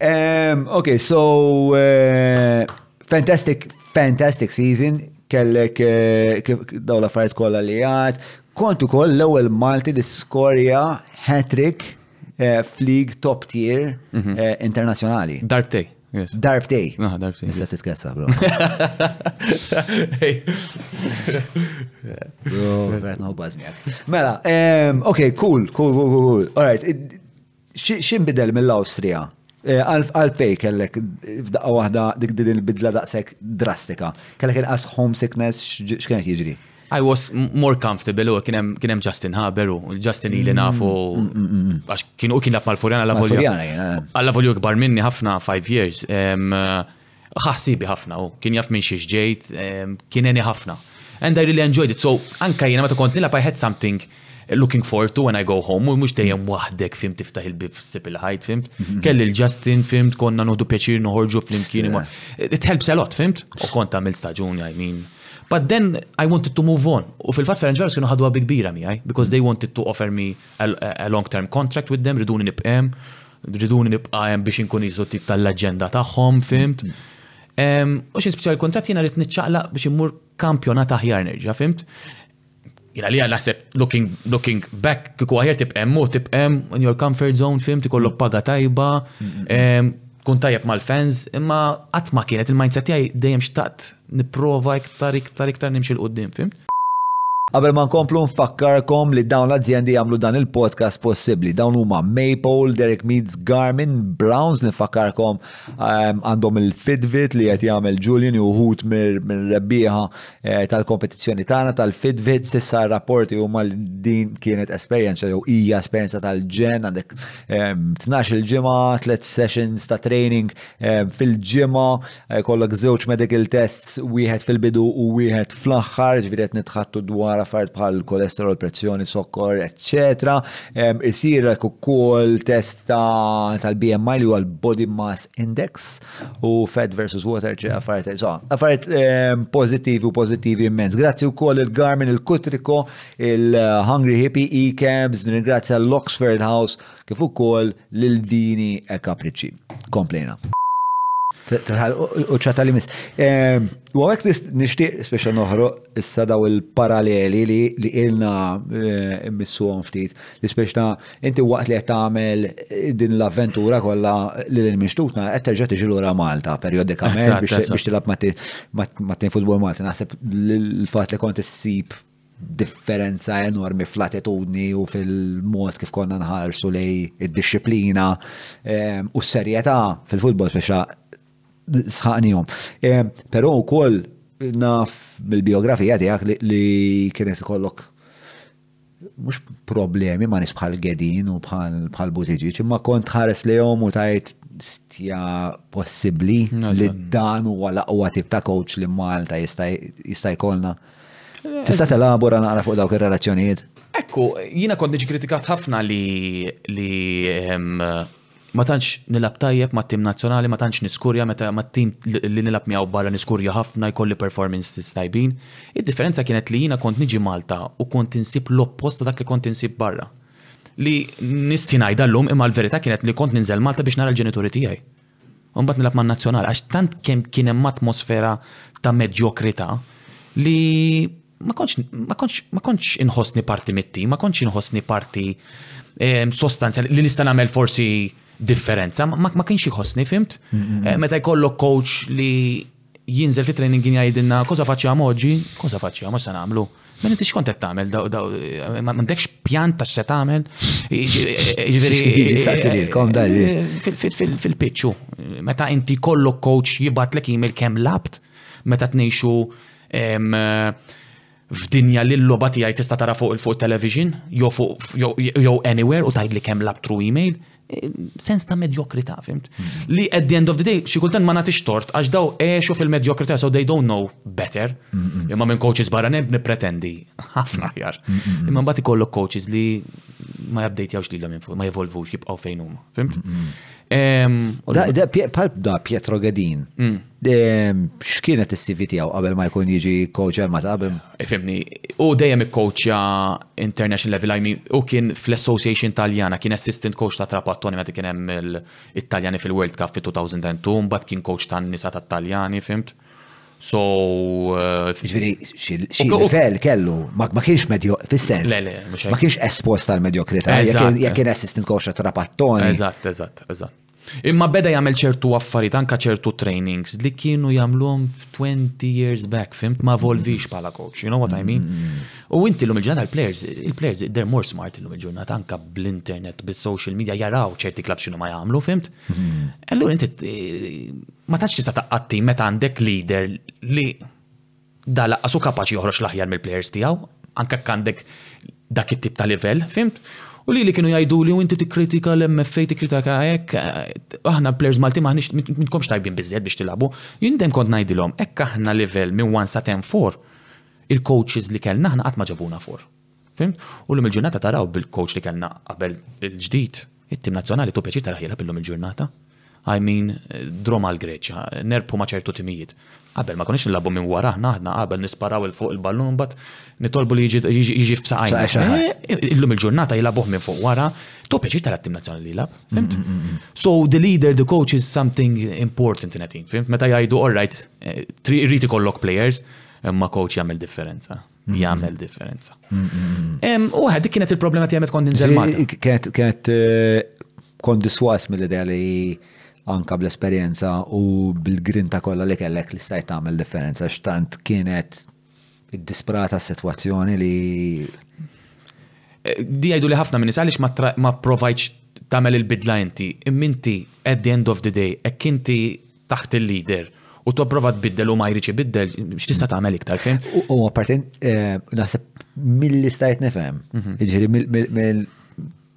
um, ok, so uh, fantastic, fantastic season. Kellek uh, daw la fajt kolla li għad. Kontu koll l-ewel Malti li skorja hat-trick uh, flig top tier mm -hmm. uh, internazjonali. Darbtej. Yes. Darbtej. Naħa darbtej. Nista titkessa, bro. Bro, għet naħu bazmijak. Mela, ok, cool, cool, cool, cool. All right, xin bidel mill-Austria? Eh, Għalfej kellek f'daqqa wahda dik din il-bidla daqsek drastika. Kellek il-qas homesickness x'kienet jiġri? I was more comfortable u kien hemm Justin Haber u Justin ili nafu mm, mm, mm, għax kienu kien lappal furjana għalla volju. Għalla volju kbar minni ħafna 5 years. Ħaħsibi ħafna u kien jaf minn xiex ġejt, kien eni ħafna. And I really enjoyed it. So anka jiena meta kont nilab I had something Looking forward to when I go home, mhux dejjem waħdek fim tiftaħ il-bib ssib il-ħajt, fimt? Mhm. Kelli l-Justin, fimt, konna noħdu pjaċir noħorġu flimkien. It helps a lot, fimt? U kont għamil staġun, I mean. But then I wanted to move on. U fil-fat Ferenc Varos kienu ħadwa bikbira miħaj, because they wanted to offer me a, a long-term contract with them, riduni nibqem, riduni nibqem biex inkun jizu tip tal-agenda taħħom, fimt? Mhm. U xin speċjal kontrat jena rrit nitċaqlaq biex immur kampjonat aħjar nerġa, fimt? Jien għalija naħseb looking, looking back kieku aħjar tibqa' hemm u tibqa' hemm in your comfort zone fim tikollok paga tajba, em, tkun tajjeb mal-fans, imma qatt ma kienet il-mindset tiegħi dejjem xtaqt nipprova iktar iktar iktar nimxi l quddiem fim. Qabel ma nkomplu nfakkarkom li dawn l-azjendi jagħmlu dan il-podcast possibbli. Dawn huma Maypole, Derek Meads, Garmin, Browns li nfakkarkom ehm, għandhom il-Fitbit li qed jagħmel Julian u wħud mir-rebbieħa Eh, tal-kompetizzjoni tagħna tal-fitvid sissa rapporti huma li din kienet esperjenza jew hija esperjenza tal-ġen għandek 12 ehm, il-ġimgħa, tliet sessions ta' training ehm, fil-ġimgħa, eh, kollok żewġ medical tests, wieħed fil-bidu u wieħed fl-aħħar, ġifieri qed nitħattu dwar affarijiet bħal kolesterol, pressjoni, sokkor, eċċetera. Ehm, isirek ukoll test tal-BMI li huwa l-Body Mass Index u Fed versus Water, ċe affarijiet, so, affarijiet ehm, pozittivi u pozittivi immens. Grazzi u koll il-Garmin, il-Kutriko, il-Hungry Hippie, e-cabs, ringrazzja l-Oxford House, kif u koll l-Dini e Kapriċi. Komplejna. U ċata li mis. Ehm, u għek nishtiq speċa noħro issa daw il-paralleli li ilna eh, immissu ftit. L-ispirtu ta' inti waqt li qed tagħmel din l-avventura kollha lil il-mixtutna qed terġa' tiġi lura Malta perjodikament biex tilgħab ma' tim futbol Malti. Naħseb l-fatt li kont issib differenza enormi fl-attitudni u fil-mod kif konna nħarsu lej id-disciplina ehm, u s-serjetà fil-futbol speċa sħaqnijom. Ehm, Pero u koll naf mill-biografija tijak li kienet kollok mhux problemi ma' nies bħal Gedin u bħal Buttigieg, imma kont ħares lejhom u tajt stja possibbli li dan huwa l-aqwa tip ta' coach li Malta jista' jkollna. Tista' telabora naqra fuq dawk ir-relazzjonijiet? Ekku, jiena kont niġi kritikat ħafna li ehm, Ma tantx nilgħab tajjeb mat-tim nazzjonali, ma tantx niskurja meta mat-tim li nilgħab miegħu barra niskurja ħafna, jkolli performances tajbin. Id-differenza kienet li jiena kont niġi Malta u kont insib l-oppost ta' dak li kont insib barra. Li nistħi ngħidha llum imma l-verità kienet li kont ninżel Malta biex nara l-ġenituri tiegħi. U mbagħad nilgħab man-Nazzjonal għax tant kemm kien hemm atmosfera ta' medjokrità li ma kontx ma kontx ma kontx inħossni parti mitti, ma kontx inħossni parti ehm, sostanza li nista' nagħmel forsi differenza, ma kienx iħossni, fimt? Eh, meta jkollok coach li jinżel fit-training kien jgħidilna cosa facciamo oggi? Cosa facciamo x'se nagħmlu? Mela inti x'kont qed tagħmel daw daw m'għandekx pjan ta' x'se tagħmel? Fil-pitchu, meta inti kollok coach jibatlek email kemm labt, meta tnejxu F'dinja li l-logħba tiegħi tista' tara fuq il-fuq it-television jew fuq jew anywhere u tgħidli kemm lab through email, sens ta' medjokrità, fimt? Mm-hmm. Li at the end of the day, xi kultant ma nagħtix tort għax daw għexu fil-medjokrità so they don't know better. Mm-hmm. Imma minn coaches barra nippretendi ħafna aħjar. Mm-hmm. Imma mbagħad ikollok coaches li ma jabdejt jawx li l-għamil fuq, ma jevolvux jibqaw fejn huma. Fimt? Pal da Pietro Gedin, mm. x'kienet is-CV tiegħu qabel ma jkun jiġi coach armat qabel? Ifimni, u dejjem ikkoċja international level, I mean, u kien fl-Association Taljana, kien assistant coach ta' Trapattoni meta kien hemm il-Taljani fil-World Cup fi 2002, mbagħad kien coach tan-nisa tat-Taljani, fimt? So. Ġviri, xie level kellu, ma kienx medjo, fil-sens. Le, le, mux Ma kienx espost tal medjokrita Jek kien assistant coach ta' trapattoni. Eżatt, eżatt, eżatt. Imma beda jagħmel ċertu affarijiet, anka ċertu trainings li kienu jagħmluhom 20 years back, fimt ma volvix bħala coach, you know what I mean? Mm. U inti l-lum il-ġurnata l-players, il-players, they're more smart l-lum il-ġurnata, anka bl-internet, bis-social media, jaraw ċerti klab xinu ma jagħmlu, fimt? Mm. Allura inti eh, Ma tantx tista' tgħaqqad tim meta għandek leader li da laqqas hu kapaċi joħroġ l-aħjar mill-players tiegħu, anke jekk għandek dak it-tip ta' livell, fhimt? U lili kienu jgħiduli u inti tikkritika l-MFA, tikkritika hekk, aħna l-players Maltin m'aħniex, m'intkomx tajbin biżżejjed biex tilagħbu. Jien dejjem kont ngħidilhom hekk aħna livell minn one sa ten four, il-coaches li kellna aħna qatt ma ġabuna four. Fim? U l-lum il-ġurnata taraw bil-coach li kellna qabel il-ġdid, it-tim nazzjonali tu pjaċir taraħ jilab illum il-ġurnata. I mean, drom għal Greċja, nerpu ma ċertu timijiet. Qabel ma konix nlabu minn wara, naħna qabel nisparaw il-fuq il-ballun bat nitolbu li jiġi f'saqajna. Eh, illum il-ġurnata jilabuħ minn fuq wara, tu pjaċir taraħ tim nazzjonali jilab. Mm, mm, mm, so the leader, the coach is something important in a team. Meta jgħidu, all right, eh, rriti kollok players, imma coach jagħmel differenza. jagħmel differenza. U dik kienet il-problema tiegħi kont inżelmata. Kienet eh, kont diswas mill-idea li anka bl-esperjenza u bil-grinta kollha li kellek li stajt tagħmel differenza x'tant kienet id-disprata s-sitwazzjoni li eh, di għajdu li ħafna minn għaliex ma provajċ tamel il-bidla inti, imminti at the end of the day, ekk inti taħt il-leader u topprova tbiddel u ma jridx ibiddel, x'tista' tagħmel iktar fejn? U apparti eh, naħseb mill-istajt nifhem, mhm. jiġri mill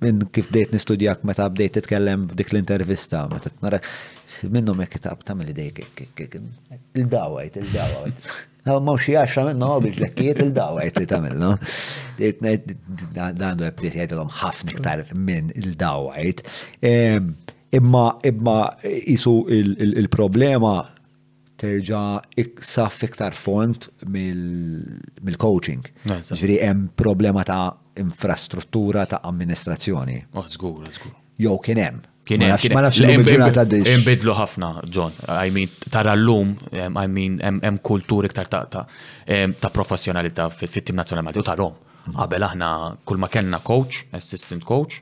minn kif bdejt nistudjak meta bdejt titkellem f'dik l-intervista, meta nara minnhom hekk kitab ta' mill idejk il-dawajt, il-dawajt. Ma xi għaxra minnhom għaw biex lekkijiet il-dawajt li tagħmilna. Għandu qed jgħidilhom ħafna iktar minn il-dawajt. Ehm, Imma imma qisu il-problema terġa' iksa fiktar font mill-coaching. Ġifieri hemm problema ta' infrastruttura ta' amministrazzjoni. Oh, żgur, żgur. Jew kien hemm. Kien hemm. Ma nafx il-ġurnata dix. Inbidlu ħafna, John. I mean, tara llum, I mean, hemm kultur iktar ta' professjonalità fit-tim nazzjonali Malti u tarhom. Qabel aħna kull ma kellna coach, assistant coach,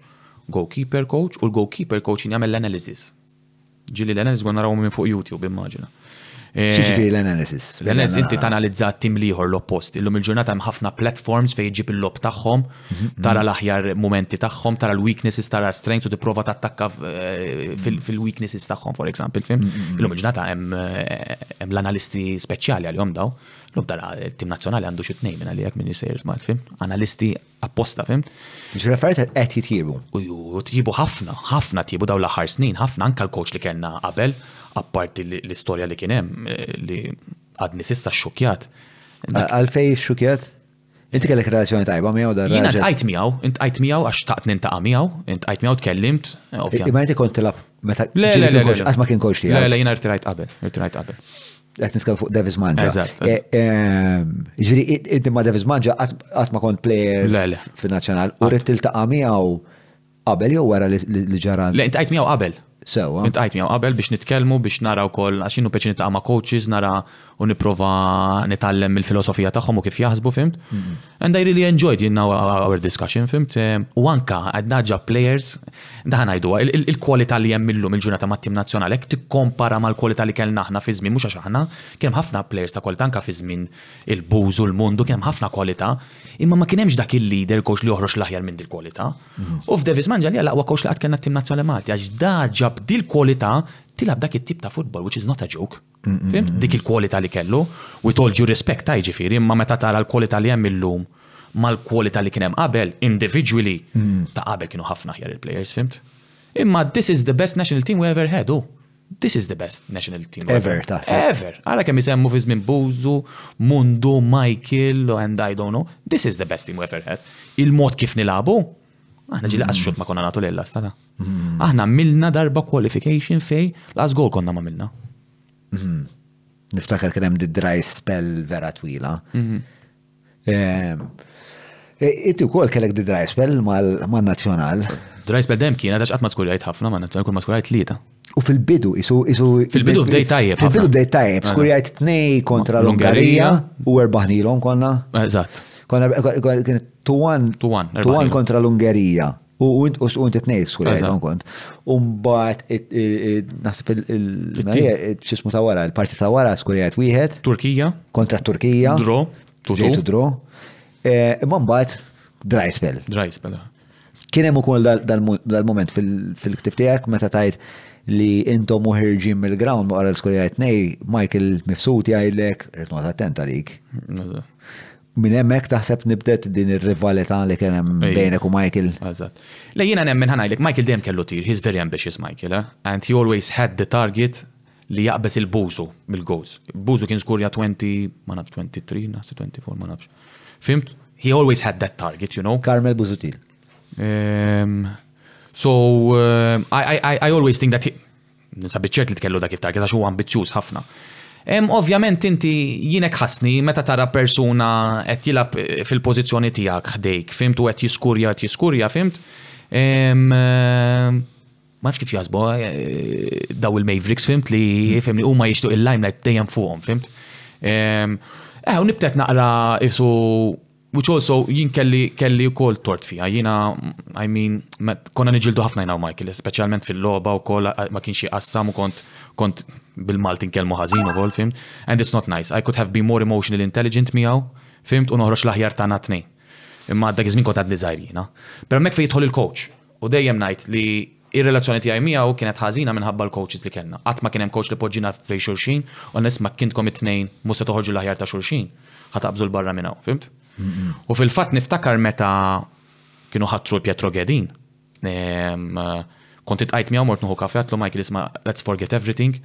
goalkeeper coach u l-goalkeeper coach jien jagħmel l-analysis. Ġili l-analysis għu naraw minn fuq YouTube immaġina. Eh, Xiġifieri l-analysis. L-analysis inti tanalizza tim liħor l-oppost. Illum il-ġurnata hemm ħafna platforms fejn ġib il-lob tagħhom, mhm. tara l-aħjar momenti tagħhom, tara l-weaknesses, tara strengths u tipprova tattakka eh, fil-weaknesses tagħhom, for example, fim. Mhm, mhm. Illum il-ġurnata eh, hemm l-analisti speċjali għalihom daw. L-lum tara tim nazzjonali għandu xi tnejn minn għalihek minn jisejr mal-fim. Analisti apposta, fim? Biex referet qed jitjibu. U tjibu ħafna, ħafna tjibu daw l-aħħar snin, ħafna anka l-coach li kellna qabel, apparti l-istorja li kien hemm eh, li għadni sissa xxukjat. Għalfej xxukjat? Inti kellek relazzjoni tajba miegħu dar Jiena ntqajt miegħu, ntqajt miegħu għax taqt nintaqa' miegħu, ntqajt miegħu tkellimt, eh, ovvjament. Ma inti kont tilab meta Le, le, le, qatt ma kien coach tiegħek. Le, le, jiena rtirajt qabel, rtirajt qabel. Qed nitkellem fuq Davis Manġa. Eżatt. Eh, eh, ġifieri inti ma' Davis Manġa qatt ma kont plejer fin-nazzjonal u rrid tiltaqa' miegħu qabel jew wara li ġara. Le, intqajt miegħu qabel. Sewa. Intqajt miegħu qabel biex nitkellmu biex nara wkoll għax inhu peċi nitlaqa' ma' coaches nara u nipprova nitgħallem mill-filosofija tagħhom u kif jaħsbu fimt. Mm-hmm. And I really enjoyed you know our discussion fimt. Eh, u anka għadnaġa players Daħ ngħiduha, il-kwalità li hemm illum il-ġurnata mat-tim nazzjonali jekk tikkompara mal-kwalità li kellna aħna fi żmien, mhux għax aħna, kien hemm ħafna plejers ta' kwalità anke fi żmien il-Boos u l-Mundu, kien hemm ħafna kwalità, imma ma kien hemmx dak il-leader coach li joħroġ l-aħjar minn dil-kwalità. U f'Davis Mangia li hija l-aqwa coach li qatt kellna t-tim nazzjonali Malti għax da ġab dil-kwalità tilgħab dak it-tip ta' futbol which is not a joke. Fimt? Dik il-kwalità li kellu, with all due respect, ta' jiġifieri, imma meta tara l-kwalità li hemm illum mal-kwalità li kien hemm qabel, individually, ta' qabel kienu ħafna aħjar il-players, fimt? Imma this is the best national team we ever had, hu. This is the best national team. Ever, ta' Ever. Ara kemm jisemmu fi żmien Buzu, Mundu, Michael, and I don't know. This is the best team we ever had. Il-mod kif nilabu, Aħna ġili qas xut ma konna nagħtu lejn l-asta ta'. Mm-hmm. Aħna milna darba qualification fej l-qas gol konna ma milna. Mm-hmm. Niftakar kien hemm dry spell vera twila. Mm-hmm. Ehm, e, Inti wkoll kellek dry spell mal-nazzjonal. Dry spell dem kien għax qatt ma skurjajt ħafna ma' nazzjonal kull ma skurjajt tlieta. U fil-bidu, isu, isu. Fil-bidu bdejt tajjeb. Fil-bidu bdejt tajjeb, skur jgħid tnej kontra l-Ungarija u erbaħnilhom konna. Eżatt. Konna kienet 2-1. 2-1 kontra l-Ungerija. U inti tnej skur jgħidhom kont. Umbat, naħseb il-xismu ta' wara, il-parti ta' wara skur jgħid wieħed. Turkija. Kontra Turkija. Dro. Tutu. Dro. Imma mbagħad dry spell. Dry spell. Kien hemm ukoll dal-mument fil-ktif tiegħek meta tajt li intom u ħirġin mill-ground ma qara l-iskolja nej Michael Mifsud jgħidlek rid noqgħod attent għalik. Min hemmhekk taħseb nibdet din ir-rivalità li kien hemm bejnek u Michael. Eżatt. Le jiena nemmen ħanajlek Michael dejjem kellu tir, he's very ambitious Michael, eh? and he always had the target li jaqbeż il-Busu mill-goals. Busu kien skurja 20, ma nafx 23, naħseb 24, ma nafx. Fimt? He always had that target, you know. Carmel Busutil. Um, so, um, I, I, I always think that he... Nisabi ċert li tkellu dak it-target, għax huwa ambizzjuż ħafna. Um, ovvjament inti jinek ħasni meta tara persuna qed jilab eh, fil-pożizzjoni tiegħek ħdejk, fimt u qed jiskurja qed jiskurja, fimt. Um, uh, Ma nafx kif jaħsbu daw il-Mavericks, fimt li fimni huma jixtuq il-limelight dejjem fuqhom, fimt. Ehm, eh, u nibtet naqra isu which also jien kelli kelli wkoll tort fija. Jiena I mean konna niġildu ħafna jina u Michael, speċjalment fil-logħba wkoll ma kienx jqassam u kont kont bil-Malti nkellmu ħażin ukoll, fimt. And it's not nice. I could have been more emotionally intelligent miegħu, fimt, u noħroġ l-aħjar tagħna tnejn. Imma dak iż-żmien kont għadni żgħir jiena. Però hemmhekk fejn jidħol il-coach. U dejjem ngħid li r-relazzjoni tiegħi miegħu kienet ħażina minħabba l-coaches li kellna. Qatt ma kien hemm coach li poġġina fejn xulxin u nisma' jekk intkom it-tnejn mhux se toħorġu l-aħjar ta' xulxin, ħa taqbżu 'l barra minn hawn, fhimt? U fil-fatt niftakar meta kienu ħatru l-Pietro Ghedin, kont iltqajt miegħu mort nieħu kafè għedtlu Michael isma' let's forget everything,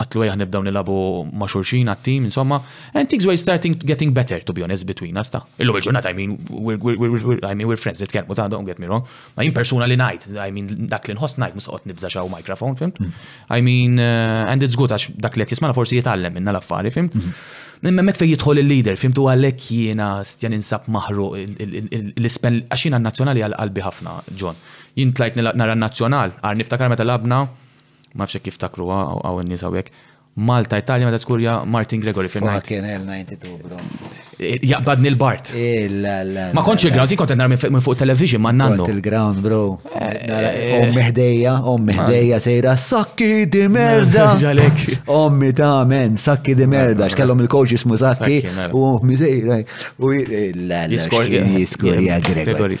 Qatt l-way aħna nibdew nilagħbu ma' xulxin għat-team, insomma, and things were starting getting better to be honest between us, ta'. Illum il-ġurnata I mean I mean we're friends nitkellmu ta' don't get me wrong, ma' jien persuna li ngħid I mean dak li nħoss ngħid mhux se noqgħod nibża' x'hawn microphone fhimt? I mean eh, and it's good għax dak li qed jismana forsi jitgħallem minna l-affari fhimt? Imma hemmhekk fejn jidħol il-leader fhimt u għalhekk jiena stja ninsab maħruq l-ispen għax jiena n-nazzjonali għal qalbi ħafna John. Jien tlajt nara n-nazzjonal, għar niftakar meta labna Ma fxek jiftakru għaw n-nis għawek. Malta, Italja, meta skurja Martin Gregory fil Malta. Kien hemm 92, bro. Eh, jaqbadni l-Bart. Eh, ma konċ il-ground, jien kontent narmi minn fuq television ma nannu. Kont il-ground, bro. Eh, ommi ħdejja, ommi ħdejja sejra, sakki di merda. Ġalek. Ommi ta' men, sakki di merda, xkellom il-coach jismu sakki, u ommi sejra. U l-għalix jiskurja Gregory.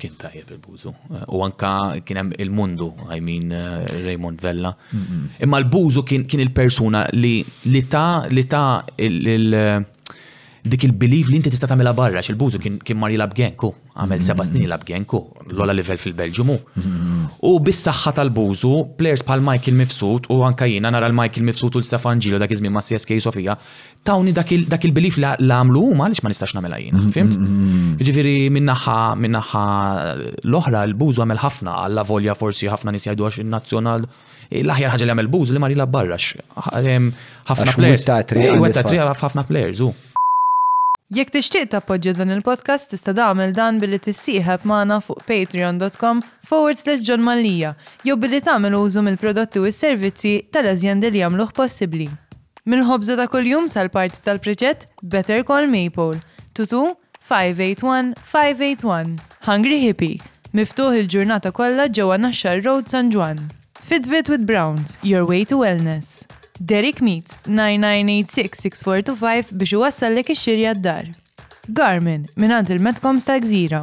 Kien tajjeb il-bużu. U anka kien hemm il-mundu, I mean eh, Raymond Vella. Imma l-bużu kien, kien il-persuna li, li ta' li ta' il, il dik il-belief li inti tista' tagħmilha barra xil bużu kien kien mar jilab genku, għamel mm-hmm. seba' snin jilab genku, l-ola livell fil-Belġium mm-hmm. u bis-saħħa tal-bużu players bħal Michael Mifsud u anka jiena nara l-Michael Mifsud u l-Stefan Ġilo dak iż-żmien ma' CSK Sofija tawni dak il-belief li għamlu huma għaliex ma nistax nagħmilha jien, mm-hmm. fimt? Mm-hmm. Ġifieri minnaħħa minnaħħa l-oħra l-bużu għamel ħafna għalla volja forsi ħafna nies jgħidu għax in-nazzjonal l-aħjar ħaġa li għamel buż li marila barra ħafna players. ħafna players u. Jekk tixtieq tappoġġja dan il-podcast tista' tagħmel dan billi tissieħeb magħna fuq patreon.com forward slash John Mallia jew billi tagħmel użu mill-prodotti u s-servizzi tal-azjendi li jagħmluh possibbli. Mill-ħobża ta' kuljum sal-parti tal-preċett Better Call Maypole, 22581 Hungry Hippie, miftuħ il-ġurnata kollha ġewwa Naxxar Road San Ġwann. Fitbit with Browns, your way to wellness. Derek Meats, 9986-6425 biex iwassallek ix-xiri għad-dar. Garmin, mingħand il-Metcoms tal-Gżira.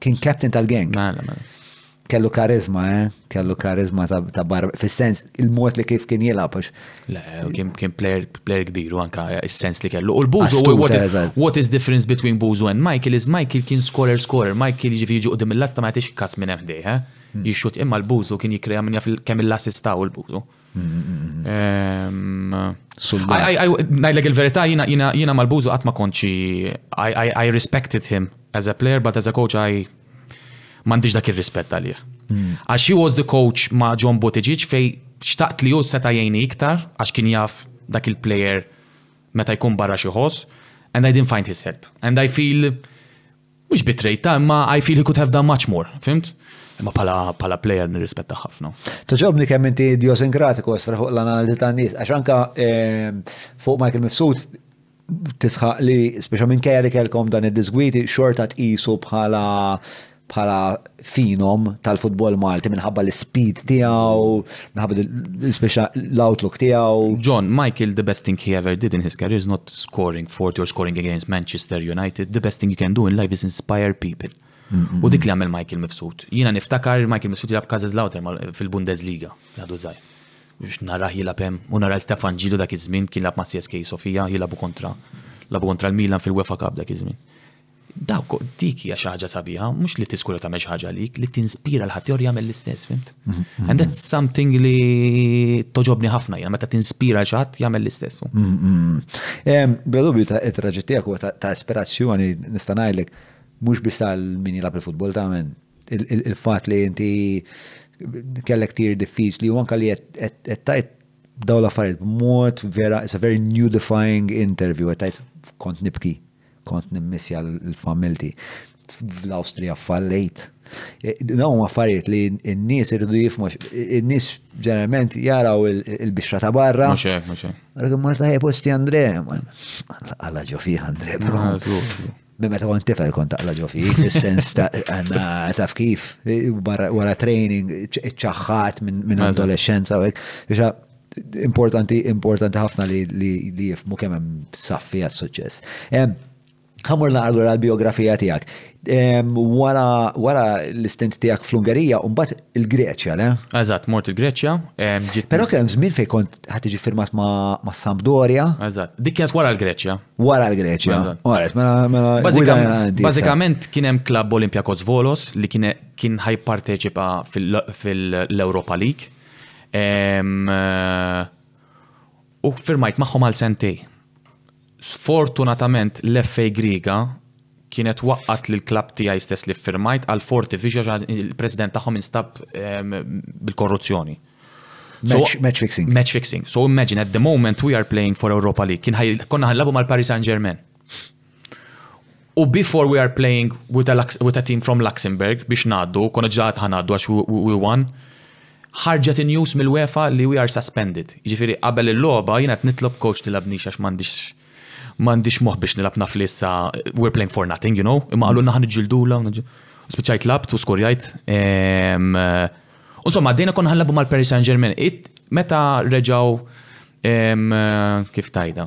Kien captain tal-gang. Mela, mela. Kellu karizma, eh? Kellu karizma ta' barba. Fis-sens, il-mod li kif kien jilab. Le, kien player, player kbir, u anka il-sens li kellu. U l-Buzu, what, what is difference between Buzu and Michael is Michael kien scorer, scorer. Michael ġifi ġuq dim il-lasta ma jtix kas minn hemm ħdejha. Eh? Hmm. Jixxut imma l-Buzu kien jikreja minn jaf kemm il-assista u l-Buzu. Najlek il-verità jina jina jina mal-bużu qatt ma konċi I respected him as a player but as a coach I m'għandix dak ir-rispett għalih. Hmm. Għax he was the coach ma' John Buttigieg fej xtaqt li hu seta' jgħini iktar għax kien jaf dak il-player meta jkun barra xi ħoss and I didn't find his help. And I feel Mhux bi trade ta' imma I feel he could have done much more, fimt? Imma pala, pala player nirrispetta ħafna. Toġobni kemm inti idiosinkratiku estra fuq l-analiżi ta' nies, għax anka ehm, fuq Michael Mifsud tisħaq li speċa minn kajja li kellkom dan id-disgwiti xorta tqisu bħala bħala finom tal-futbol Malti minħabba l-speed tiegħu, minħabba l-outlook tiegħu. John, Michael, the best thing he ever did in his career is not scoring 40 or scoring against Manchester United. The best thing you can do in life is inspire people. U dik li għamil Michael Mifsud. Jiena niftakar Michael Mifsud jilab Kazes Lauter fil-Bundesliga, għadu zaħi. Biex naraħ jilab hemm, u naraħ Stefan Ġidu dak iż-żmien kien lab ma' CSK Sofija, jilabu kontra, labu kontra l-Milan fil-UEFA Cup dak iż-żmien. Dawk, dik hija xi ħaġa sabiħa, mhux li tiskura tagħmel xi ħaġa għalik, li tinspira l-ħadd ieħor jagħmel l-istess, fhimt? And that's something li toġobni ħafna jiena meta tinspira xi ħadd jagħmel l-istess. Bla dubju ta' it-traġit tiegħek huwa ta' ispirazzjoni nista' ngħidlek mhux biss għal min jilgħab il-futbol ta' men. Il-fatt li inti kellek tir diffiċli u anke li qed tajt daw l-affarijiet b'mod vera, it's a very nudifying interview, qed tajt kont nibki kont nimmissja l-familti. Fl-Awstrija fallejt. E, dawn affarijiet li n-nies irridu jifmu, n-nies ġeneralment jaraw il-bixra ta' barra. Mux hekk, mux hekk. Għalek marta hija posti Andre, għalla ġo fih Andre, Minn meta kont tifel kont taqla ġo fih, fis-sens ta' taf kif, wara training, ċaħħat minn adolescenza u hekk. Importanti, importanti ħafna li, li, li jifmu kemm hemm saffi għas suċċess. Ħamur naqra l-biografija tiegħek. Wara, wara l-istint tiegħek fl-Ungerija, u mbagħad il-Greċja, le? Eżatt, mort il-Greċja. Però kemm żmien fejn kont ħadd tiġi firmat ma' Sampdoria. Eżatt, dik kienet wara l-Greċja. Wara l-Greċja. Mela, mela, bażikament kien hemm klabb Olimpia Kosvolos li kien ħajparteċipa fil-Europa League. U firmajt magħhom għal sentej. Sfortunatament l-FA Griga kienet waqqat l klab tiegħi stess li firmajt għal Forti Viġa il-president tagħhom instab bil-korruzzjoni. Match, match fixing. Match fixing. So imagine at the moment we are playing for Europa League. Kien konna ħanlabu mal-Paris Saint-Germain. U before we are playing with a, with a team from Luxembourg biex ngħaddu, konna ġaħat ħanaddu għax we won, ħarġet in news mill-UEFA li we are suspended. Ġifiri, qabel il-logħba jiena qed nitlob coach tilabnix għax m'għandix m'għandix moħ biex nilab naf li issa we're playing for nothing, you know, imma qalu naħan iġġildula. Spiċajt labt u skorjajt. Ehm, insomma, għaddejna konna ħanlabu mal-Paris Saint-Germain. Meta reġaw ehm, kif tajda?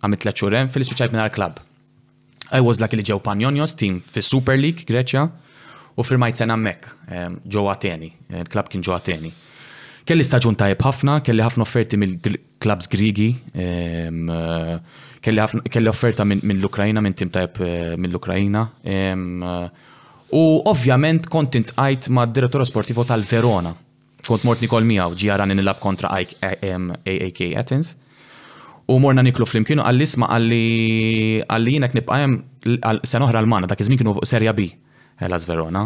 Għamilt tliet xhur hemm, filli spiċċajt mingħajr klabb. I was lucky li ġew Panionios, tim fis-Super League, Greċja, u firmajt sena hemmhekk, ehm, ġew Ateni, eh, klabb kien ġew Ateni. Kelli staġun tajjeb ħafna, kelli ħafna offerti mill-klabbs Grigi, ehm, eh, kelli offerta mill-Ukrajina, minn tim tajjeb eh, mill-Ukrajina. Ehm, u ovvjament kont intqajt ma' direttura sportivo tal-Verona, Kont mort nikol miegħu, ġie jarani nilgħab kontra AEK AEK Athens u morna niklu flimkien u qalli isma' qalli qalli jien hekk nibqa' hemm għal sena oħra l-Malta dak iż-żmien kienu fuq Serja B Hellas Verona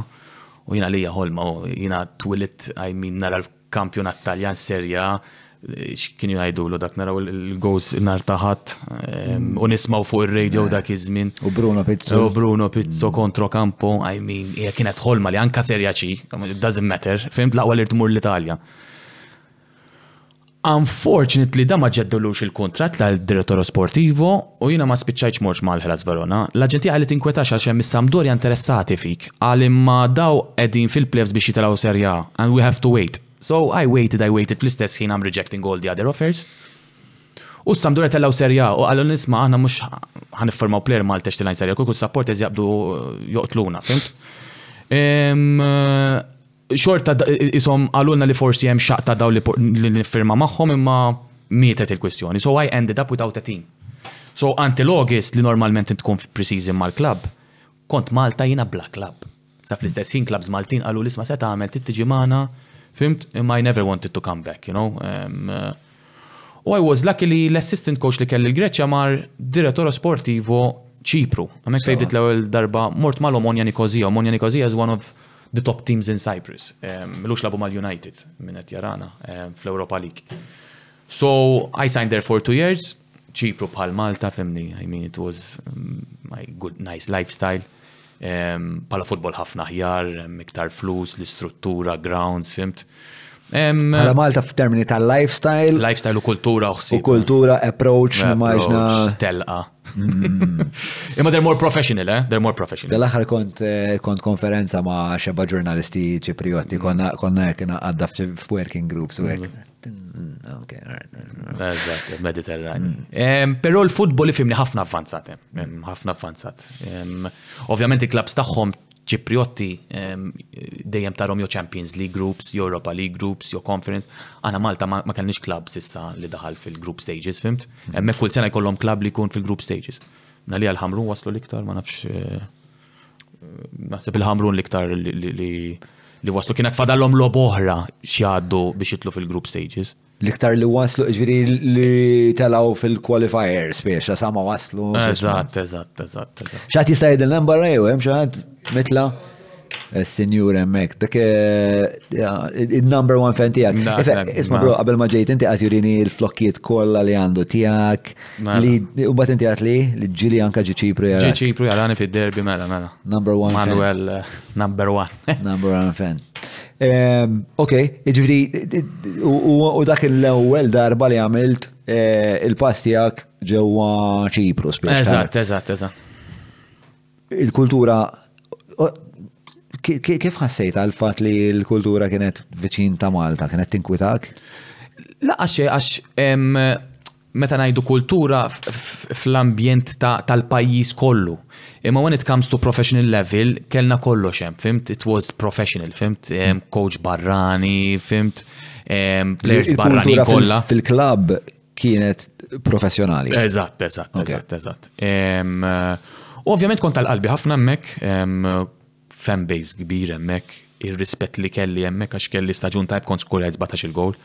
u jien għalija ħolma u jiena twilit I mean nara l-kampjonat Taljan Serja X'kienu jgħidulu dak naraw il-gows nhar ta' Ħadd u nismgħu fuq ir-radio dak iż-żmien. U Bruno Pizzo. U Bruno Pizzo kontro kampo, I mean, hija kienet ħolma li anka serja ċi, it doesn't matter, fehmt l-aqwa li tmur l-Italja. Unfortunately da ma ġeddulux il-kuntratt l direttor Sportivo u jiena ma spiċċajtx morx mal-Hellas Verona. L-aġenti qalet inkwetax għax hemm is-Sampdoria interessati fik. Qal imma daw qegħdin fil-playoffs biex jitilgħu Serja A and we have to wait. So I waited, I waited, fl-istess ħin I'm rejecting all the other offers. U s-Sampdoria tellgħu Serie A u qalulna isma' aħna mhux ħa nifformaw player Malta xti lajn Serie A, kull supporters jaqbdu joqtluna, fimt? Xorta isom qalulna li forsi hemm xaq ta' daw li nifirma magħhom imma mietet il-kwistjoni. So I ended up without a team. So until August li normalment tkun f'preseason mal-klabb, kont Malta jiena bla klabb. Sa fl-istess ħin clubs Maltin qalu l-isma' se tagħmel trid tiġi magħna, fimt, imma I never wanted to come back, you know. U I was lucky li l-assistant coach li kelli l-Greċja mar direttoro sportivo Ċipru. Għamek fejbdit l-ewwel darba mort malhom Onja Nikozija. Onja Nikozija is one of the top teams in Cyprus. Lux labu mal-United minn qed jarana fl-Europa League. So I signed there for two years. Ċipru bħal Malta fimni, I mean it was my good nice lifestyle. Pala futbol ħafna ħjar, miktar flus, l-istruttura, grounds, fimt. Pala Malta f'termini ta' lifestyle. Lifestyle u kultura uħsi. U kultura, approach, maġna. Telqa. Mm. Imma they're more professional, eh? They're more professional. Dal-axar kont eh, kont konferenza ma' xeba ġurnalisti ċiprioti, mm. konna konna jekk għadda f'working groups u jekk. Mm. Eżatt, Mediterran. Mm. Però l-futbol ifimni ħafna avvanzat, ħafna avvanzat. Ovvjament il-klabs tagħhom ċipriotti dejjem tarom jo Champions League groups, jo Europa League groups, jo Conference. Għana Malta ma kellniex klab sissa li daħal fil-group stages, fimt? Emme kull sena jkollhom klab li jkun fil-group stages. Nali għal-ħamru waslu liktar, ma nafx. Eh, Naħseb il-Ħamrun l-iktar li waslu kienet fadallhom lob oħra x'jgħaddu biex jitlu fil-group stages. L-iktar li waslu ġviri li telaw fil-qualifier spiex, sama waslu. Eżatt, eżatt, eżatt. ċaħt jista' jidilna barra jew hemm xaħat mitla? Eh, Senjur emmek, dak eh, il-number one fan tijak. Isma bro, qabel ma ġejt inti għat jurini il-flokkiet kolla li għandu tijak, Mela. Li, u bat inti għat li, li ġili anka ġi ċipru jara. Ġi ċipru jara fi derbi mela, mela. Number one. Manuel, eh, number one. number one fan. Ehm, ok, ġifri, u dak il-ewel darba li għamilt eh, il-pass tijak ġewa ċipru, speċa. Eżat, eżat, eżat. Il-kultura, kif ħassejt għal-fat li l-kultura kienet viċin ta' Malta, kienet tinkwitak? Laqax, għax meta ngħidu kultura fl-ambjent tal-pajjiż kollu. Imma when it comes to professional level, kellna kollox hemm, fimt? It was professional, fimt? Coach barrani, fimt? Players barrani kollha. Fil-klab kienet professjonali. Eżatt, eżatt, eżatt, eżatt. Ovvjament kont tal-qalbi ħafna hemmhekk, fan base kbir hemmhekk, ir-rispett li kelli hemmhekk għax kelli staġun tajb kont skurajt 17-il gowl.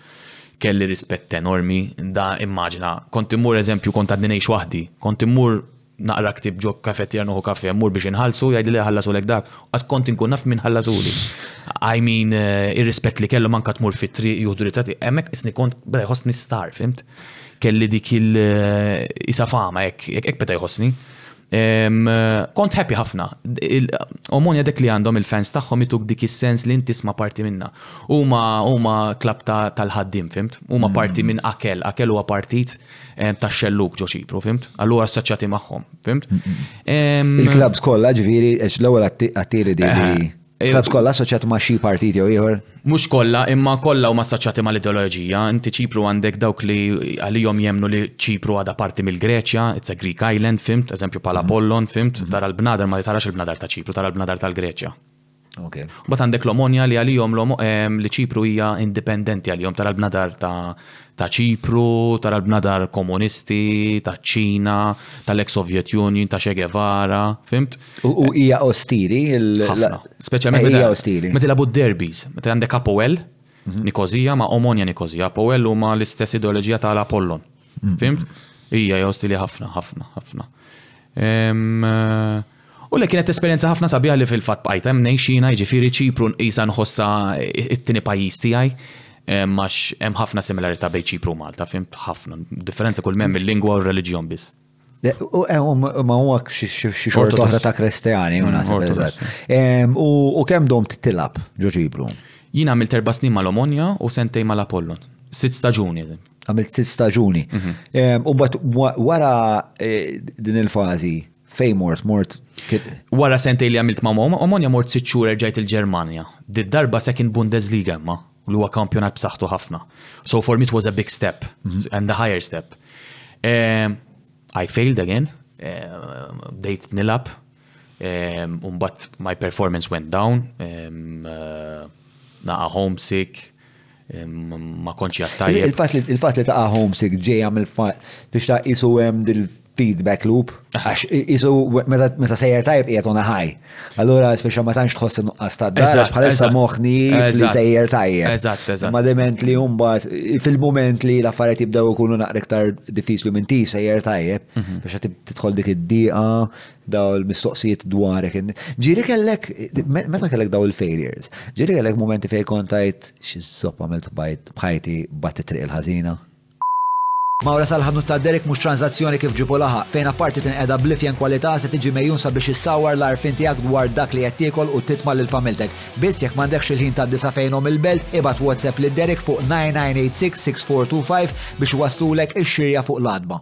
Kelli rispett enormi, da immaġina, kont immur eżempju kont għadni ngħix waħdi, kont immur naqra ktieb ġo kafettiera noħu kafè, mmur biex inħallsu jgħidli le ħallasulek dak, qas kont inkun naf min ħallasuli. I mean, eh, ir-rispett li kellu manka tmur fit-triq juħdu ritratti, hemmhekk isni kont beda jħossni star, fimt? Kelli dik il-isa eh, fama hekk, hekk beda jħossni. Kont happy ħafna. Omonja dek li għandhom il-fans tagħhom ituk dik is-sens li inti isma' parti minnha. Huma huma klabb tal-ħaddiem, fimt? Huma parti minn Akel. Akel huwa partit tax-xellug ġo Ċipru, fimt? Allura assoċjati magħhom, fimt? Il-klabbs kollha ġifieri l-ewwel għattieri di. Tat kollha assoċjati ma' xi partit jew ieħor? Mhux kollha, imma kollha huma assoċjati mal-ideoloġija. Inti Ċipru għandek dawk li għalihom jemmnu li Ċipru għadha parti mill-Greċja, it's a Greek island, fimt, eżempju bħal Apollon, fimt, tara l-bnadar ma tarax il-bnadar ta' Ċipru, tara l-bnadar tal-Greċja. Okay. Bat għandek l-omonja li għalihom li Ċipru hija indipendenti għalihom tara l-bnadar ta' ta' Ċipru, tal-bnadar komunisti, taċ-Ċina, tal-eks Soviet Union, ta' Che Guevara, fhimt? U hija ostili il. Ħafna. Speċjalment meta. Hija ostili. Meta jilagħbu d-derbies, meta għandek Apoel, mhm. Nikozija ma' Omonja Nikozija, Apoel huma l-istess ideoloġija tal Apollon. Mhm. Fhimt? Hija hija ostili ħafna, ħafna, ħafna. Eh, U le kienet esperjenza ħafna sabiħa li fil-fatt bqajt hemm ngħix jiena, jiġifieri Ċipru nqisha nħossha t-tieni pajjiż tiegħi għax hemm ħafna similarità bejn Ċipru u Malta, fhimt ħafna. Differenza kull hemm il-lingwa u r-reliġjon biss. U eh, um, ma huwa xi xorta oħra ta' Kristjani, u mm, naħseb U kemm dom titilab ġo Ċipru? Jien għamilt erba' snin mal-Omonja u sentej mal-Apollon. Sitt staġuni. Għamilt sitt staġuni. Mhm. U bat wara eh, din il-fazi, Fej mort, mort. Wara sentej li għamilt ma' mom, omonja mort sitt xhur erġajt il-Ġermanja. Did darba second Bundesliga imma, li huwa kampjonat b'saħħtu ħafna. So for me it was a big step mhm. and a higher step. Um, I failed again, um, dejt nilab, um, umbat my performance went down, um, uh, naqa homesick, ma kontx jattajja. Il-fat li ta' homesick ġeja mill-fat biex ta' isu hemm dil-feedback loop. Għax isu meta sejjer tajb qiegħed on ħaj. Allura speċa ma tantx tħoss nuqqas ta' dar bħalissa moħħni li sejjer tajjeb. Eżatt, eżatt. Ma dement li mbagħad fil-mument li l-affarijiet jibdew ikunu naqra iktar diffiċli minn ti sejjer tajjeb mhm. biex tidħol dik id-diqa daw il-mistoqsijiet dwarek. Ġiri kellek, meta kellek daw il-failures, ġiri kellek momenti fej kontajt xizzop għamilt bħajti bat triq il-ħazina. Mawra sal-ħanut ta' Derek mhux transazzjoni kif ġibu laħa, fejn apparti tinqeda blifjen kwalità se tiġi mejjun sabiex issawwar l-għarfien tiegħek dwar dak li qed tiekol u titma' lil familtek. Biss jekk m'għandekx il-ħin tad-disa' fejnhom il-belt, ibgħat WhatsApp lil Derek fuq 9986 6425 biex iwasslulek ix-xirja fuq l-għatba.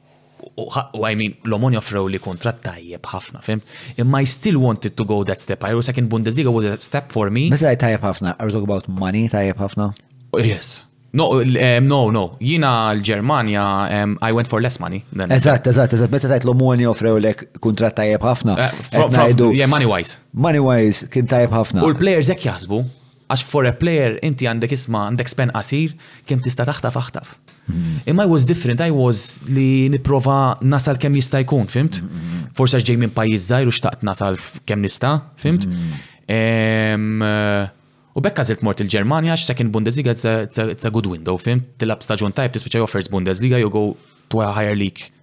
u I mean, l-Omoni offrewli kuntratt tajjeb ħafna, fimt? Imma I still wanted to go that step higher u second Bundesliga was a step for me. Meta għajt tajjeb ħafna, are you talking about money tajjeb ħafna? Yes. No, no, no. Jina l-Germania, I went for less money. Eżatt, eżatt, eżatt. Meta tajt l-Omoni offrewlek kuntratt tajjeb ħafna. Eh, yeah, money wise. Money wise kien tajjeb ħafna. U l-players ek jaħsbu, Għax for a player inti għandek isma' għandek spen qasir kemm tista' taħtaf aħtaf. Imma I was different, I was li nipprova nasal kemm jista' jkun, fimt? Forsi għax ġej minn pajjiż żgħir u xtaqt nasal kemm nista', fimt? Ehm, U bekk għażilt mort il-Ġermanja għax second Bundesliga it's a- it's a it's a good window, fimt? Tilab staġun tajb tispiċċa joffers Bundesliga you go to a higher league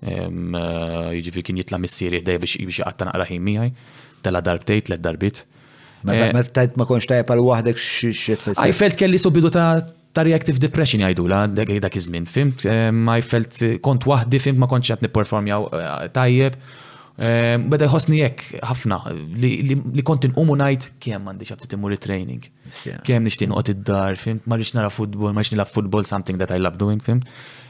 Jiġifieri kien jitla' missieri ħdejja biex jaqatta' naqra ħin miegħi. Tela' darbtejn, tliet darbiet. Meta eh, tajt ma konx tajjeb għal waħdek xi tfisser. I felt kelli subidu ta' reactive depression jgħidula dak iż-żmien, fimt? I felt kont waħdi fimt ma kontx qed nipperformja eh, tajjeb. Beda jħossni hekk ħafna li kont inqum u ngħid kemm m'għandix abtit imur training. Kemm nixtieq noqgħod id-dar, fimt? Ma rridx nara futbol, ma rridx nilgħab futbol, something that I love doing, fimt?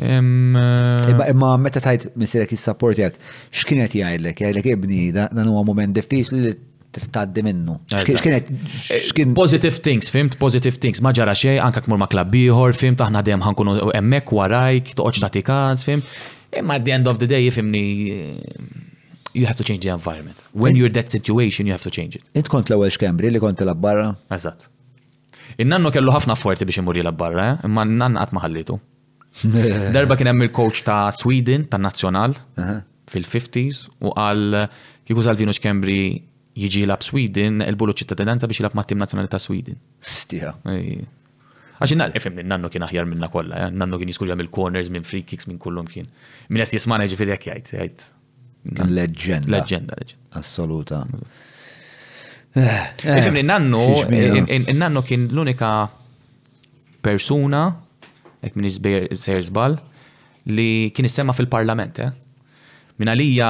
Eh, imma meta tajt misirek jissapportjak, x'kienet jgħidlek? Jgħidlek ibni, dan huwa moment diffiċli li taddi minnu. X'kienet x'kien positive things, fimt positive things, ma ġara xejn anke kmur ma' klabb ieħor, fimt aħna dejjem ħankunu hemmhekk warajk, toqgħodx tagħti każ, fimt. Imma at the end of the day jifimni you have to change the environment. When you're that situation, you have to change it. Int kont l-ewwel xkembri li kont tilab barra? Eżatt. In-nannu kellu ħafna fforti biex imur jilgħab barra, eh, imma n-nanna qatt ma ħallietu. Darba kien hemm il-coach ta' Sweden, ta' Nazzjonal, fil-50s, u qal kieku Salvino Xkembri jiġi jilgħab Sweden, neqilbu l-ċittadinanza biex jilgħab mat-tim nazzjonali ta' Sweden. Stija. Għax nal, ifem, nannu kien aħjar minna kolla, eh? nannu kien jiskur jgħamil corners minn free kicks minn kullum kien. Minn est jismana ġifiri jek jgħajt, jgħajt, Leġġenda. Leġġenda, leġġenda. Assoluta. Isimni, nannu, nannu kien l-unika persuna, ek minn sejr zbal, li kien issemma fil-parlament, eh? Min għalija,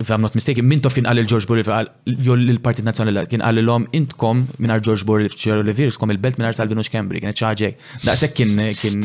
if I'm not mistaken, minn tof kien għal il-George Burri, joll il-Partit Nazjonali, kien għal l-om intkom minn għal George Burri, ċerru li virus, kom il-belt minn għal Salvinu Xkembri, kienet ċaġej. Daqsek kien. Kien.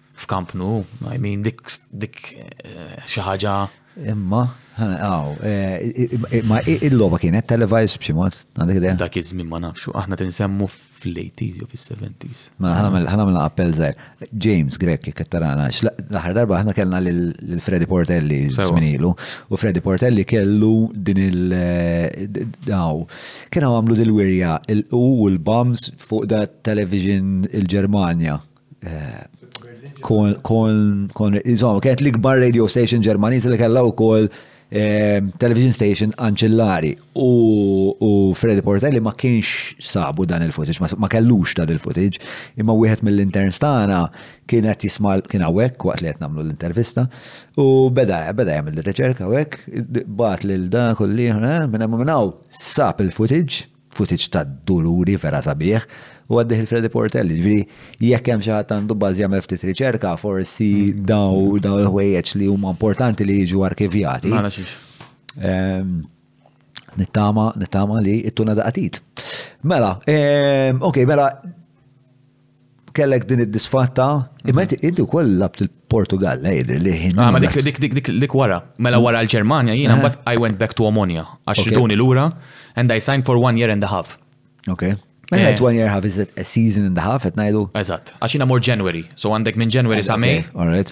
f'Camp Nou, I mean, dik, dik eh, xi ħaġa. Imma, għaw, eh, ma il-loba kienet televised b'xi mod, għandek idea? Dak iż-żmien ma nafxu, aħna tinsemmu fl-80s jew fis-70s. Ma ħana mill appell żgħir. James Grek kif tarana, l-aħħar darba aħna kellna lil Freddy Portelli żminilu, u Freddy Portelli kellu din il- eh, daw. Kienu għamlu dil-wirja u l-bams fuq da television il-Ġermanja Kon, insomma, kienet l-ikbar radio station ġermaniż li kellha wkoll ehm, television station anċillari. U Freddy Portelli ma kienx sabu dan il-footage, ma kellux dan il-footage, imma wieħed mill-interns tagħna kien qed jisma' kien hawnhekk waqt li qed nagħmlu l-intervista u beda beda jagħmel riċerka hawnhekk, bat lil dak u l-ieħor eh, minn hemm minn hawn sab il-footage Footage ta' duluri vera sabiħ. U għaddejh il-Freddy Portelli, ġifieri jekk hemm xi ħadd għandu bażi jagħmel ftit riċerka forsi daw daw il-ħwejjeġ li huma importanti li jiġu arkivjati. Mela xiex. Ehm, Nittama, nittama li ittuna daqatit. Mela, ehm, ok, mela, kellek din id-disfatta, mhm. imma inti wkoll labt il-Portugal, eh, jidri li ħin. Ah, ma dik dik dik dik dik wara, mela mhm. wara l-Ġermanja jiena eh. but I went back to Omonia għax riduni lura and I signed for one year and a half. Okay. Mela eh. one year half is a season and a half qed ngħidu. Eżatt, għax jiena mor January, so għandek minn January sa May. All right.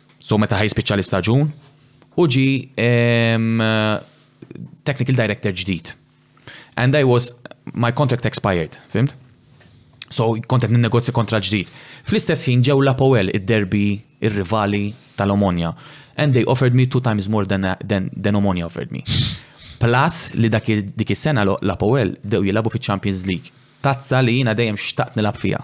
So meta ħaj spiċċa l-istaġun u ġi technical director ġdid. And I was, my contract expired, fimt? So kontet n-negozja kontra ġdid. Fl-istess ħin ġew la Powell id-derbi ir-rivali tal-Omonja. And they offered me two times more than, than, than Omonja offered me. Plus li dak dik is-sena la Powell dew jilabu fiċ-Champions League. Tazza li jiena dejjem xtaqt nilab fija.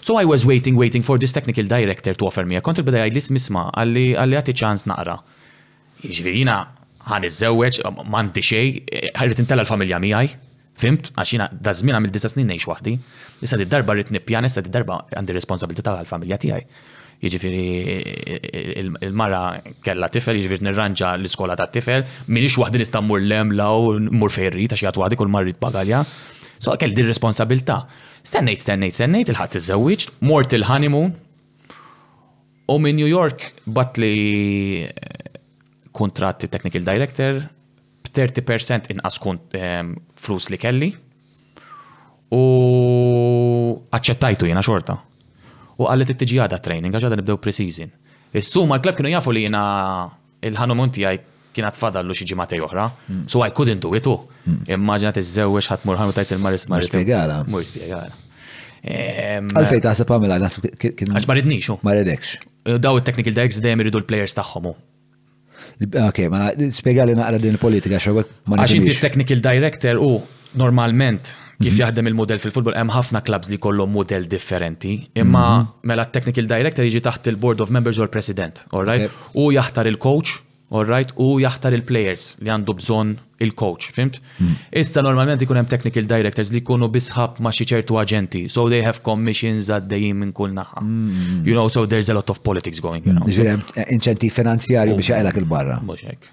So I was waiting waiting for this technical director to offer me a contract beda jgħidli isma' isma' għalli għalli agħti ċans naqra. Jiġifieri jiena ħa niżżewweġ m'għandi xejn, irrid intella' l-familja miegħi, fimt? Għax jiena daż-żmien għamilt disa' snin ngħix waħdi. Issa did-darba rrid nippjana, issa did-darba għandi responsabilità tal-familja tiegħi. Jiġifieri il-mara kellha tifel, jiġifieri nirranġa l-iskola tat-tifel, m'iniex waħdi nista' mmur l-hemm law mmur fejn rrid għax jgħid waħdi kull ma rrid pagalja. So kelli dir-responsabilità. Stennejt, stennejt, stennejt, il-ħadd iżżewwiġt, mort il-honeymoon, u minn New York batli kuntratt technical director b'30% inqas ehm, flus li kelli. U aċċettajtu jiena xorta. U għalli t-tiġi għada training, għax għada nibdew pre-season. Is-suma l-klab kienu jafu li jiena Il-ħanunun tiegħi kien għad fadallu xi ġimagħtej oħra, so I couldn't do it u. Immaġina tiżżewweġ ħa tmur ħanun tgħid il-marist marri. Mur spjegalha. Mur spjegalha. Għalfejn taħseb għamilha naħseb kien. Għax ma ridnix u. Ma ridekx. Daw it-technical directors dejjem iridu l-players tagħhom u. Ok, ma spjegali naqra din il-politika xewwek ma nafx. Għax inti technical director u Normalment, kif mhm. jaħdem il-modell fil-futbol, hemm ħafna klabs li kollhom modell differenti, imma mhm. mela t-technical director jiġi taħt il-board of members u l-president, all right? U jaħtar il-coach, all right? U jaħtar il-players li għandu bżonn il-coach, fimt? Mhm. Issa normalment ikun hemm technical directors li jkunu bisħab ma xi ċertu aġenti, so they have commissions għaddejjin minn kull naħa. You know, so there's a lot of politics going on. Ġirem, eh, inċenti finanzjarju biex jaqilak il-barra. Mhux hekk.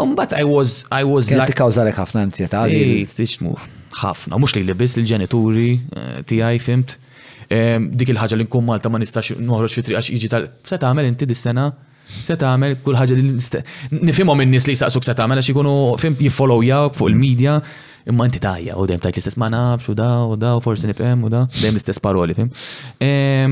Umbat I was, I was like. Kawżalek ħafna anzjetà. Tixmu, ħafna, mux li libis il-ġenituri eh, tijaj, fimt. Dik il-ħagġa li nkun Malta ma nistax noħroġ fitri għax iġi tal. Se tagħmel inti dis-sena? Se tagħmel kull ħaġa li nifhimhom in-nies li jsaqsuk se tagħmel għax ikunu fimt jiffollowjawk fuq il-medja imma inti tajja u dejjem tajt l-istess ma nafx u da u da u forsi nifhem u da dejjem l-istess paroli fim. Eh,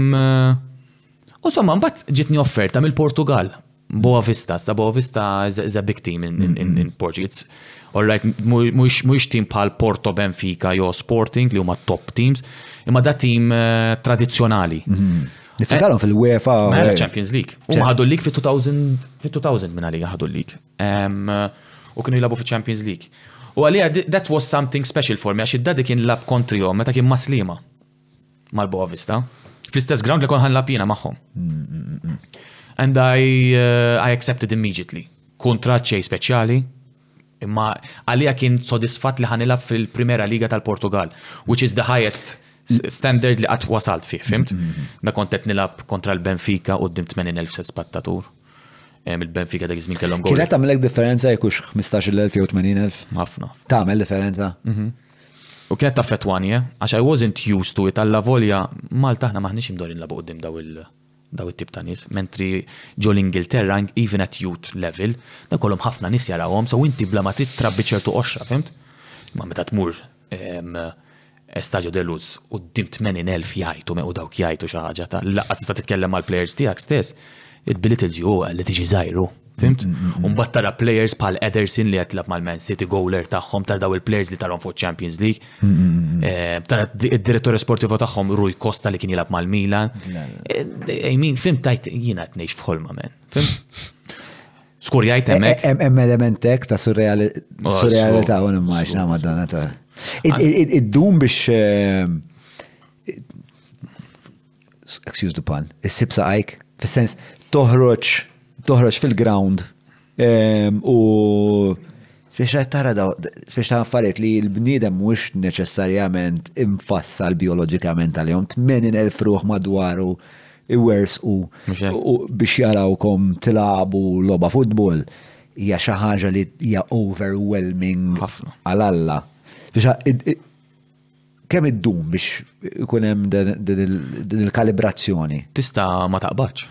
U somma, mbagħad ġitni offerta mill-Portugal. Boa Vista, sa Boa Vista is a big team in, in, in, in Portugal. It's, all right, mux team bħal Porto Benfica jo Sporting li huma top teams, imma da team eh, tradizjonali. Mhm. Niftikalhom eh, fil-UEFA. Mela eh, Champions League. U ħadu l-lig fit-2000 minna li ħadu l-lig. U kienu jilabu fil-Champions League. U għalija, that was something special for me, għax id-dadi kien lab kontrihom meta kien maslima. mal-Boavista. Fl-istess ground li kon ħanlab jiena magħhom. And I, uh, I accepted immediately. Kontrat xej speċjali, imma għalija kien sodisfat li ħanilab fil-Primera Liga tal-Portugal, which is the highest standard li qatt wasalt fih, fimt? Da kont qed nilab kontra l-Benfica u d-dim 80,000 spattatur. Eh, mill-Benfica dak iż-żmien kellhom gol. Kienet tagħmilek differenza jekk hux 15,000 jew 80,000? Ħafna. Tagħmel differenza? Mhm. U kienet taffettwani eh, għax I wasn't used to it allavolja Malta aħna m'aħniex imdorri nilagħbu quddiem daw il- daw it-tip ta' nies, mentri ġo l-Ingilterra even at youth level, daw kollhom ħafna nies jarawhom, so inti bla ma trid trabbi ċertu qoxra, fhimt? Imma meta tmur Estadio de Luz quddiem 80,000 jgħajtu u dawk jgħajtu xi ħaġa ta' lanqas tista' titkellem mal-plejers tiegħek stess, it belittles you u qal li tiġi żgħir hu. Fimt? Un bat tara players bħal Ederson li għatlab mal-Man City goaler tagħhom tara daw il-players li tarom fuq Champions League. Eh, tara id-direttur sportivo tagħhom Rui Costa li kien jilab mal-Milan. Eh, I mean, fimt tajt jiena qed ngħix f'ħolma men. Skurjajt hemmhekk. Eh, hemm elementek ta' oh, surrealità u nimmaġna ma' dan Id-dum biex excuse the pun, issib saqajk, fis-sens toħroġ toħroġ fil-ground u biex tara daw, biex ta' affarijiet li l-bniedem mhux neċessarjament imfassal bioloġikament għalihom, tmenin elf ruħ madwaru iwers u biex jarawkom tilabu loba futbol hija xi ħaġa li hija overwhelming għal Alla. kemm iddum biex ikun hemm din il-kalibrazzjoni? Tista' ma taqbadx.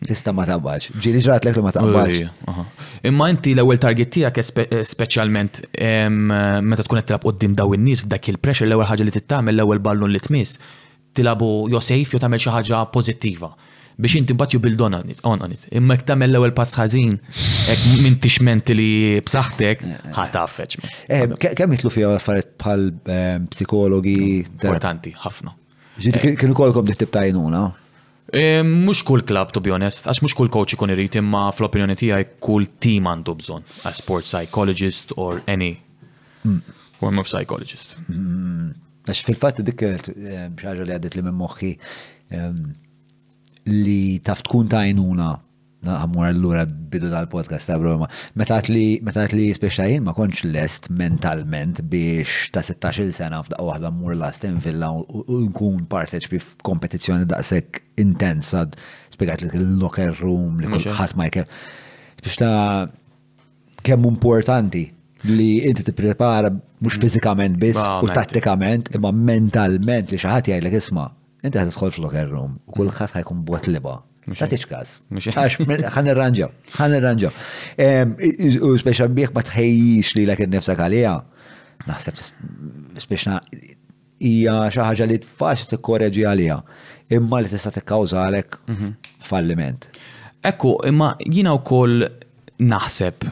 Tista' ma taqbadx. Ġieli ġrat li ma taqbadx. Imma inti l-ewwel target tiegħek speċjalment meta tkun qed tilgħab qudiem daw in-nies f'dak il-pressure l-ewwel ħaġa li tittamel l-ewwel ballun li tmiss Tilgħab u jew sejf jew tagħmel xi ħaġa pożittiva. Biex int imbagħad you build on on it, on on it. Imma jekk tagħmel l-ewwel pass ħażin, hekk m'intix mentally b'saħħtek, ħa taf feċ. Kemm jidħlu fija affarijiet bħal psikologi? Importanti, ħafna. Kienu kolkom dik tip ta' għajnuna? Mux kull klab, to be honest, għax mux kull coach ikun irrit imma fl-opinjoni tijaj kull team għandu bżon, a sport psychologist or any form of psychologist. Għax fil-fatt dik ehm, xaġa li għadet li minn moħħi ehm, li taf tkun ta' għajnuna għamur l-lura bidu tal-podcast ta' broma. Meta li, meta li speċajin ma konċ lest mentalment biex ta' 16 sena f'daq waħda mur l-Aston Villa u nkun parteċ bif kompetizjoni daqsek intensa spiegħat li l-locker room li kullħat ma jkef. Biex ta' kemm importanti li inti tipprepara mhux fiżikament biss u tattikament imma mentalment li xi ħadd jgħidlek isma' inti ħad tidħol fl-locker room u kulħadd ħajkun botliba. Ta' tiċkas. Għax ħan irranġaw, ħan irranġaw. U speċa bieħ ma tħejjix li l-ek nifsak għalija, naħseb speċa hija xi ħaġa li faċli tikkoreġi għaliha, imma li tista' tikkawżalek mhm. falliment. Ekku, imma jiena wkoll naħseb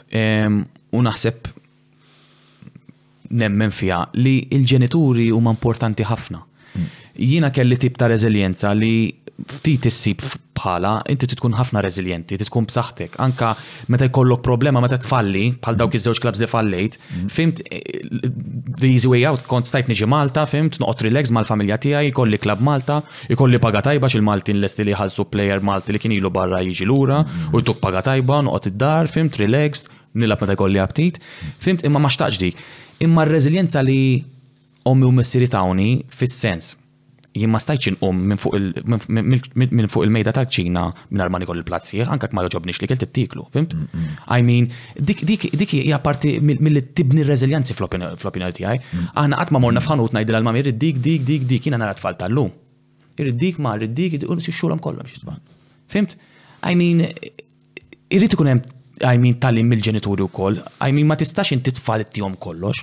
u naħseb nemmen fiha li l-ġenituri huma importanti ħafna. Mm. Jiena kelli tip ta' reżiljenza li ftit issib bħala, inti tkun ħafna reżiljenti, tkun b'saħħtek. Anka meta jkollok problema, meta tfalli, bħal dawk iż-żewġ klabs li fallejt, Fimt, the easy way out, kont stajt niġi Malta, fimt, noqot relax mal-familja tijaj, kolli klab Malta, ikolli paga tajba xil-Maltin l-esti li ħalsu player Malti li kien ilu barra jiġi l-ura, u jtuk paga tajba, noqot id-dar, fimt, relax, nilab meta jkolli aptit, fimt, imma ma xtaqx dik. Imma r-reżiljenza li ommi u missiri tawni fis-sens Jien ma stajtx inqum minn fuq il-mejda tal-kċina mingħajr ma nikol il-platt sħiħ, anke jekk ma jogħġobniex li kilt ittiklu, fimt? I mean, dik hija parti milli tibni r-reżiljenzi fl-opinjoni tiegħi. Aħna qatt ma morna f'ħanut ngħidilha l-mam irrid dik, dik, dik, dik, jiena nara tfal tal-lum. Irrid dik, ma rrid dik, u xxulhom kollha biex jitbagħ. Fimt? I mean, Irrid ikun hemm għajmin talim mill-ġenituri wkoll, għajmin ma tistax inti tfal ittihom kollox,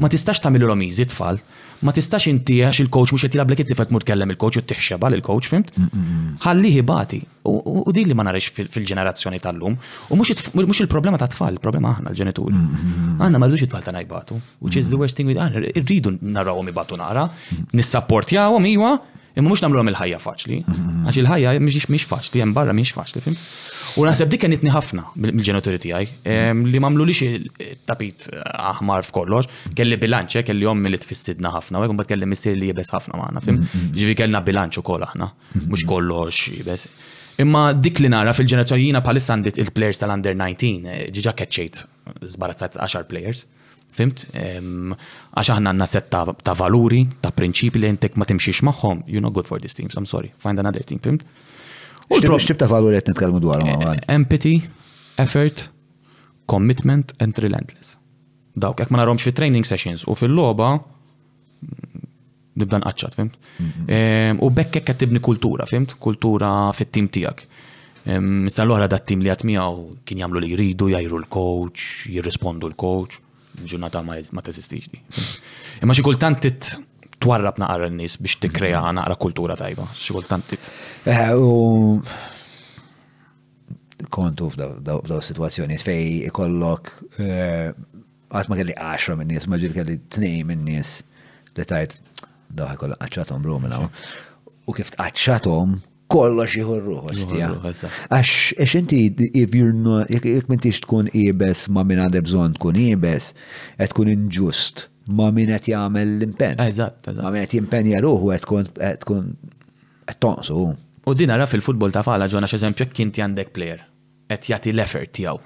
ma tistax tagħmilhom easy tfal, ma tistax inti għax il-coach mhux qed jilgħablek it-tifel tmur tkellem il-coach u ttih xeba lill-coach, fimt? Ħallih ibati. U din li ma narix fil-ġenerazzjoni tal-lum. U mhux il-problema tat-tfal, il-problema aħna l-ġenituri. Aħna ma rridux it-tfal tagħna jbatu. Which is the worst thing we can. Irridu narawhom ibatu naqra, nissapportjawhom iwa, imma mhux nagħmluhom il-ħajja faċli. Għax il-ħajja mhix faċli, hemm barra mhix faċli, fim. U naħseb dik kenitni ħafna mill-ġenituri tiegħi ehm, li mamlu li tapit eh, aħmar f'kollox, kelli bilanċe, eh, kelli ommi li tfissidna ħafna, u mbagħad kelli missier li jibes ħafna magħna, fim. Ġivi kellna bilanċ ukoll aħna, mhux kollox jibes. Imma dik li nara fil-ġenerazzjoni jina bħalissa għandit il-players tal-under 19, eh, ġiġa keċċejt zbarazzat 10 players. Fhimt? Għax aħna għandna set ta' valuri, ta' prinċipji li intek ma timxiex magħhom, you're not good for these teams, I'm sorry, find another team, fhimt? U x'tib ta' valuri qed nitkellmu dwarhom hawn? Empathy, effort, commitment and relentless. Dawk hekk ma narhomx fit-training sessions u fil-logħba Nibda nqaċċat, fimt? Ehm, u bekk hekk qed tibni kultura, fimt? Kultura fit-tim tiegħek. Ehm, Sa l-oħra dat tim li għat miegħu kien jagħmlu li jridu, jajru l-coach, jirrispondu l-coach. Ġurnata ma teżistix di. Imma xi kultant twarrab naqra n-nies biex tikkrea naqra kultura tajba. Xi kultant tit. Eh, u kontu f'daw situazzjoni fej ikollok eh, Qatt ma kelli għaxra minn nies, ma ġieli kelli tnejn minn nies li tajt daw ħajkollha qaċċathom ruħhom hawn. U kif tqaċċathom kollox jieħu ruħu stija. Għax inti jekk m'intix tkun ibes ma' min għandek bżonn tkun ibes, qed tkun inġust ma' min qed jagħmel l-impenn. Eżatt, eżatt. Ma' min qed jimpenja ruħu qed tkun qed tonqsu. U din ara fil-futbol ta' fala ġona x'eżempju jekk inti għandek plejer qed jagħti l-effort tiegħu.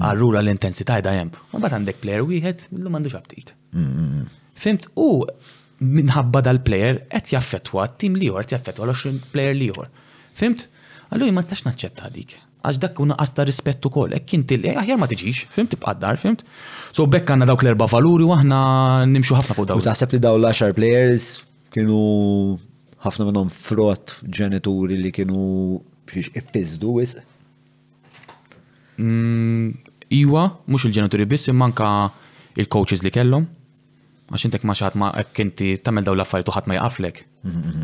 Allura l-intensità jda hemm. U mbagħad għandek player wieħed li m'għandux aptit. Fimt u minħabba dal-player qed jaffettwa t-tim li qed jaffettwa l-20 player li ieħor. Fimt? Allura ma tistax naċċetta dik. Għax dak kun għasta rispettu kol, ek kinti li aħjar ma tiġix, fimt tibqaddar, fimt. So bekk għanna dawk l-erba valuri u aħna nimxu ħafna fuq dawk. U taħseb li daw l-10 players Kienu ħafna minnhom frott ġenituri li kienu biex iffizdu wisq? Mm, iwa, mhux il-ġenituri biss imma anka il-coaches li kellhom. Għax intek ma xaħat ma hekk inti tagħmel dawn l-affarijiet u ħadd ma jaqaflek.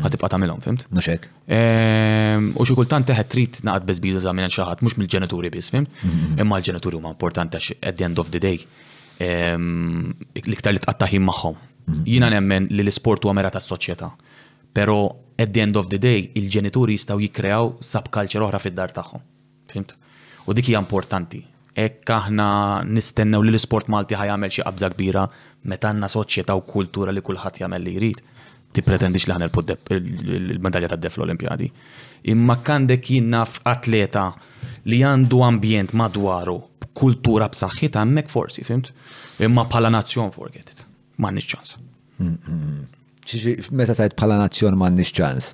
Ħadd tibqa' tagħmilhom, fimt? Mhux hekk. Ehm, u xi kultant teħed trid naqgħad biss bidu żamin xi ħadd mhux mill-ġenituri biss, fimt? Imma l-ġenituri huma importanti għax at the end of the day L-iktar li tqatta' ħin magħhom. Mhm. Jiena nemmen li l-isport huwa mera tas-soċjetà. Però at the end of the day, il-ġenituri jistgħu jikkreaw subculture oħra fid-dar tagħhom. Fimt? U dik hija importanti. Hekk aħna nistennew li l-isport Malti ħajamel xi qabża kbira meta għandna soċjetà u kultura li kulħadd jagħmel li jrid. tippretendix li ħanelbu l-medalja tad-deb fl-Olimpjadi. Imma kandek jinnaf atleta li għandu ambjent madwaru kultura b'saħħitha hemmhekk forsi, fimt? Imma bħala nazzjon forget it. M'għandniex ċans. Meta tajt bħala nazzjon m'għandniex ċans.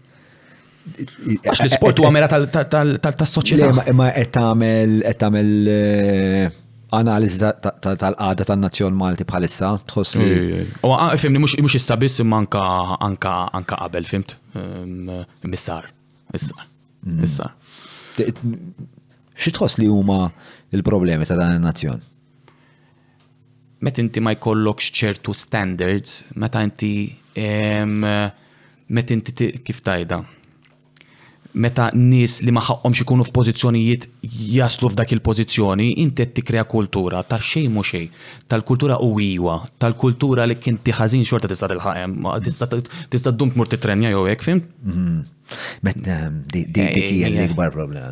Għax l-sport huwa mera tal-soċjetà. Imma qed tagħmel qed tagħmel eh, analiżi tal-qagħda tan-nazzjon Malti bħalissa tħoss li. U ah, fimni mhux issa biss imma anka anka anka qabel fimt. Ehm, missar. Issa. Mm. Issa. Xi tħoss li huma il-problemi ta' dan in-nazzjon? Meta inti ma jkollokx ċertu standards, meta inti meta inti kif tajda, meta nies li ma ħaqqhomx ikunu f'pożizzjonijiet jaslu f'dak il-pożizzjoni, inti qed tikkrea kultura ta' xejn mhu xejn, tal-kultura u iwa, tal-kultura li kien inti ħażin xorta tista' tilħaq hemm, tista' ddum tmur tittrenja jew hekk, fim? Dik hija l-ikbar problema.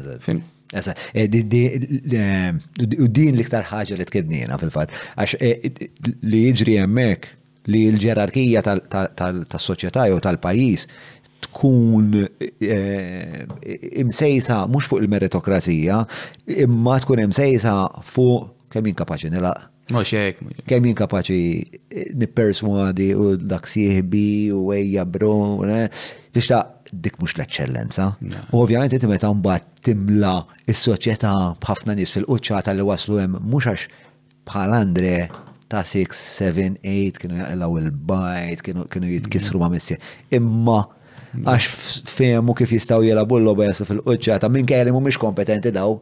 Eh, u din l-iktar ħaġa li tkednina fil-fat, għax eh, li jiġri jemmek li l-ġerarkija tal-soċjetà jew tal-pajis tkun eh, imsejsa mhux fuq il-meritokrazija, imma tkun imsejsa fuq kemm inkapaċi nilaq Mhux hekk. Kemm jien kapaċi nipperswadi u dak sieħbi u ejja bro, biex ta' dik mhux l-eċċellenza. U ovvjament inti meta mbagħad timla s-soċjetà b'ħafna nies fil-quċċata li waslu hemm mhux għax bħal Andre ta' 6, 7, 8 kienu jaqilgħu il-bajt, kienu jitkisru ma' missi. Imma għax fehmu kif jistgħu jilagħbu l-logħba jaslu fil-quċċata minn kelli mhumiex kompetenti daw.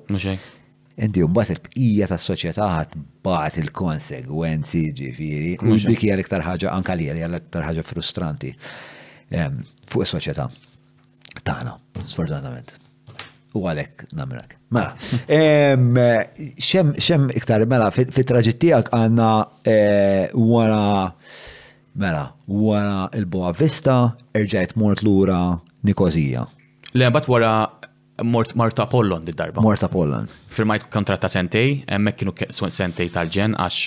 Inti mbagħad il-bqija tas-soċjetà ħadd bagħat il-konsegwenzi ġifieri. U dik hija l-iktar ħaġa anke li hija l-iktar ħaġa frustranti ehm, fuq is-soċjetà tagħna, sfortunatament. U għalek namrak. Mela, xem iktar, mela, fit-traġittijak għanna e, wara, mela, wara il-Boa Vista, erġajt mort l-ura Nikozija. Le, bat wara Mort Mort Apollon di darba. Mort Apollon. Firmajt kontrat ta' sentej, hemmhekk kienu sentej tal-ġen għax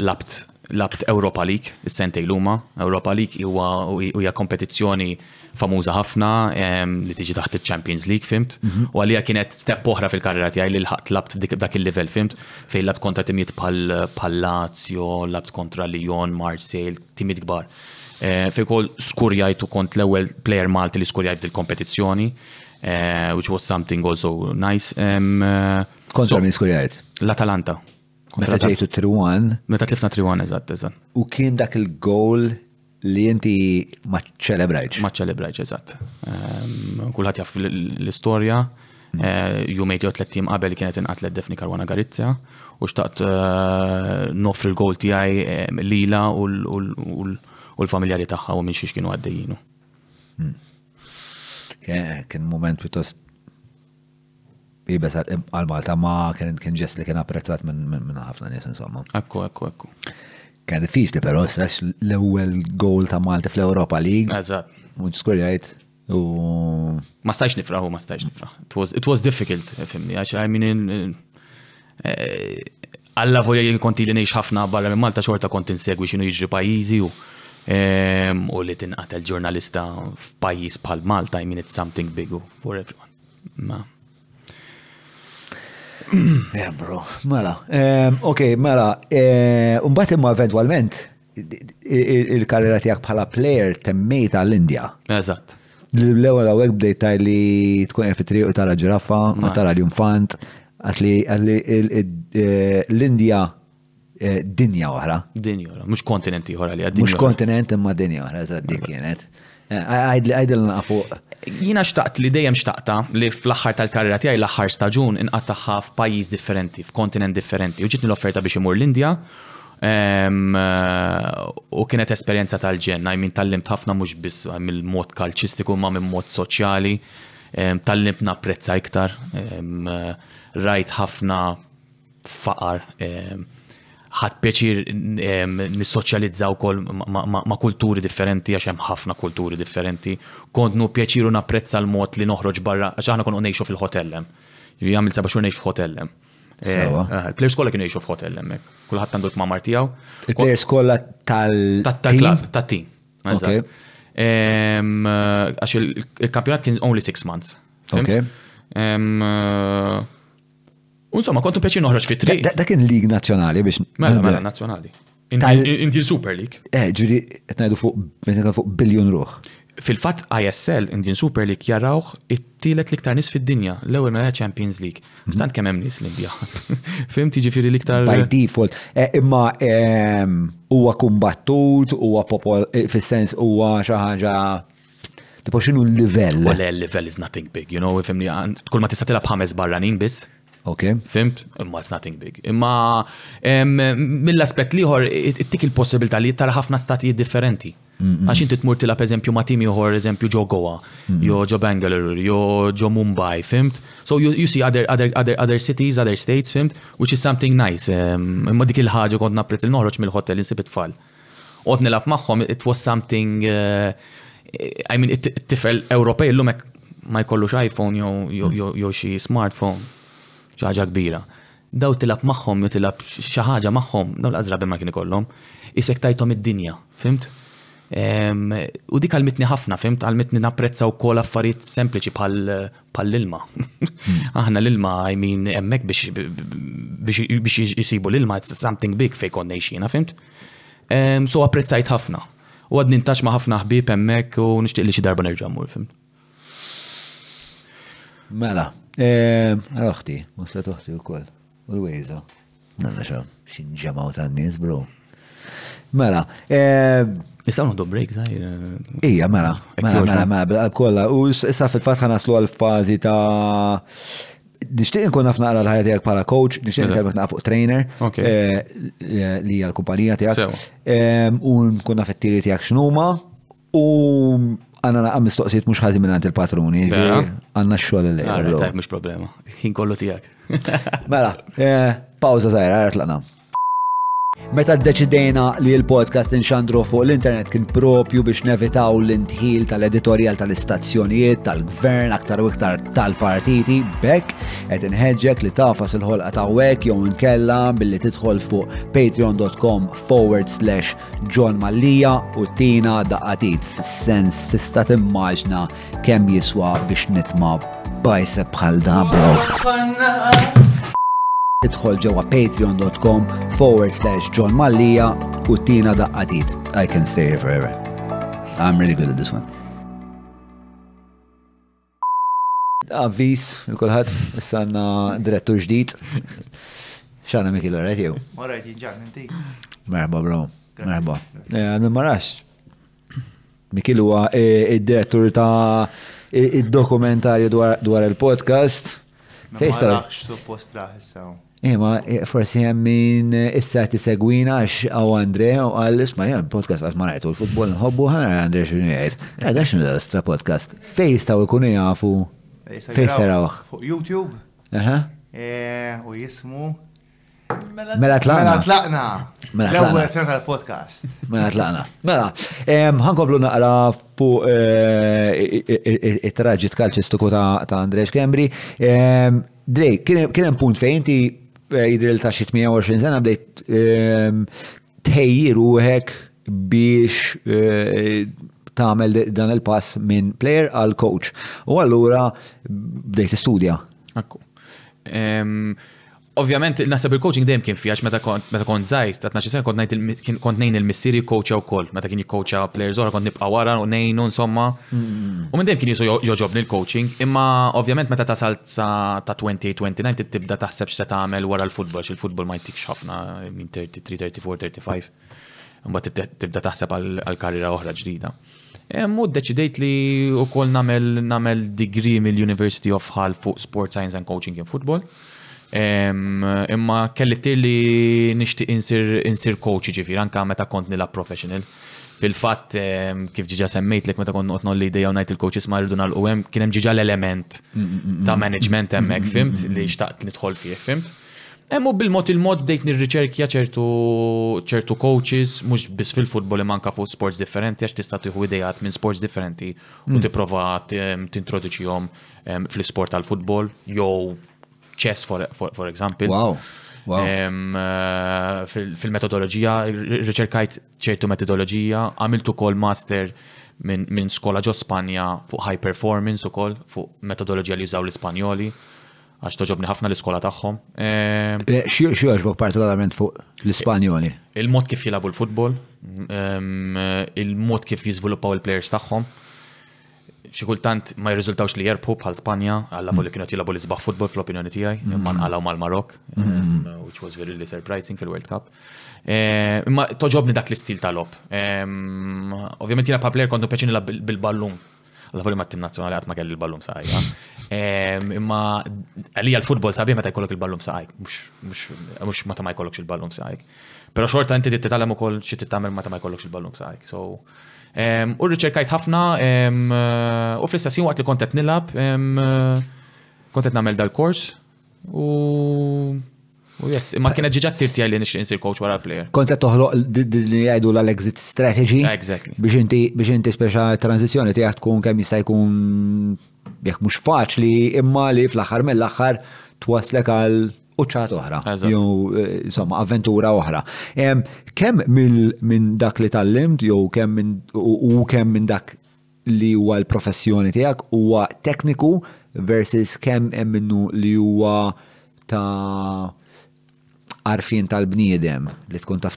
labt labt Europa League, is-sentej luma. Europa League huwa hija kompetizzjoni famuża ħafna li tiġi taħt il-Champions League, fimt? Mhm. U għalija kienet step oħra fil-karriera tiegħi li l-ħadd labt dak il-livell, fimt? Fejn labt kontra timiet bħal Lazio, labt kontra Lyon, Marseille, timiet kbar. Fejn ukoll skurjajt u kont l-ewwel player Malti li skurjajt f'dil kompetizzjoni, which was something also nice. Kontra min skurjajt? L-Atalanta. Meta ġejtu 3-1? Meta tlifna 3-1, eżatt, eżatt. U kien dak il-goal li inti ma ċċelebrajtx? Ma ċċelebrajtx, eżatt. Kulħadd jaf l-istorja. Jumejt jew tliet tim qabel kienet inqatlet Defni Karwana Garizza u xtaqt nofri l-gowl tiegħi lila u l-familjari tagħha u minn xiex kienu għaddejjinu. Hmm. Kien moment pjuttost jibes għal-Malta ma kien kien ġess li kien apprezzat minn ħafna nies insomma. Ekku, ekku, ekku. Kien diffiċli però strax l-ewwel goal ta' Malta fl-Europa League. Eżatt. Mhux skur jgħid U ma stajx nifraħ u ma stajx nifraħ. It was, it was difficult, fimni, għax I mean, eh, Alla volja jien konti li ngħix ħafna barra minn Malta xorta kont insegwi x'inhu jiġri pajjiżi u ehm, u li tinqatel ġurnalista f'pajjiż bħal Malta, I mean it's something big for everyone. Ma. Yeah, bro, mela. Ehm, ok, mela. Eh, Umbat imma eventualment, Il-karriera tiegħek bħala plejer temmejta l-Indja. Eżatt. L-ewwel hawnhekk bdejt li tkun qed fit-triq u tara ġiraffa, u tara l-infant, għat li l-Indja eh, dinja oħra. Dinja oħra, mhux kontinenti oħra li għad. Mhux kontinent imma dinja oħra, eżatt dik kienet. Għajdli, għajdli l-naqa fuq. Jina xtaqt li dejjem xtaqta li fl-axħar tal-karriera tiegħi l-axħar staġun inqattaħħa f'pajjiż differenti, f'kontinent differenti. U ġitni l-offerta biex imur l-Indja. Ehm, u kienet esperjenza tal-ġen, għajmin tal-limt ħafna mux biss mill-mod kalċistiku ma minn mod soċjali, ehm, tal-limt napprezza iktar, ehm, rajt ħafna faqar, ħadd pjaċir nissoċjalizza wkoll ma' kulturi differenti għax hemm ħafna kulturi differenti. Kont nieħu pjaċir u napprezza l-mod li noħroġ barra għax aħna konna ngħixu fil-ħotell hemm. Jiġifieri għamilt seba' xhur ngħix f'ħotell hemm. Sewwa. Eh, eh, il-players kollha kienu jgħixu f'ħotell hemmhekk. Kulħadd għandu t-mamar tiegħu. Il-players kollha tal tal-klab, tat-tim. Ehm, għax il-kampjonat kien only six months. Okay. Ehm, eh, U insomma, kontu peċi noħroġ fit tri. Da kien lig nazzjonali biex. Mela, mela, nazzjonali. Indian Super League. Eh, ġuri, etnajdu fuq biljon ruħ. Fil-fat ISL, Indian Super League, jarawħ it-tielet liktar nis fid-dinja, l-ewel mela Champions League. Mhm. Stant kemm hemm nis li bjaħ. Fim tiġi firri liktar. By default, eh, imma ehm, huwa kumbattut, huwa popol, eh, fis-sens huwa xi ħaġa Tipo xinu l-livell? Well, l-livell is nothing big, you know, fimni, kull ma tista' tilab ħames barranin biss. Ok. Fimt? Imma it's nothing big. Imma mill-aspet liħor, it-tik il-possibilità li jittara ħafna statijiet differenti. Għax inti tmur tilab eżempju ma' timi uħor eżempju ġo Goa, jo ġo Bangalore, jo ġo Mumbai, fimt? So you, you see other, other, other, other cities, other states, fimt? Which is something nice. Imma dik il-ħagġa kont napprezz il-noħroġ mill-hotel insib it-tfal. Qgħodt nilgħab magħhom, it was something I mean it-tifel Ewropej llum hekk ma jkollux iPhone jew xi smartphone. Xi ħaġa kbira. Daw tilgħab magħhom jew tilgħab xi ħaġa magħhom, daw lanqas drabi ma kien ikollhom. Isek tajthom id-dinja, fhimt? U dik għallmitni ħafna, fhimt, għallmitni napprezza wkoll affarijiet sempliċi bħal pal-ilma. Aħna l-ilma, I mean, emmek biex jisibu l-ilma, it's something big fej konna jxina, fimt? So apprezzajt ħafna. U għad nintax ma ħafna ħbib emmek u nishtiq li xi darba nerġa' mmur, fimt? Mela, għal-oħti, muslet oħti u koll, u l-wejza. Nanna xa, xin ġemaw ta' nis, bro. Mela, eh, Issa nħoddu break, zaħir. Eh, Ija, mela, mela, mela, mela, mela, kolla, u issa fil-fat ħanaslu għal-fazi ta' Nishtiq nkun naf naqra l-ħajja tiegħek bħala coach, nixtieq nkellmek naqra fuq trainer eh, li hija l-kumpanija tiegħek. U nkun naf it-tiri tiegħek x'numa U għanna naqa mistoqsijiet mux ħazi minnant il-patruni, għanna xogħol li għallu. Tajb mux problema, kien kollu tijak. Mela, eh, pawza zaħira, għarat laqna. Meta d-deċidejna li l-podcast inxandru fuq l-internet kien propju biex nevitaw l-intħil tal-editorial tal-istazzjonijiet, tal-gvern, aktar u iktar tal-partiti, bekk qed inħeġġek li tafas il-ħolqa ta' wek jew inkella billi tidħol fuq patreon.com forward slash John Mallia u Tina daqatit fis-sens tista' timmaġna kemm jiswa biex nitma' bajse bħal da bro. Idħol ġewwa patreon.com forward slash John Mallia u Tina daqatit. I can stay here forever. I'm really good at this one. Avviż il kulħadd issa għandna direttur ġdid. Xana Miki l-għarajt jew? Għarajt jinġan inti. Merħba bro, merħba. Eh, għan marax. Miki huwa eh, id-direttur ta' id-dokumentarju dwar il-podcast. Fejsta. Suppost raħ issa. Imma forsi hemm min issa qed isegwina għax hawn Andre u qal isma' jien podcast qatt ma rajtu l-futbol nħobbu ħana Andre x'inhu jgħid. Għadha eh, x'inhu l-Astra podcast? Fejn jistgħu jkunu jafu fejn sarawh? Fuq YouTube. Aha. Eh, u jismu Mela, mela tlaqna. Mela tlaqna. Mela tlaqna. Mela tal-podcast. Mela tlaqna. Mela, ħankomplu naqra fuq eh, it-traġit kalċistiku ta' Andrej Kembri. Drej, kien hemm punt fejn inti eh, jidri l ta' xi 28 sena bdejt ehm, tħejji ruħek biex eh, tagħmel dan il-pass minn player għal coach. U allura bdejt istudja. Akku. Ehm, ovvjament, nasab il-coaching dejjem kien fija, meta kont zaħir, ta' 12 sena kont nejn il-missiri coacha u koll, meta kien jikkoċa players oħra kont nibqa wara u nejnu insomma. Mm. U minn dejjem kien jisu joġobni il-coaching, imma ovvjament meta tasal Sa ta' 28-29 trid tibda taħseb x'se tagħmel wara l-futbol, xi l-futbol ma jtikx ħafna minn 33, 34, 35. Imbagħad tibda taħseb għal karriera oħra ġdida. Mu deċidejt li wkoll nagħmel nagħmel degree mill-University of Hull fuq Sport Science and Coaching in Football. Imma kelli tir li nixtieq insir insir coach ġifier anke meta kont nilgħab professional. Fil-fatt, kif ġiġa semmejtlek meta kont noqgħod nolli idejja ngħid il-coaches ma rridu nagħlqu hemm, kien hemm ġiġa l-element ta' management hemmhekk, fimt, li xtaqt nidħol fih, fimt. Hemm bil-mod il-mod bdejt nirriċerkja ċertu ċertu coaches mhux biss fil-futbol imma anke fuq sports differenti għax tista' tieħu idejat minn sports differenti u tipprova tintroduċihom fl-isport tal-futbol jew chess for, for, for example. Wow. Wow. Eh, fil-metodoloġija, riċerkajt ċertu metodoloġija, għamiltu kol master minn min skola ġo Spanja fuq high performance u kol, fuq metodoloġija li jużaw l-Ispanjoli, għax toġobni ħafna l-iskola tagħhom. Eh, eh, xie għaxbok partikolarment fuq l-Ispanjoli? Il-mod kif jilabu l-futbol, il-mod kif jizviluppaw il-players tagħhom. xi kultant ma jirriżultawx li jerbħu bħal Spanja, għalla volli kienu jilagħbu l isbaħ football fl-opinjoni tiegħi, mm-hmm. imma nqalgħu mal-Marok, mm-hmm. eh, which was very surprising fil-World Cup. Eh, imma toġobni dak l-istil tal-op. Ehm, ovvjament jiena pa' player kontu peċini bil-ballum. Alla volli ma' tim nazzjonali għat ma' kelli l-ballum saqajja. Ehm, imma għalija l-futbol sabi meta jkollok il-ballum saqajk, mux meta ma' jkollokx il-ballum saqajk. Pero xorta inti tittalem u koll xie tittamel meta ma' jkollokx il-ballum saqajk. So, U rriċerkajt ħafna u fl-istess waqt li kont qed nilgħab kont qed nagħmel dal-kors u U yes, imma kienet ġiġa t-tirti għalli nixtieq insir coach wara l-player. Kont qed toħloq li jgħidu l-exit strategy. Exactly. Biex inti biex inti speċa tranzizzjoni tiegħek tkun kemm jista' jkun jekk mhux faċli imma li fl-aħħar mill-aħħar twaslek għal u ċat oħra, jew eh, insomma avventura oħra. Kemm minn dak li tallimt jew kemm minn u kemm minn dak li huwa l-professjoni tiegħek huwa tekniku versus kemm hemm minnu li huwa ta' arfin tal-bniedem li tkun taf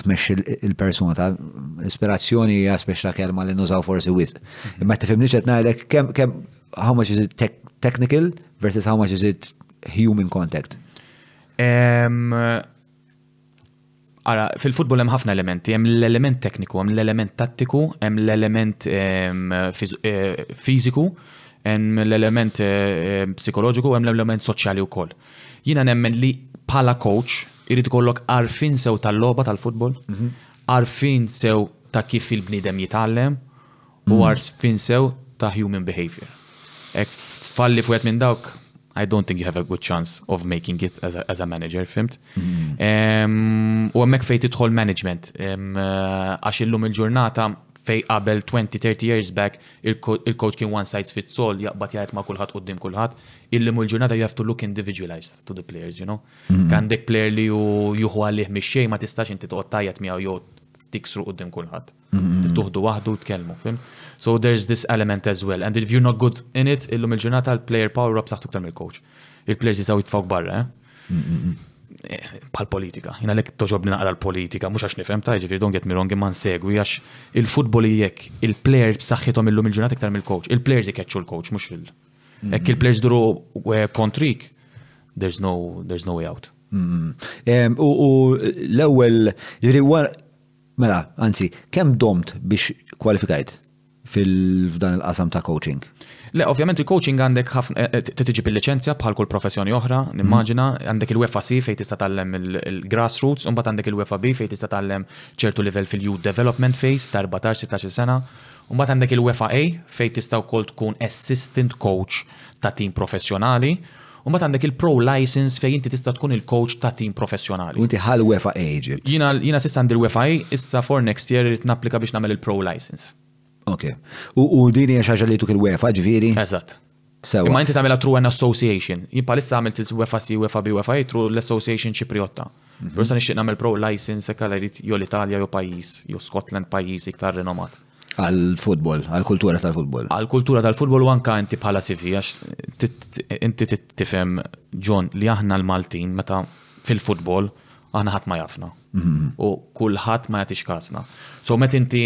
tmexxi il-persuna ta' ispirazzjoni hija speċta kelma li nużaw forsi wisq. Imma tifhimni qed ngħidlek kemm kemm how much is it technical versus how much is it human contact? Ara, fil-futbol hemm ħafna elementi, hemm l-element tekniku, hemm l-element tattiku, hemm l-element ehm, eh, fiżiku, hemm l-element eh, psikoloġiku, hemm l-element soċjali wkoll. Jiena nemmen li bħala coach irid ikollok arfin sew tal-logħba tal-futbol, mhm. arfin sew ta' kif il-bniedem jitgħallem u għarf fin sew ta' human behavior. Ek falli f'wieħed minn dawk, I don't think you have a good chance of making it as a, as a manager, fimt? Mm. U għemmek fej titħol management, eh, għax illum il-ġurnata fej qabel 20-30 years back il-coach kien one size fits all jaqbad jgħid ma' kulħadd qudiem kulħadd. Illum il-ġurnata you have to look individualized to the players, you know. Mm. Għandek player li juhu għalih mix ma tistax inti toqgħod tajjat miegħu jew tiksru qudiem kulħadd. Tuħdu waħdu tkellmu, fim? So there's this element as well. And if you're not good in it, illum il-ġurnata l-player power up saħtu ktar mill-coach. Il-players jisaw jitfawk barra, eh? bħal politika. Jina lek toġobni naqra l-politika, mux għax nifem ta' ġifir don get me wrong imman segwi għax il-futbol jek il-player b'saħħithom illum il-ġurnat iktar mill-coach. Il-players jkeċċu l-coach, mux il- Ekk il-players duru eh, kontrik, there's no, there's no way out. U l-ewel, ġifiri, Mela, anzi, kemm domt biex kwalifikajt f'dan il-qasam ta' coaching? Le, ovvjament il-coaching għandek ħafna, trid iġib il-liċenzja bħal kull professjoni oħra, nimmaġina, għandek il-UEFA C fejn tista' tgħallem il-grassroots, imbagħad għandek il-UEFA B fejn tista' tgħallem ċertu livell fil-youth development phase ta' erbatax, sittax-il sena, u mbagħad għandek il-UEFA A fejn tista' wkoll tkun assistant coach ta' tim professjonali, U mbagħad għandek il-pro licence fejn inti tista' tkun il-coach ta' tim professjonali. U inti ħa l-UEFA agent. Jiena jiena s'issa għandi l-UEFA, issa for next year irrid napplika biex nagħmel il-pro licence. Ok. U u din hija xi ħaġa li jtuk il-UEFA, ġifieri? Eżatt. Sewwa. Imma inti tagħmilha through an association. Jien bħalissa għamilt il-UEFA C, UEFA B, UEFA A through l-association Ċipriotta. Però issa nixtieq nagħmel pro licence hekk għala jrid jew l-Italja jew pajjiż, jew Scotland pajjiż iktar rinomat. Għal-futbol, għal-kultura tal-futbol. Għal-kultura tal-futbol u anka inti bħala CV, għax inti tifhem John li aħna l-Maltin meta fil-futbol aħna ħadd ma jafna. Mhm. U kulħadd ma jagħtix kasna. So met inti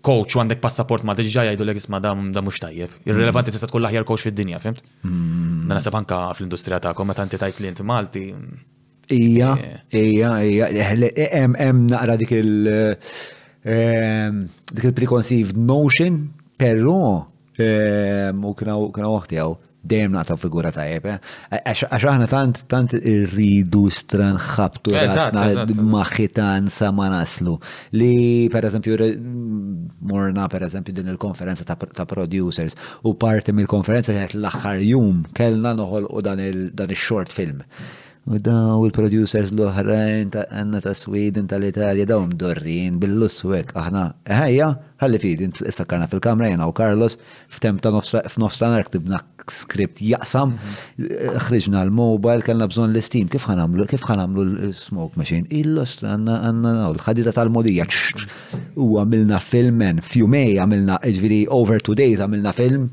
coach u għandek passaport ma diġà jgħidu l isma' da mhux tajjeb. Irrelevanti tista' tkun l-aħjar coach fid-dinja, fimt? Mhm. Dan naħseb anka fl-industrija tagħkom meta inti tajt li inti Malti, Ija, ija, ija, hemm naqra dik il- ehm, dik il-preconceived notion, però ehm, u kena waħti għaw, dejjem naqtaw figura tajjeb. Eh? Għax aħna tant tant irridu stran ħabtu rasna maħitan sa ma naslu. Li per eżempju morna per eżempju din il-konferenza ta' producers u parti mill-konferenza kienet l-aħħar jum kellna noħol u dan il-short film. U daw il-producers l-oħrajn ta' għanna ta' Sweden, tal-Italja, daw mdorrin bil-lussu hekk aħna. Eħejja, ħalli fidi, sakkarna fil-kamra jena u Carlos, f'tem ta' nofs ta' narktibna skript jaqsam, ħriġna l-mobile, kellna bżon l-istim, kif ħanamlu, kif ħanamlu l-smoke machine? Il-lostr għanna għanna l-ħadida tal-modija. U għamilna filmen, fjumej għamilna, ġviri, over two days għamilna film,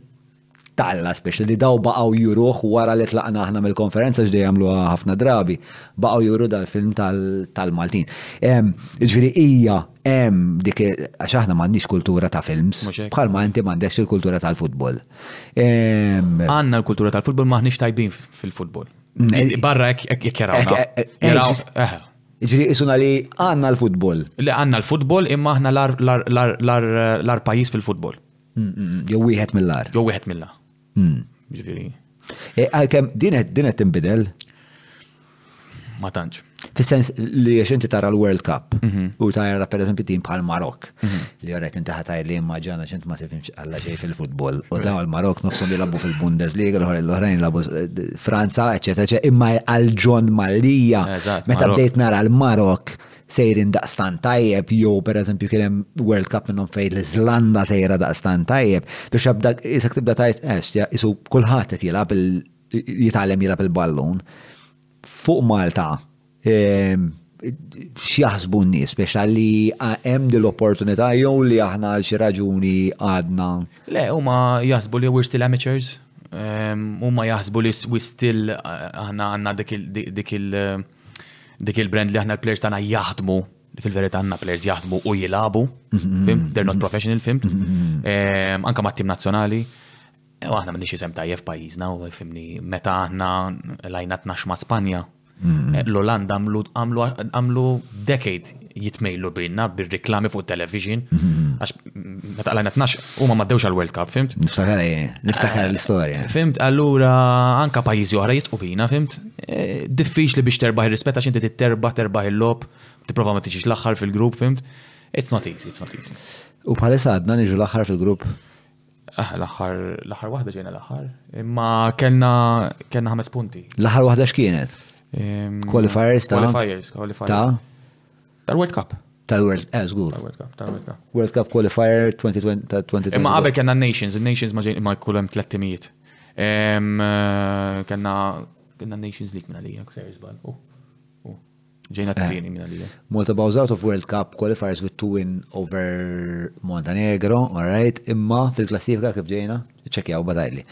Talla speċi li daw baqgħu juruh wara li tlaqna aħna mill-konferenza x'dej jagħmluha ħafna drabi, baqgħu juru dal-film tal-Maltin. Ġifieri hija hemm dik għax aħna m'għandniex kultura ta' films, bħal ma inti m'għandekx il-kultura tal-futbol. Għandna l-kultura tal-futbol m'aħniex tajbin fil-futbol. Barra hekk jaraw. Jaraw. Ġiri isuna li għanna l-futbol. Li għanna l-futbol imma aħna l-ar pajis fil-futbol. Jew wieħed mill-ar. Jew wieħed mill-ar. Hmm. Ġifieri. E, għalkemm din qed tinbidel? Ma tantx. Fis-sens li għax inti tara l-World Cup mhm. u tara per eżempju tim bħal Marok mhm. li għarajt inti ħataj li imma ġana xint ma tifimx għalla xej fil-futbol u daw l-Marok nofsom jilabu fil-Bundesliga l-oħrajn jilabu eh, Franza eccetera imma għal John Mallia meta bdejt nara l-Marok sejrin daqstant tajjeb jew pereżempju kien hemm World Cup minnhom fejn l-Iżlanda sejra daqstant tajjeb biex abda isek tibda tajt għax eh, isu kulħadd qed jilgħab jitgħallem jilgħab il-ballun. Fuq Malta ehm, x'jaħsbu n-nies biex għalli hemm din l-opportunità jew li aħna għal xi raġuni għadna. Le, huma jaħsbu li we're still amateurs. Ehm, huma jaħsbu li we still aħna għandna dik il- dik il-brand li aħna l-players tagħna jaħdmu fil-verità għandna players jaħdmu u jilagħbu, fim, they're not professional, fim, ehm, anka ma' tim nazzjonali. U aħna m'għandix isem tajjeb pajjiżna u fimni meta aħna lajna tnax ma' Spanja. Eh, L-Olanda għamlu decade jitmejlu bina bir-riklami fuq television. Għax meta għalajna tnax, u ma maddewx għal-World Cup, fimt? Niftakar, eh, niftakar eh, l-istoria. Fimt, allura anka pajizi oħra jitqu bina, fimt? Eh, diffiċ li biex terbaħ il-rispetta xinti t-terbaħ, terbaħ il-lob, t-prova ma t-iġiġ l-axħar fil-grupp, fimt? It's not easy, it's not easy. U bħalissa għadna niġu l-axħar fil-grupp? Ah, l-aħħar, l-aħħar waħda ġejna l-aħħar. Imma kellna kellna ħames punti. L-aħħar waħda x'kienet? Qualifiers ta' Qualifiers, qualifiers. Ta' tal-World Cup. Tal-World, eh, żgur. Tal-World Cup, tal-World Cup. World Cup Qualifier 2020. Imma qabel kellna Nations, il-Nations ma ġejn ma jkun hemm tliet timijiet. Eh, kellna kellna Nations League minn għalija, kusejr żball. Oh, oh. Ġejna eh, t-tieni minn għalija. Malta bows out of World Cup qualifiers with two win over Montenegro, alright, imma fil-klassifika kif ġejna, ċekjaw badajli.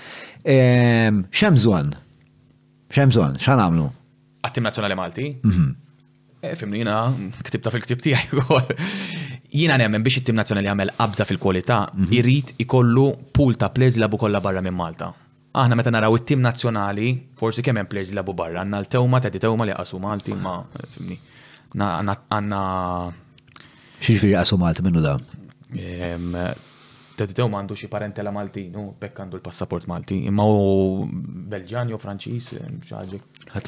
Ehm, Xemżon, xemżon, xan għamlu? Għattim nazjonali Malti? Mhm. Eh, fimni jina ktibta fil-ktib tijaj għol. Jina nemmen biex it-tim nazjonali għamel qabza fil-kualita, mhm. irrit ikollu pool ta' players labu kolla barra minn Malta. Aħna meta naraw it-tim nazzjonali, forsi kemm hemm players li labu barra, għandna l-Tewma, Teddy Tewma li qasu Malti, ma fimni. Għandna X'ġifieri qasu Malti minnu da? Teddy Tewma għandu xi parentela Maltin u bekk għandu l-passaport Malti, imma u Belġan jew Franċiż, xi ħaġa. Ħadd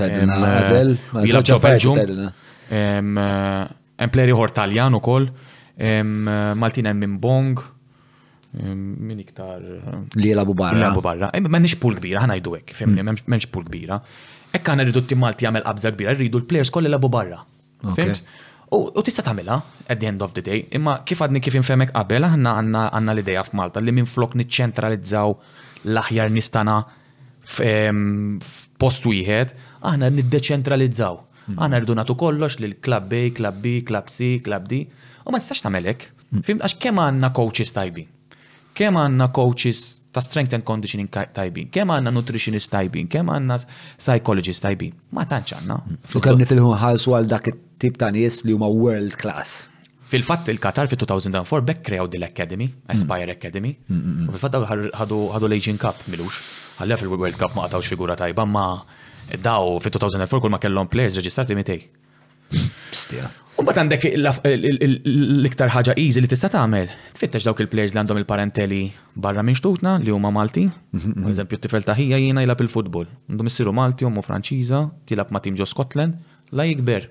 Belġum. Hemm plejer ieħor Taljan ukoll, Maltin hemm minn Bong, minn iktar. Li jilagħbu barra. Li jilagħbu barra. M'għandniex pool kbira, ħa ngħidu hekk, fimni, mm. m'hemmx pool kbira. Hekk għandna rridu t-tim Malti jagħmel qabża kbira, rridu l-plejers kollha jilagħbu barra. Fimt? U tista' tagħmilha at the end of the day, imma kif għadni kif infemek qabel aħna għandna l-idea f'Malta li minn flok niċċentralizzaw l-aħjar nistana f'post wieħed, aħna niddeċentralizzaw. Hmm. Aħna rridu nagħtu kollox lil klabb A, klabb B, klabb C, klabb D. U ma tistax tagħmel hekk. Hmm. Fim għax kemm għandna coaches tajbin. Kemm għandna coaches ta' strength and conditioning tajbin, kemm għandna nutritionist tajbin, kemm għandna psychologist tajbin. Ma tantx għandna. Hmm. Fl-kemm nitilħu ħalsu għal dak it Tip ta' nies li huma world class. Fil-fatt il-Qatar fit-2004 b'hekk kreaw din l-academy, Aspire Academy, u fil-fatt dawn ħadu l-Asian Cup milux. Ħalleha fil-World Cup ma qatgħux figura tajba imma daw fit-2004 kulma kellhom players reġistrati mitej. Bstia. U mbagħad għandek l-iktar ħaġa easy li tista' tagħmel, tfittex dawk il-players li għandhom il-parenteli barra minn xtutna li huma Malti. Per eżempju, t-tifel ta' ħija jiena jilgħab il-futbol. Għandhom issiru Malti, ommu Franċiża, tilgħab ma' tim ġo Scotland, La jikber.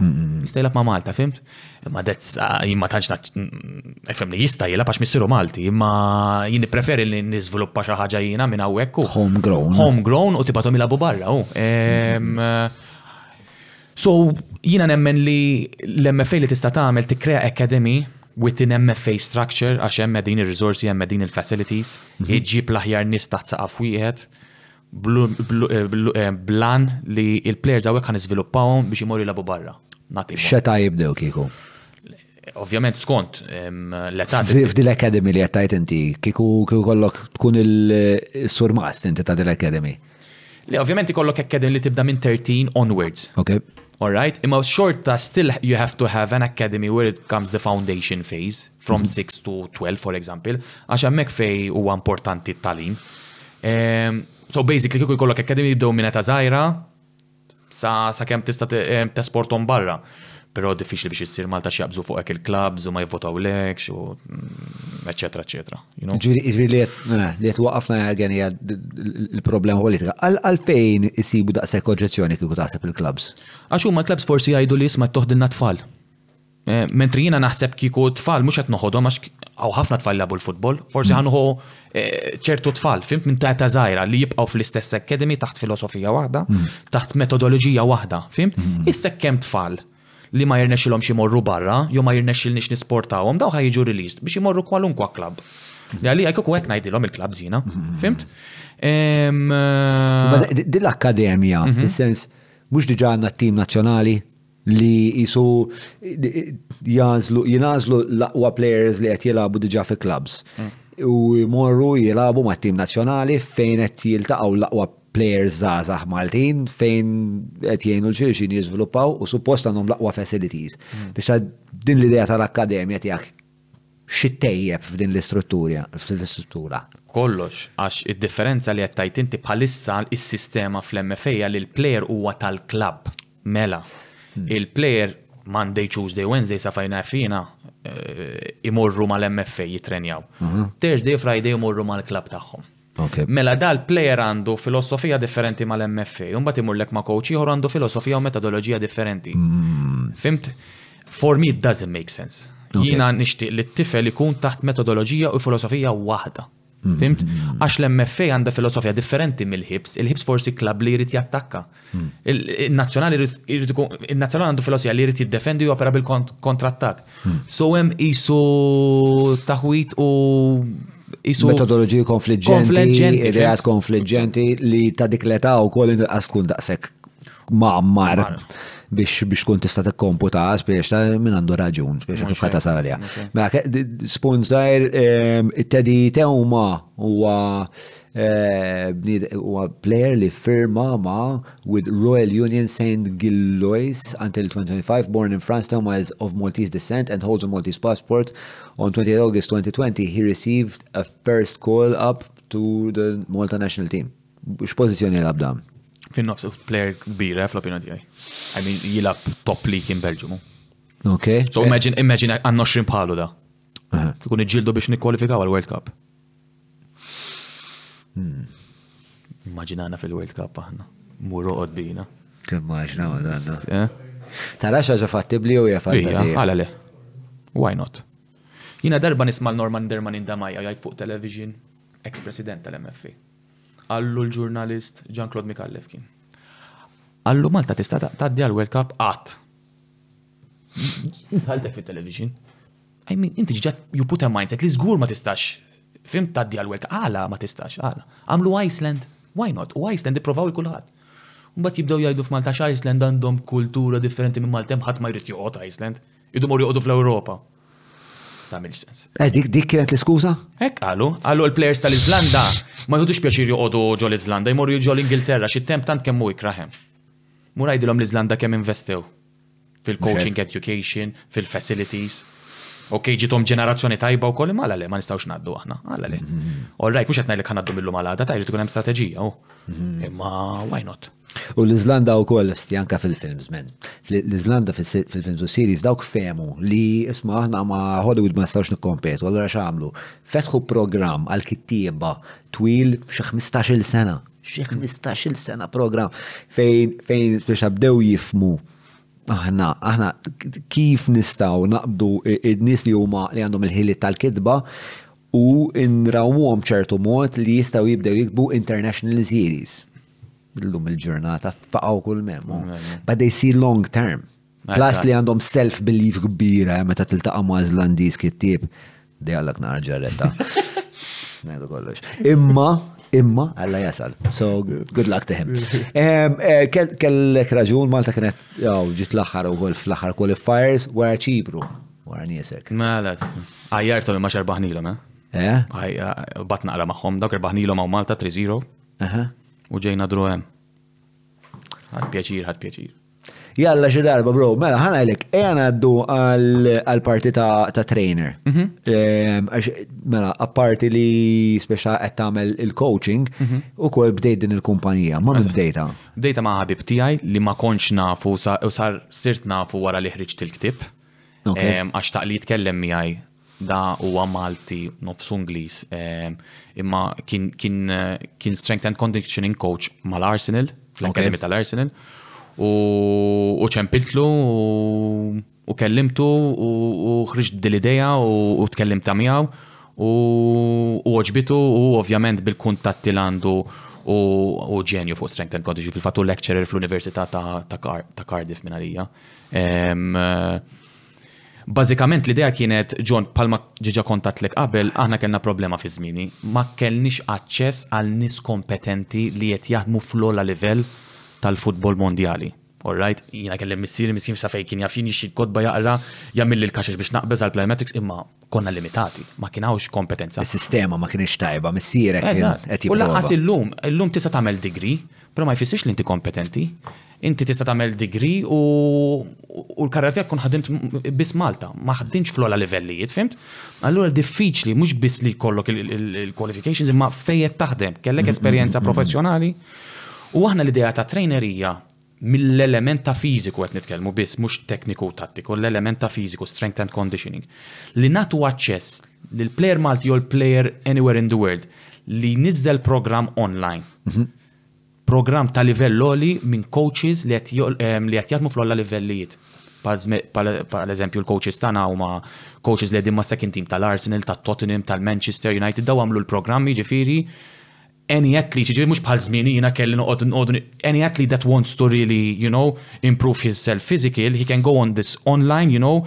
Jista' jilab ma' Malta, fimt? Imma dezz, ah, jimma tanċna, fem li jista' jilab għax missiru Malti, imma jien preferi li nizviluppa xi ħaġa jiena minn hawnhekk. Homegrown. Homegrown u tibatom jilabu barra. So, jiena nemmen li l-MFA li tista' tagħmel tikkrea academy within MFA structure għax hemm din ir-riżorsi hemm din il-facilities, mhm. iġib l-aħjar nies taħt saqaf wieħed blan li il-players għawek għan izviluppawom biex imorru jilabu barra. Xeta jibdew kiku? Ovvjament skont l-età. F'dil academy li għattajt inti, kiku kollok tkun il-surmast inti ta' dil academy. Li ovvjament kollok academy li tibda minn 13 onwards. Ok. All right, imma xorta still you have to have an academy where it comes the foundation phase. from 6 mhm. to 12 for example, għax hemmhekk fej huwa importanti t-talim. Ehm, so basically kieku jkollok academy jibdew minn ta' żgħira sa sakemm tista' ehm, tesportom barra. Però diffiċli biex issir Malta xi jaqbżu fuq hekk il-klabs u ma jivvotaw lekx u mm, eċetera eċetera. Ġiri li qed waqafna għagen hija l-problema politika. Għalfejn isibu daqshekk oġġezzjoni kieku taħseb il-klabs? Għax huma l-klabs forsi jgħidu li jisma' toħdilna tfal. Mentri jiena naħseb kieku tfal mhux qed noħodhom għax hawn ħafna tfal jilagħbu l-futbol, forsi mm. ħanħu eh, ċertu tfal fim minn ta' żgħira li jibqgħu fl-istess academy taħt filosofija waħda, mm. taħt metodoloġija waħda, fim? Mm. Issa kemm tfal li ma jirnexilhom xi morru barra, jew ma jirnexilniex nisportawhom, daw ħajġu released biex imorru kwalunkwa klabb. Li għalli għajku kwek najdilom il-klab zina, fimt? Eh, Dil-akkademija, mhm. fil-sens, mux diġa għanna t-tim nazjonali, li jisu jazlu, jinazlu l-aqwa players li qed jilagħbu diġà fi clubs. Mm. U jmorru jilagħbu mat-tim nazzjonali fejn qed jiltaqgħu l-aqwa players żgħażagħ Maltin fejn qed jgħinu l-xirxin jiżviluppaw u suppost għandhom l-aqwa facilities. Mm. Biex din l-idea tal-akkademja tiegħek xi ttejjeb f'din l-istruttura. Kollox, għax id-differenza li qed tgħid inti bħalissa is-sistema fl-MFA hija li l-player huwa tal-klabb. Mela, il-player Monday, Tuesday, Wednesday sa fejn naf jiena imorru mal-MFA jittrenjaw. Thursday u Friday imorru mal-klabb tagħhom. Mela dal plejer għandu filosofija differenti mal MFA, u mbagħad imurlek ma coach ieħor għandu filosofija u metodoloġija differenti. Fimt? For me it doesn't make sense. Jiena nixtieq li t-tifel ikun taħt metodoloġija u filosofija waħda. Fimt? Għax l-MFA għandha filosofija differenti mill-ħibs, il-ħibs forsi klab li jrid jattakka. Il-nazzjonali il-nazzjonali għandu filosofija li jrid jiddefendi u jopera bil-kontrattak. Hmm. So hemm isu taħwit u isu metodoloġiji konfliġġenti, ideat konfliġġenti li ta' dik l-età wkoll inqas tkun daqshekk ma'ammar biex biex tkun tista' tikkomputa spiex ta' min għandu raġun spiex kif ħata saralja. Mela spunzajr ehm, it-tedi tewma huwa Eh, bnid huwa player li firma ma' with Royal Union St. Gillois until 2025, born in France, Thelma is of Maltese descent and holds a Maltese passport. On 28 August 2020, he received a first call up to the Malta national team. X'pożizzjoni jilab dan? Fin-nofs player kbira eh, fl-opinjoni tiegħi. I mean, jilab top league in Belgium. Ok. So imagine, imagine għan 20 bħalu da. Ikun iġġildu biex nikkwalifikaw għal World Cup. Hmm. Immaġinana fil-World Cup aħna. Muru qoddina. Timmaġina ma danna. Eh? Tara xaġa fattibli u hija fantazija. Għala le. Why not? Jina darba nisma' Norman Derman indamajja jgħid fuq television ex-president tal-MFA. Għallu l-ġurnalist Jean-Claude Mikallef kien. Għallu Malta tista' tgħaddi għal World Cup qatt. Intħaltek fit-television. I mean, inti ġġa you put a mindset li żgur ma tistax. Fim taddi għal wek, għala ma tistax, għala. Għamlu Iceland, why not? U Iceland ipprovaw il-kulħadd. Mbagħad jibdew jgħidu f'Malta x'Iceland għandhom kultura differenti minn Malta hemm ħadd ma jrid joqgħod Iceland. Idu mor joqogħdu fl-Ewropa. Tagħmel sens. Eh, dik dik kienet l-iskuża? Hekk qalu, qalu l-plejers tal-Iżlanda ma jħodux pjaċir joqogħdu ġo l-Iżlanda, jmorru ġo l-Ingilterra xi temp tant kemm hu ikraħem. Mur ngħidilhom l-Iżlanda kemm investew. fil-coaching education, fil-facilities. Ok, ġitom ġenerazzjoni tajba u kolli, mala le, ma nistawx naddu aħna, għalla le. Mhm. All right, mux għetnaj li kanaddu mill-lum għal-għada, tajri tkun hemm strategija, u. Oh. Mhm. Imma, why not? U l-Izlanda u koll stjanka fil-films, men. L-Izlanda fil-films u series dawk femu li isma aħna ma Hollywood ma nistawx nikkompetu, għallura xamlu. Fetħu program għal-kittieba twil xi 15 sena xi 15-il sena program fejn fejn biex abdew jifmu aħna aħna kif nistgħu naqbdu n-nies li huma li għandhom il-ħiliet tal-kitba u nrawmuhom ċertu mod li jistgħu jibdew jiktbu international series. Illum il-ġurnata faqgħu kull mem. But they see long term. Plus li għandhom self-belief kbira eh, meta tiltaqa' ma' Zlandiż kittieb. Dejallak naqra ġarretta. Ngħidu kollox. Imma imma għalla jasal. So, good luck to him. Eh, kellek raġun, Malta kienet, jaw, ġit l-axar u għol fl-axar qualifiers, wara ċipru, wara niesek. Mela, għajjartu li maċar baħnilom, eh? Eh? eh bat naqra maħħom, dak il-baħnilom għaw Malta 3-0. U ġejna druhem. Għad pjaċir, għad pjaċir. Jalla xi darba, bro, mela ħana għalek, eja għaddu għal-parti ta' trainer. Mhm. Ehm, għax, mela, apparti li speċa qed tagħmel il-coaching, mhm. u kol bdejt din il-kumpanija, ma bdejta. Bdejta ma' ħabib tiegħi li ma konċ nafu u sar sirt nafu wara li ħriġt il-ktib. Ehm, għax taqli jitkellem miegħi Da huwa Malti nofsu Ingliż imma kien kien kien strength and conditioning coach mal-Arsenal, fl-Akademi tal-Arsenal. U ċempiltlu u kellimtu u ħriġt dil-idea u tkellimta miegħu u oġbitu u ovvjament bil-kuntatti l-għandu u ġenju fuq strength and conditioning fil-fatt u lecturer fl-Università ta' Cardiff minn għalija. Bażikament l-idea kienet, John, bħalma diġà kont għadtlek qabel, aħna kellna problema fi żmieni. Ma kellniex aċċess għal nies kompetenti li qed jaħdmu fl-ogħla livell tal-futbol mondjali. All right, jiena kellimt missieri miskien sa fejn kien jaf jien jixtri l-kotba jaqra, jagħmilli l-kaxex biex naqbeż għall-plyometrics imma, Konna limitati, ma kien hawnx kompetenza. Is-sistema ma kinitx tajba, missierek kien qed jipprova. Eżatt, u lanqas illum, illum tista' tagħmel degree, però ma jfissirx li inti kompetenti. Inti tista' tagħmel degree u l-karriera tiegħek tkun ħadimt biss Malta, ma ħdimtx fl-ogħla livellijiet, fhimt? Allura diffiċli mhux biss li jkollok il-qualifications imma fejn qed taħdem, kellek esperjenza professjonali? U aħna l-idea ta' trainer hija mill-element ta' fiżiku qed nitkellmu biss, mhux tekniku u tattiku, l-element ta' fiżiku, strength and conditioning, li nagħtu aċċess lil plejer Malti jew plejer anywhere in the world li jniżżel programm online. Programm ta' livell għoli minn coaches li qed jaħdmu fl-ogħla livellijiet. Bħal eżempju l-coaches tagħna huma coaches li qegħdin mas-second team tal-Arsenal, tat-Tottenham, tal-Manchester United, daw għamlu l-programmi ġifieri any athlete, jiġifieri mhux bħal żmieni jiena kelli noqgħod nqogħdu any athlete that wants to really, you know, improve his self physical, he can go on this online, you know,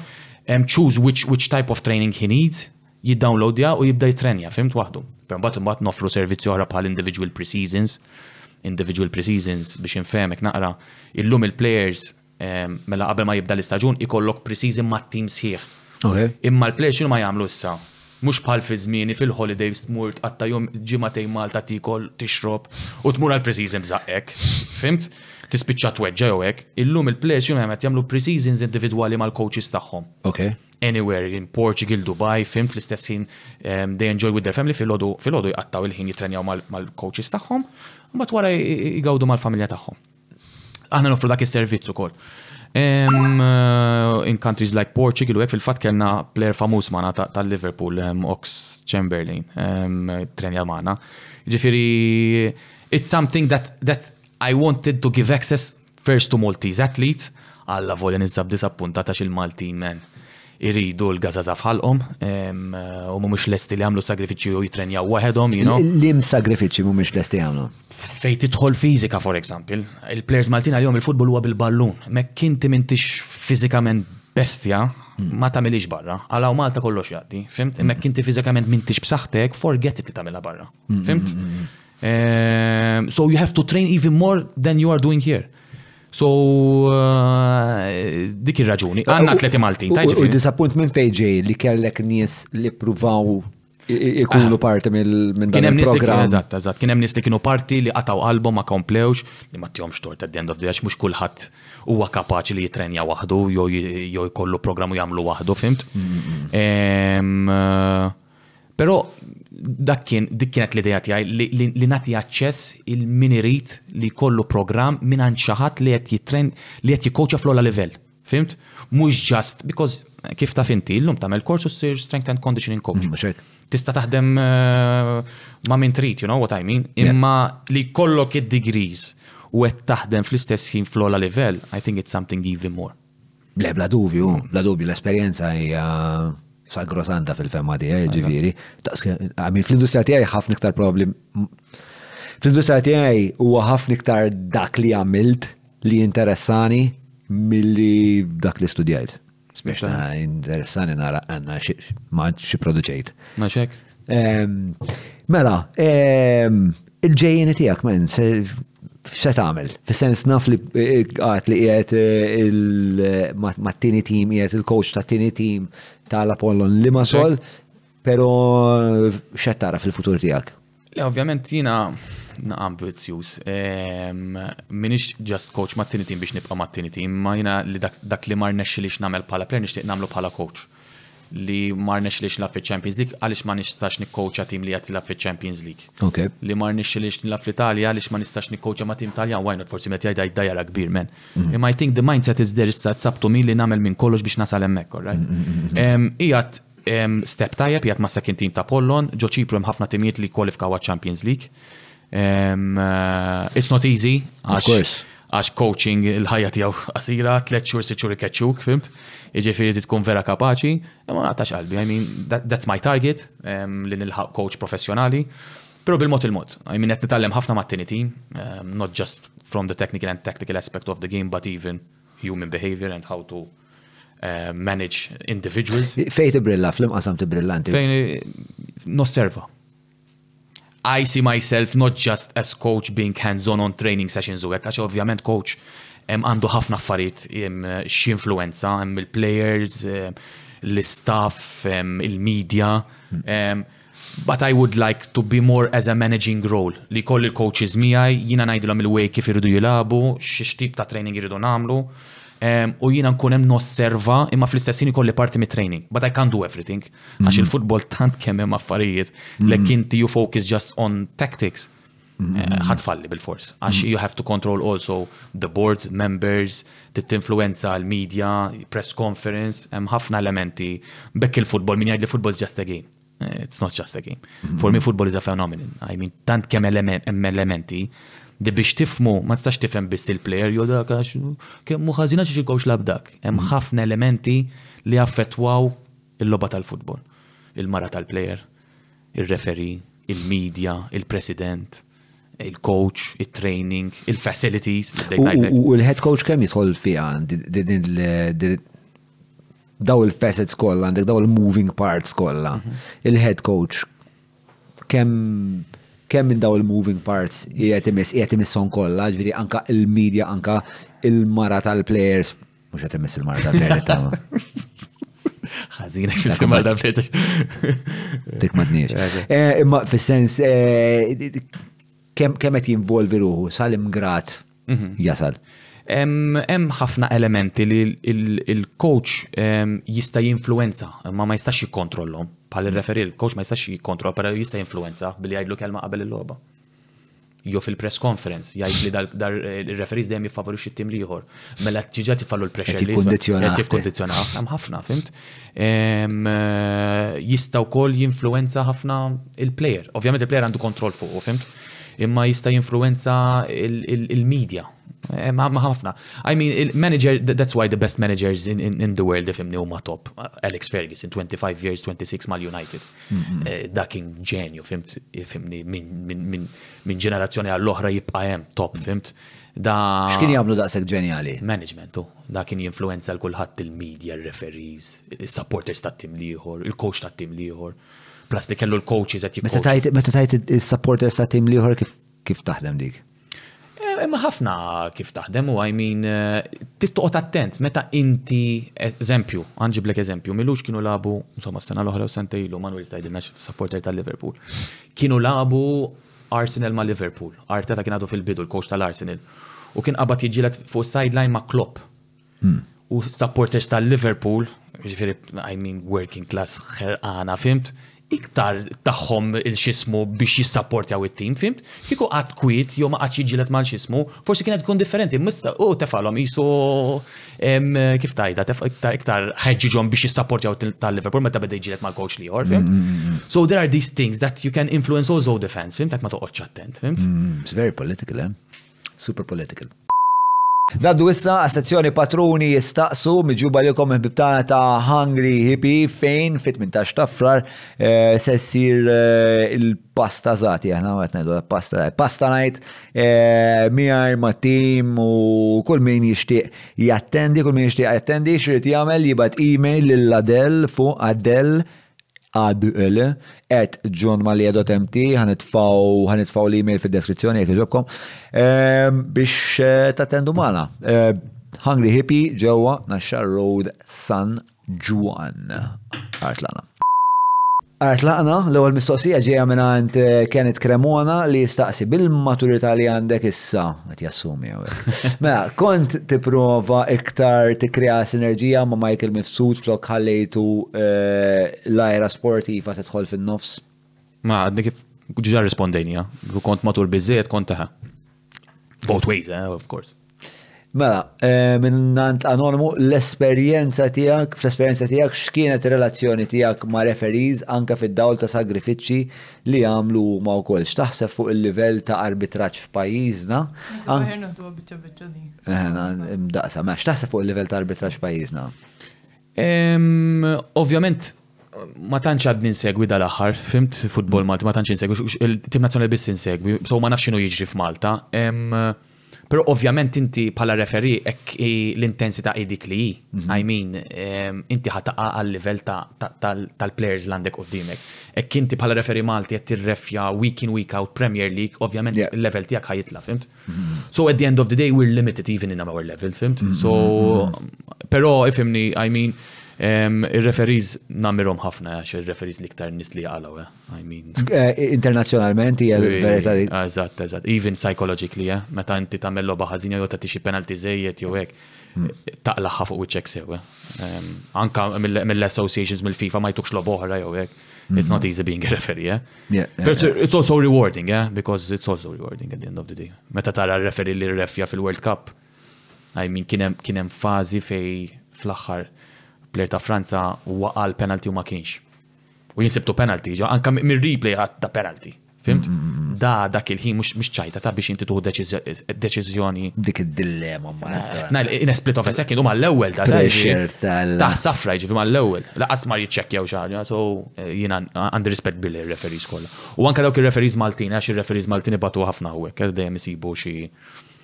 um, choose which, which type of training he needs, jiddownloadja u jibda jitrenja, fimt waħdu. Però mbagħad imbagħad noffru servizzi oħra bħal individual pre-seasons, individual pre-seasons biex infehmek naqra, illum il-players Mela qabel ma jibda l-istaġun ikollok pre-season mat-team sħiħ. Imma l-players x'inhuma jagħmlu issa? Mhux bħal fi żmieni fil-holidays tmur tqatta' jum ġimagħtejn Malta tiekol, tixrob u tmur għal pre-season b'żaqqek. Fhimt? Tispiċċa tweġġa' jew hekk. Illum il-players x'inhuma jagħmlu qed jagħmlu pre-seasons individwali mal-coaches tagħhom. Anywhere in Portugal, Dubai, fhimt fl-istess ħin they enjoy with their family filgħodu jqattgħu l-ħin jittrenjaw mal-coaches tagħhom. Imbagħad wara jgawdu mal-familja tagħhom. Aħna nofru dak is-servizz ukoll. In countries like Portugal, u hekk fil-fatt kellna player famuż magħna tal-Liverpool, Ox Chamberlain, trenja magħna. Ġifieri, it's something that, that I wanted to give access first to Maltese athletes, għalla volja nizzab disappunta ta' xil-Maltin men. iridu l-gazaza fħalqhom u mhumiex lesti li jagħmlu sagrifiċċju u jitrenjaw waħedhom, you know. Lim sagrifiċċji mhumiex lesti jagħmlu. Fej tidħol fiżika for example, il-players Maltin għalihom il-futbol huwa bil-ballun, mek kinti mintix fiżikament bestja, hmm. ma tagħmilix barra, għalaw Malta kollox jgħaddi, fimt? Hmm. Mek kinti fiżikament mintix b'saħħtek, forget it li tagħmilha barra, hmm, fimt? So you have to train even more than you are doing here. So, dik ir-raġuni. Għanna tleti Maltin, tajġi. U disappunt minn fejġi li kellek nies li pruvaw ikunu ah. parti minn dan il-programm. Eżatt, eżatt. Kien hemm nies li kienu parti li qataw qalbhom ma komplewx li ma tjomx tort at the end of the day mhux kulħadd huwa kapaċi li jitrenja waħdu jew jkollu programm u jagħmlu waħdu, fimt? Ehm, Però dak kien dik kienet l-idea tiegħi li, li, li nagħti aċċess il min irid li jkollu programm mingħand xi ħadd li qed jittrain li qed jikkowċja fl-ogħla livell. Fhimt? Mhux just because kif taf inti, llum tagħmel kors u ssir strength and conditioning coach. Mhux hekk. Tista' taħdem eh, ma' min trid, you know what I mean? Imma li jkollok id-degrees u qed taħdem fl-istess ħin fl-ogħla livell, I think it's something even more. Le, bla dubju, bla dubju l-esperjenza hija sagrosanta fil-femma tiegħi, ġifieri. Għamil fl-industrija tiegħi ħafna iktar probabbli. Fl-industrija tiegħi huwa ħafna iktar dak li għamilt li interessani milli dak li studjajt. Speċta interessani nara għanna ma xi produċejt. Maċek? Mela, il-ġejjeni tiegħek men, se tagħmel? Fis-sens naf li eh, għat li qiegħed eh, mat-tieni tim qiegħed il-coach tat-tieni tim tal-Apollon Limassol, però x'qed tara fil-futur tiegħek? Le, ovvjament jina ambizjuż. Ehm, minix just coach ma' tini tim biex nibqa' ma' tini tim, ma' jina li dak li mar nexxi li x'namel bħala player nixtieq namlu bħala coach. li mar nexlix nilaf fil-Champions League għalix ma nistax nikkoċa tim li jgħat nilaf fil-Champions League. Okay. Li mar nexlix nilaf fl-Italja għalix ma nistax nikkoċa ma tim Taljan, why not forsi met jgħajda id-dajara kbir men. Mm. Imma I think the mindset is there issa tsabtu mi li namel minn kollox biex nasal emmek, alright? Mm, mm, ijat step tajjeb, ijat ma sekin tim ta' Pollon, ġo ċipru ħafna timijiet li kwalifkaw għat Champions League. Um, uh, it's not easy. Of course għax coaching il-ħajja tiegħu qasira tliet xhur sitt xhur ikeċċuk, fimt? Jiġifieri tkun vera kapaċi, imma naqtax qalbi. I mean, that, that's my target um, li nilħaq coach professjonali. Pero bil-mod il-mod, I mean, qed nitgħallem ħafna mat-tieni team, um, not just from the technical and tactical aspect of the game, but even human behavior and how to uh, manage individuals. Fej tibrilla, fl-imqasam tibrillanti. Fejn eh, nosserva. I see myself not just as coach being hands on on training sessions u hekk għax ovvjament coach għandu ħafna affarijiet x'influenza hemm il-players, l-istaff, il-media. But I would like to be more as a managing role li jkolli l-coaches miegħi, jiena ngħidilhom il-way kif iridu jilagħbu, x'tip ta' training iridu nagħmlu, u jiena nkun hemm nosserva imma fl-istess ħin ikolli parti mit-training. But I can't do everything. Għax mm-hmm. il-futbol tant kemm hemm affarijiet li mm-hmm. kinti you focus just on tactics. Mm-hmm. Eh, ħatfalli bil-fors. Għax you have to control also the board members, t-influenza l-media, press conference, hemm ħafna elementi. Bekk il-futbol, min jgħid li futbol just a game. Eh, it's not just a game. Mhm. For me football is a phenomenon. I mean, tant kemm elementi di biex tifmu, ma tistax tifhem biss il-player jew dak għax kemm mhu ħażina xi xikowx labdak. Hemm mhm. ħafna elementi li affettwaw il-logħba tal-futbol. Il-mara tal-player, il-referi, il-media, il-president, il-coach, il-training, il-facilities. U l-head coach kemm jidħol fiha daw il-facets kollha, għandek daw il-moving parts kollha. Mhm. Il-head coach kemm kemm minn daw il-moving parts qiegħed imiss qiegħed imisshom kollha, ġifieri anka il-media anka il-mara tal-players mhux qed imiss il-mara tal-players ta' ħażina kif skimma da fleċ. Dik ma tniex. Eh, imma fis-sens eh, kemm qed jinvolvi ruħu salim grat mhm. jasal. Hemm ħafna elementi li l-coach jista' jinfluenza, ma ma jistax jikkontrollhom. Bħal ir-referi l-coach ma jistax jikkontroll, però jista' jinfluenza billi jgħidlu kelma qabel il-logħba. Jo fil-press conference, jgħid li dar il-referis dejjem jiffavorixxi t-tim liħor. Mela tiġa tifallu l-pressure li jifkondizzjona. Hemm ħafna, fimt? Jista' wkoll jinfluenza ħafna il-player. Ovvjament il-player għandu kontroll fuq, fimt? imma jista' jinfluenza il-media. Eh, ma ħafna. I mean, il-manager, that's why the best managers in, in, in the world if imni huma top. Alex Ferguson, 25 years, 26 mal United. Eh, dak kien ġenju, fimt, fimni, minn ġenerazzjoni għall-oħra jibqa' hemm top, fimt. Da. X'kien jagħmlu daqshekk ġenjali? Management, oh. Da kien jinfluenza l kulħadd il-media, il-referees, il-supporters tat-tim liħor, il-coach tat-tim liħor. Plus li kellu l-coaches qed jikkoċ. Meta tajt is-supporters ta' tim liħor kif taħdem dik? Eh, imma ħafna kif taħdem u għajmin eh, tittoqot attent meta inti eżempju, għanġiblek eżempju, milux kienu labu, insomma s-sena l-oħra u sente ilu, Manuel Stajdilna supporter tal-Liverpool. Kienu labu Arsenal ma' Liverpool, Arteta kien għadu fil-bidu l-coach tal-Arsenal. U kien qabad jiġilet fuq sideline ma' Klopp. Hmm. U supporters tal-Liverpool, ġifiri, I mean, working class ħerqana, fimt? Iktar taħħom il-xismu biex jissapportjaw it-tim, fimt? Kiku għad kwit, jew ma għadx jiġilet mal xismu, forsi kienet kun differenti, missa u tefalom jisu kif tajda, iktar ħedġiġom biex jissapportjaw tal-Liverpool meta beda jġilet mal-coach li jor, fimt? Hmm, hmm, so there are these things that you can influence also the fans, fimt? Ma toqgħodx attent, fimt? It's very political, eh? Super political. Naddu issa għas-sezzjoni Patruni jistaqsu miġuba lilkom il-ħbib tagħna ta' Hungry Hippie fejn fit-18 ta' frar eh, se ssir eh, il-pasta żati aħna qed ngħidu pasta pasta ngħid eh, miegħi ma' tim u kull min jixtieq jattendi, kull min jixtieq jattendi x'irid jagħmel jibgħat email lil Adel fuq Adel ADL, at johnmalia.mt, ħanitfaw l-email fil-deskrizzjoni jek iġobkom, ehm, biex eh, tattendu maħna. Eh, Hungry Hippie ġewa Naxxar Road San Juan. Artlana. Artlana, l-ewwel mistoqsija ġejja minn għand eh, Kenneth Cremona li jistaqsi bil-maturità li għandek issa Qed jassumi hawnhekk. Mela, kont tipprova iktar tikkrea sinerġija ma' Michael Mifsud flok ħallejtu eh, l-ajra sportiva tidħol fin-nofs. Ma għadni kif ġiġa rispondejnija. Kont matur biżejjed kont taħ. Both ways, eh, of course. Mela, eh, minn nant anonimu l-esperjenza tiegħek, fl-esperjenza tiegħek x'kienet ir-relazzjoni tiegħek ma' referees anke fid-dawl ta' sagrifiċċji li jagħmlu huma wkoll. X'taħseb fuq il-livell ta' arbitraġġ f'pajjiżna? Naħseb aħjar naħduha biċċa biċċa din. Eħe, daqsa. Mela x'taħseb fuq il-livell ta' arbitraġġ f'pajjiżna? Ovvjament ma tantx għad ninsegwi dal-aħħar, fimt futbol Malti, ma tantx insegwi, il-tim nazzjonali biss insegwi, so ma nafx x'inhu jiġri f'Malta. Però ovvjament inti bħala referee hekk hi l-intensità hi dik li hi. I mean, ehm, inti ħa taqa' għal-livell ta- ta- tal- tal-players li għandek qudiemek. Hekk inti bħala referee Malti qed tirrefja week in week out Premier League, ovvjament Yeah. il-level tiegħek ħa jitla', fimt? So at the end of the day we're limited even in our level, fimt? So però ifimni, I mean, ehm, ir-referees namirhom ħafna għax ir-referees l-iktar nies li jaqalgħu, eh. I mean. Eh, internazzjonalment hija l-verità li. Ah, eżatt, eżatt. Even psychologically, eh? meta inti tagħmel logħba ħażina jew tagħti xi penalty żejjed jew hekk. Hmm. Taqlaħħa fuq wiċċek sew. Eh? Ehm, anka mill-associations mill-FIFA ma jtukx logħba oħra jew hekk. It's not hmm. easy being a referee, yeah? Yeah. But it's, it's also rewarding, yeah? Because it's also rewarding at the end of the day. Meta tara referee li refja fil-World Cup, I mean, kienem, kienem fazi fej fl-axħar player ta' Franza waqa l-penalty u ma kienx u jinsibtu penalty, ġo, anka mir-replay ħadd ta' penalty. Fimt? Mm, mm, mm. Da dak il-ħin mhux ċajta ta' biex inti tuħu deċiżjoni. Dik id-dilemma ma. Eh, in a split of a second u mal-ewwel ta' ta' safra jiġifieri mal-ewwel. Laqas ma jiċċekkjaw xi ħaġa, so eh, jiena għandi rispett billi referees kollha. U anke dawk ir-referees Maltin għax ir-referees Maltin ibatu ħafna hawnhekk, eh, dejjem isibu xi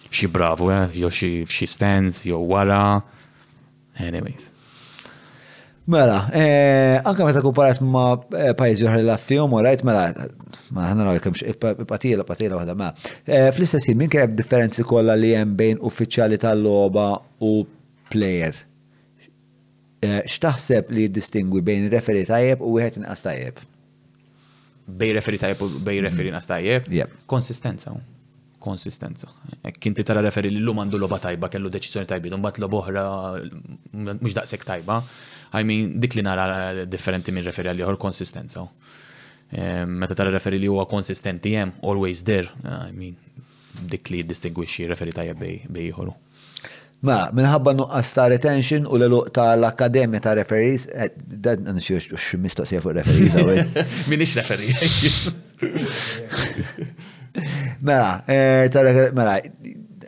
xi bravu, jew xi stands, jew wara. Anyways. Mela, eh, anka meta kumparat ma eh, pajzi uħra l-affijom, u rajt, mela, ma ħana raw kemx patila, patila waħda, ma. Mela. Eh, fl-istess minn kien differenzi kollha li hemm bejn uffiċjali tal-logħba u player. X'taħseb li jiddistingwi bejn referi tajjeb u wieħed inqas tajjeb? Bej referi tajjeb u bej referi nas tajjeb. Konsistenza. Konsistenza. Kinti tara referi li l-lum għandu loba tajba, kellu deċizjoni tajbi, dumbat loba oħra mux daqsek tajba. I mean, dik li nara differenti minn referi għalli oħra konsistenza. Meta tara referi li huwa konsistenti jem, always there, I mean, dik li jiddistingwixxi referi tajjeb bejn ieħor u. Mela, minħabba nuqqas ta' retention u l-eluq ta' l-Akkademja ta' Referees, eh, dan nxiex xi mistoqsija fuq referees għawek. Minix referi. Mela, eh, mela,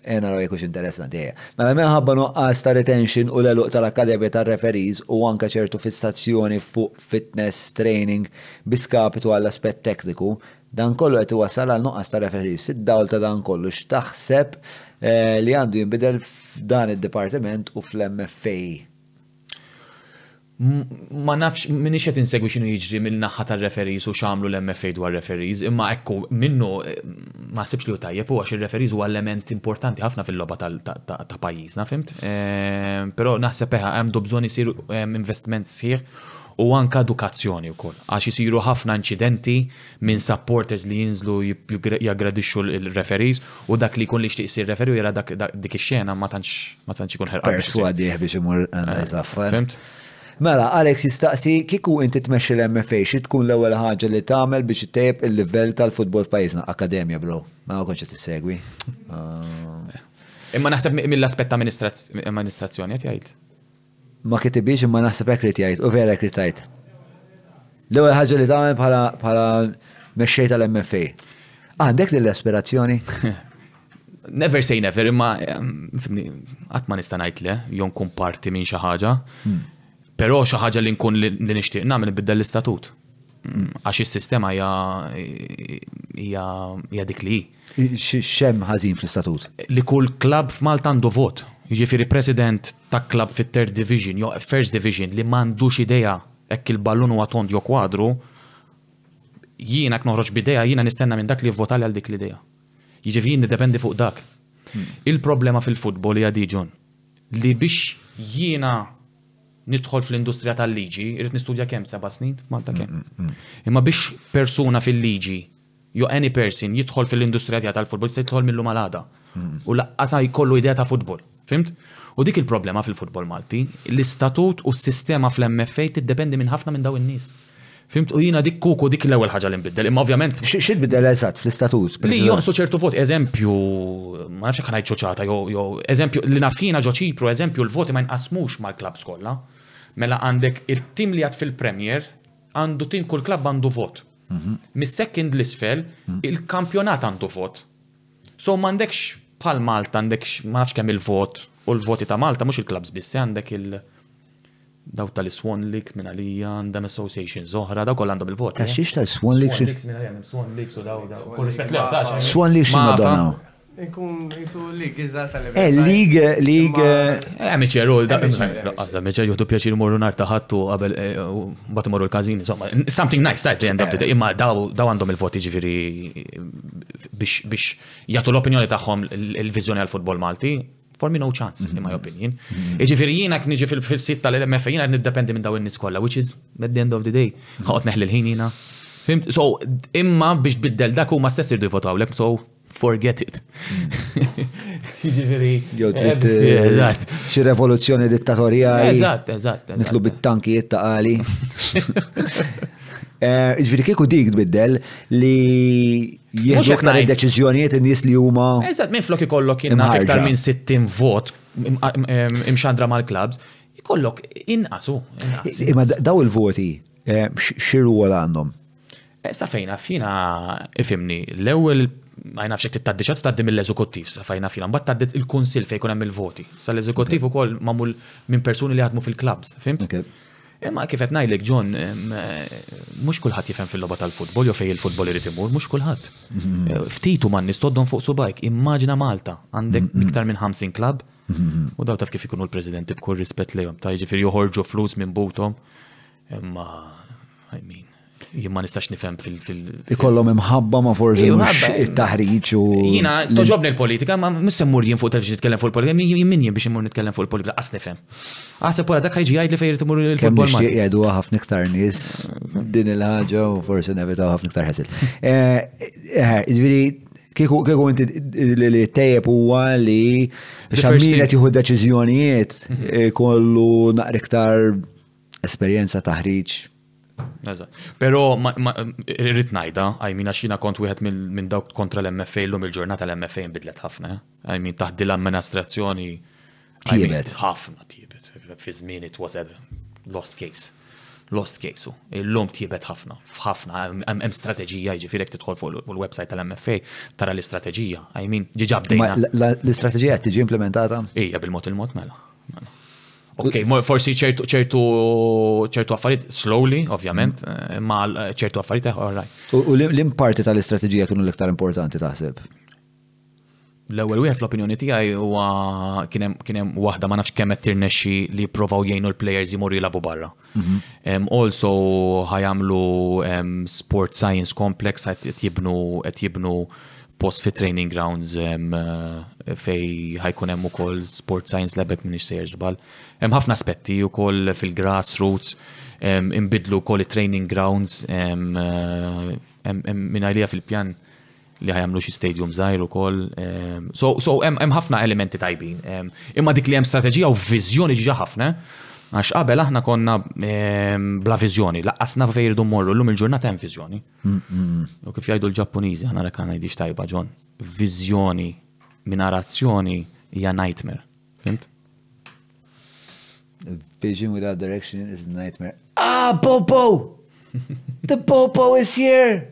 jena rajku interessanti. Eh. Mela, minħabba nuqqas ta' retention u l-eluq ta' l-Akkademja ta' Referees u anka ċertu fissazzjoni fuq fitness training biskapitu għall-aspet tekniku, Dan kollu qed iwassal għal nuqqas ta' referees. Fid-dawl ta' dan kollu x'taħseb li għandu jinbidel f'dan id-dipartiment u fl-MFA? Ma nafx, m'iniex qed insegwi x'inhu jiġri min-naħa tar-referees u x'għamlu l-MFA dwar referees, imma hekk hu minnu ma naħsibx li hu tajjeb hu għax ir-referees huwa element importanti ħafna fil-logħba ta' pajjiżna, fhimt? Però naħseb hemm bżonn isir investiment sħiħ u anke edukazzjoni wkoll għax isiru ħafna inċidenti minn supporters li jinżlu jaggredixxu l-referees u dak li jkun li jixtieq isir referee u jara dik ix-xena ma tantx ma tantx ikun ħerqan. Perswadih biex imur iżaffar. Fimt? Mela, Alex jistaqsi kieku inti tmexxi l-MFA xi tkun l-ewwel ħaġa li tagħmel biex ittejjeb il-livell tal-futbol f'pajjiżna? Akkademja bro, ma kontx qed issegwi. Imma naħseb mill-aspett ta' amministrazzjoni qed jgħid. Ma kitibhiex imma naħseb hekk ried jgħid u vera hekk ried tgħid. L-ewwel ħaġa li tagħmel bħala bħala mexxej tal-MFA. Għandek din l-aspirazzjoni? Never say never, imma qatt ma nista' ngħid le, jew nkun parti minn xi ħaġa. Hmm. Però xi ħaġa li nkun li nixtieq nagħmel nbiddel l-istatut. Hmm. Għax is-sistema hija dik li X'hemm ħażin fl-istatut? Li kull klabb f'Malta għandu vot. Jiġifieri president ta' klabb fit-third division jew first division li m'għandux idea hekk il-ballun huwa tond jew kwadru, jiena jekk noħroġ b'idea jiena nistenna minn dak li jivvotali għal dik l-idea. Jiġifieri jien niddependi fuq dak. Il-problema fil-futbol hija di John, li biex jiena nidħol fl-industrija tal-liġi, irrid nistudja kemm seba' snin f'Malta kemm? Imma biex persuna fil-liġi jew any person jidħol fil-industrija tiegħi tal-futbol jista' jidħol mil-lum għal għada u laqqas ha jkollu idea ta' futbol. Fhimt? U dik il-problema fil-futbol Malti, l-istatut u s-sistema fl-MFA tiddependi minn ħafna minn dawn in-nies. Fhimt? U jiena dik kieku dik l-ewwel ħaġa li nbiddel, imma ovvjament. Xi tbiddel eżatt fl-istatut? Li jonqsu ċertu voti, eżempju, ma nafx jekk ngħid ċuċata jew eżempju li naf jiena ġo Ċipru, eżempju l-voti ma jinqasmux mal-klabbs kollha. Mela għandek it-tim li jgħad fil-Premier għandu tim kull klabb għandu vot. Mis-second l-isfel, il-kampjonat għandu vot. So m'għandekx bħal Malta għandekx ma nafx kemm il-vot u l-voti ta' Malta mhux il-klabs biss eh, għandek il- daw tal-Swan League minn għalija, għandhom associations oħra, daw kollha għandhom il-voti. Ta' eh. xiex tal-Swan League? Swan League minn għalija, Swan League u daw daw. Kull rispett l-għaw Swan League xi madonna? Inkun jisu li gizza tal-event. Eh, lig, lig. Eh, amiċer, u l-daqqa. Amiċer, juhdu pjaċir morru nar taħattu għabel eh, bat morru l-kazin, insomma, something nice, tajt, end up, imma daw għandhom il-voti ġifiri biex jgħatu l-opinjoni taħħom il-vizjoni għal-futbol Malti, for me no chance, in my mhm. opinion. Mhm. Iġifiri jina kniġi fil-sit tal-LMF, jina niddependi minn daw il-nis kolla, which is at the end of the day, ħaqot mhm. neħli l-ħin jina. Fimt, so, imma biex biddel dak u ma stess irdu jvotaw lek, so, forget it. Jiġifieri. Jew trid eżatt. Xi revoluzzjoni dittatorjali. Eżatt, eżatt. Nitlu bit-tankijiet ta' qali. Eh, ġviri kieku dik tbiddel li jieħdu aktar id-deċizjonijiet in-nies li huma. Eżatt, minn flok ikollok jenna aktar minn 60 vot imxandra mal-klabs, ikollok inqasu. Imma daw il-voti eh, xirwol għandhom? Eh, sa fejn naf jiena ifimni, l-ewwel ma nafx jekk titgħaddi xi tgħaddi mill-eżekuttiv sa fejn naf jiena, mbagħad tgħaddi il-kunsill fejn jkun hemm il-voti. Sa l-eżekuttiv ukoll magħmul minn persuni li jaħdmu fil-klabs, fimt? Imma kif qed ngħidlek John, eh, mhux kulħadd jifhem fil-logħba tal-futbol jew fejn il-futbol irid imur, mhux kulħadd. Mhm. Eh, ftitu man nistoddhom fuq subajk, immaġina Malta, għandek mhm. iktar minn 50 klabb mhm. u daw taf kif ikunu l-presidenti b'kull rispett lejhom, ta' jiġifieri joħorġu flus minn butom Imma, I mean, jien ma nistax nifhem fil- Ikollhom imħabba ma forsi it-taħriġ u. Jina, toġobni l-politika, ma missemmur jien fuq televizjoni nitkellem fuq il-politika, jien min jien biex imur nitkellem fuq il-politika, qas nifhem. Għaseb pora dak ħajġi jgħid li fejn imur il-futbol. Kemm nixtieq jgħidu ħafna iktar nies din il-ħaġa u forsi nevitaw ħafna iktar ħasil. Ġifieri Kieku kieku inti li tejjeb huwa li xammilet jieħu deċiżjonijiet mhm. kollu naqriktar esperjenza taħriġ. Eżatt. Però irrid ngħidha, I mean għax jiena kont wieħed minn dawk kontra l-MFA llum il-ġurnata l-MFA nbidlet ħafna. I mean taħt din l-amministrazzjoni Tiebet. Ħafna tiebet. Fi żmien it was a lost case. Lost case. Illum tiebet ħafna. F'ħafna. Hemm strateġija jiġifieri tidħol fuq il-website tal-MFA tara l-istrateġija. I mean ġiġa bdejna. L-istrateġija qed tiġi implementata? Ija bil-mod il-mod mela. mela. Ok, forsi ċertu ċertu ċertu affarijiet slowly, ovvjament, mm. ma ċertu affarijiet eh, oħrajn. U l-imparti tal-istrateġija kienu l-iktar importanti taħseb? L-ewwel wieħed fl-opinjoni tiegħi huwa kien hemm waħda ma nafx kemm qed tirnexxi li provaw jgħinu l-players jmorru jilagħbu barra. Mhm. Also ħajamlu sport science complex qed jibnu qed jibnu post fi training grounds eh, fej ħajkun hemm ukoll sport science lab minn sejjer żbal. Hemm ħafna aspetti ukoll fil-grassroots, imbidlu wkoll training grounds eh, minn għalija fil-pjan li ħajamlu xi stadium żgħir ukoll. Ehm, so, so hemm ħafna elementi tajbin. Ehm, imma dik li hemm strateġija u viżjoni ġiġa ħafna. Għax qabel aħna konna ehm, bla viżjoni, laqqasna fejn irdu mmorru, llum il-ġurnata hemm viżjoni. U kif jgħidu l-Ġappuniżi, aħna rek ngħidix tajba ġon, viżjoni minn azzjoni hija nightmare. Fimt? Vision without direction is a nightmare. Ah, Popo! The Popo is here!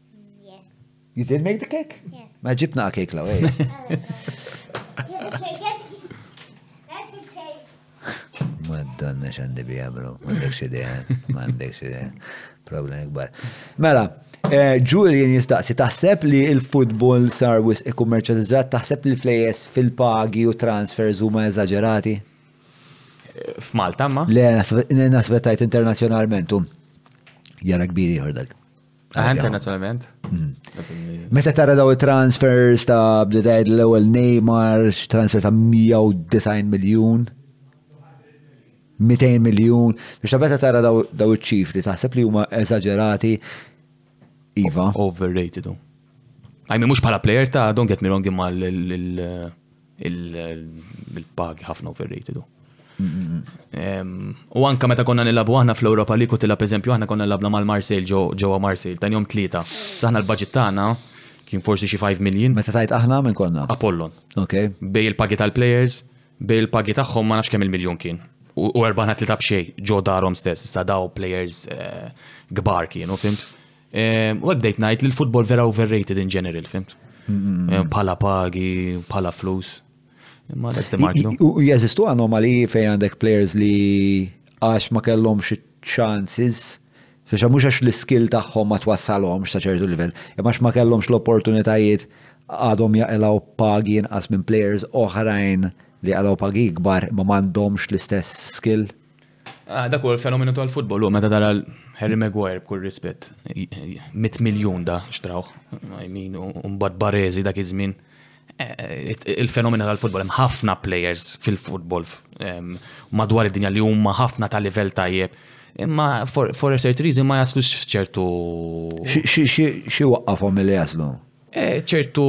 You did make the cake? Yes. Ma ġibt naqa cake law, ejja. Madonna xandi bija, bro. Mandek xidea, mandek xidea. Problem ikbar. Mela, eh, Julian jistaqsi, taħseb li il-futbol sar wis ikkummerċjalizzat, taħseb li flejes fil-pagi u transfers huma eżaġerati? Eh, F'Malta ma? Le, nasbetajt internazzjonalment, um. jara kbiri jħordak. Aħna naturalment. Mm. Meta tara daw transfers ta' bdedajt l-ewwel Neymar, transfer ta' 190 miljun. 200 miljun, biex ta' meta tara daw iċ-ċifri taħseb li huma eżaġerati Iva. Overrated. Għajmi mux bħala player ta' don't get me wrong imma l- il-pagi ħafna overrated. U anka meta konna nilabu aħna fl-Europa li kutila pereżempju aħna konna nilabna mal-Marseille ġewwa Marseille ta' jom tlieta. Saħna l-budget tagħna kien forsi xi 5 million. Meta tajt aħna minn konna? Apollon. Ok. Bej il-pagi tal-players, bej il-pagi tagħhom ma nafx kemm il-miljon kien. U erbana tlita b'xej, ġo darhom stess, sa daw players eh, kbar kienu, fimt? U għek bdejt najt li l-futbol vera overrated in general, fimt? Pala pagi, pala flus. Ma l-esti marġnu. U jazistu anomali fej għandek players li għax ma kellom xie chances Speċa mhux għax l-iskill tagħhom ma twassalhomx ta' ċertu livell, imma għax ma kellhomx l-opportunitajiet għadhom jaqilgħu pagi inqas minn players oħrajn li għalaw pagi ikbar ma m'għandhomx l-istess skill. Ah, dak huwa l-fenomenu tal-futbol u meta tara Harry Maguire b'kull rispett, 100 miljun da xtrawh, min u mbagħad Barezi dak iż-żmien. Eh, eh, il-fenomenu tal-futbol hemm ħafna players fil-futbol ehm, madwar id-dinja li huma ħafna ta' livell tajjeb. Imma for a certain reason ma jaslux f'ċertu. Xi waqqafhom li jaslu? Eh, ċertu,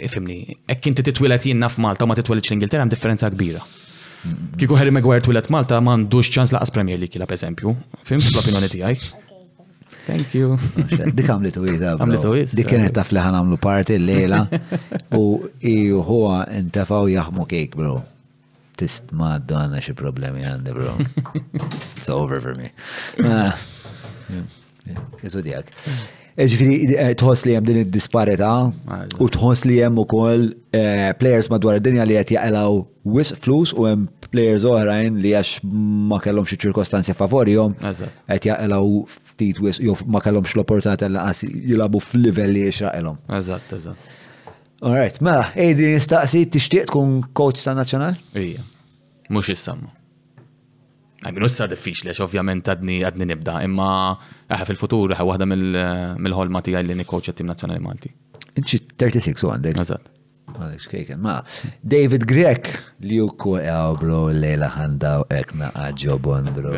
ifimni, hekk inti titwilet jinna f'Malta u ma titwilet l-Ingilterra hemm differenza kbira. Kiku Harry Maguire twilet Malta ma għandux ċans laqas Premier League la eżempju. Fim, l-opinjoni tiegħi. Thank you. Dik għamlitu ida. Għamlitu ida. Dik kienet taf li ħan għamlu parti l-lejla u i huwa intefaw jaħmu kejk, bro. Tist ma għaddu għanna xie problemi għandi, bro. It's over for me. Isu tijak. Eh, ġifiri, eh, tħos li jem din id-disparita ah, u tħos li jem u koll eh, players madwar id-dinja li għet jaqlaw wis flus u jem players oħrajn li għax ma kellhom xie ċirkostanzi favorjom għet jaqlaw ftit wis u ma kellhom l-opportunità li għas jilabu f'livelli xraqilom. Eżatt, eżatt. All right, mela, Adrian jistaqsi tixtieq tkun coach ta' nazzjonal? Ija, mhux issamma. Għamin ussa diffiċli, għax ovvjament għadni għadni nibda, imma għaxa fil-futur għaxa waħda mill-ħolma tijaj li nikoċ għattim nazjonali Malti. Inċi 36 u għandek. Għazat. Għalix kejken, ma David Grek li u kol għaw bro lejla għandaw ekna għagġobon bro.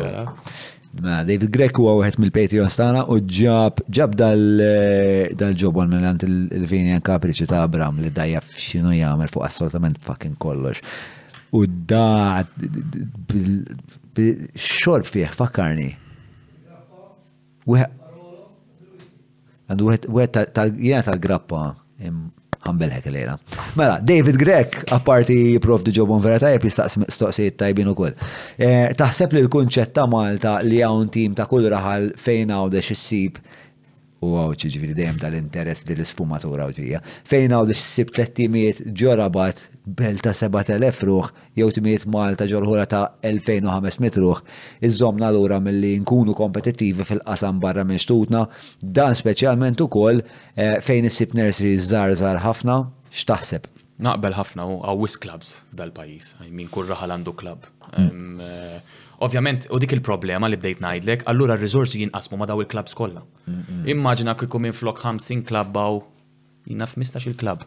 Mela, David Grek huwa wieħed mill-Patreons tagħna u ġab ġab dal-ġobon minn għand il-Vini Kapriċi ta' Abram li dajja f'xinu jagħmel fuq assolutament fucking kollox. U da xorb fih fakkarni. Għandu wieħed wieħed tal jiena tal-grappa ħambel hekk lejla. Mela, David Grek, apparti jipprovdi ġobon vera tajjeb jistaqsi mistoqsijiet tajbin ukoll. Eh, taħseb li l-kunċett ta' Malta li hawn tim ta' kull raħal fejn għawdex issib u għaw ċiġviri dejjem tal-interess li l-isfumatura u ġija. Fejn għawdex issib tlettimiet ġorabat bel ta' 7000 ruħ jew timijiet Malta ġol-ħula ta' 2,500 ruħ, iżżommna lura milli nkunu kompetittivi fil-qasam barra minn xtutna, dan speċjalment ukoll fejn issib nurseries żgħar żgħar ħafna, x'taħseb? Naqbel ħafna, hawn wisq klabbs f'dal-pajjiż, I mean kull raħal għandu klabb. Ovvjament, u dik il-problema li bdejt ngħidlek, allura r-riżorsi jinqasmu ma' dawn il-klabbs kollha. Immaġina kieku minflok 50 klabb hawn Jina f'mistax il-klab.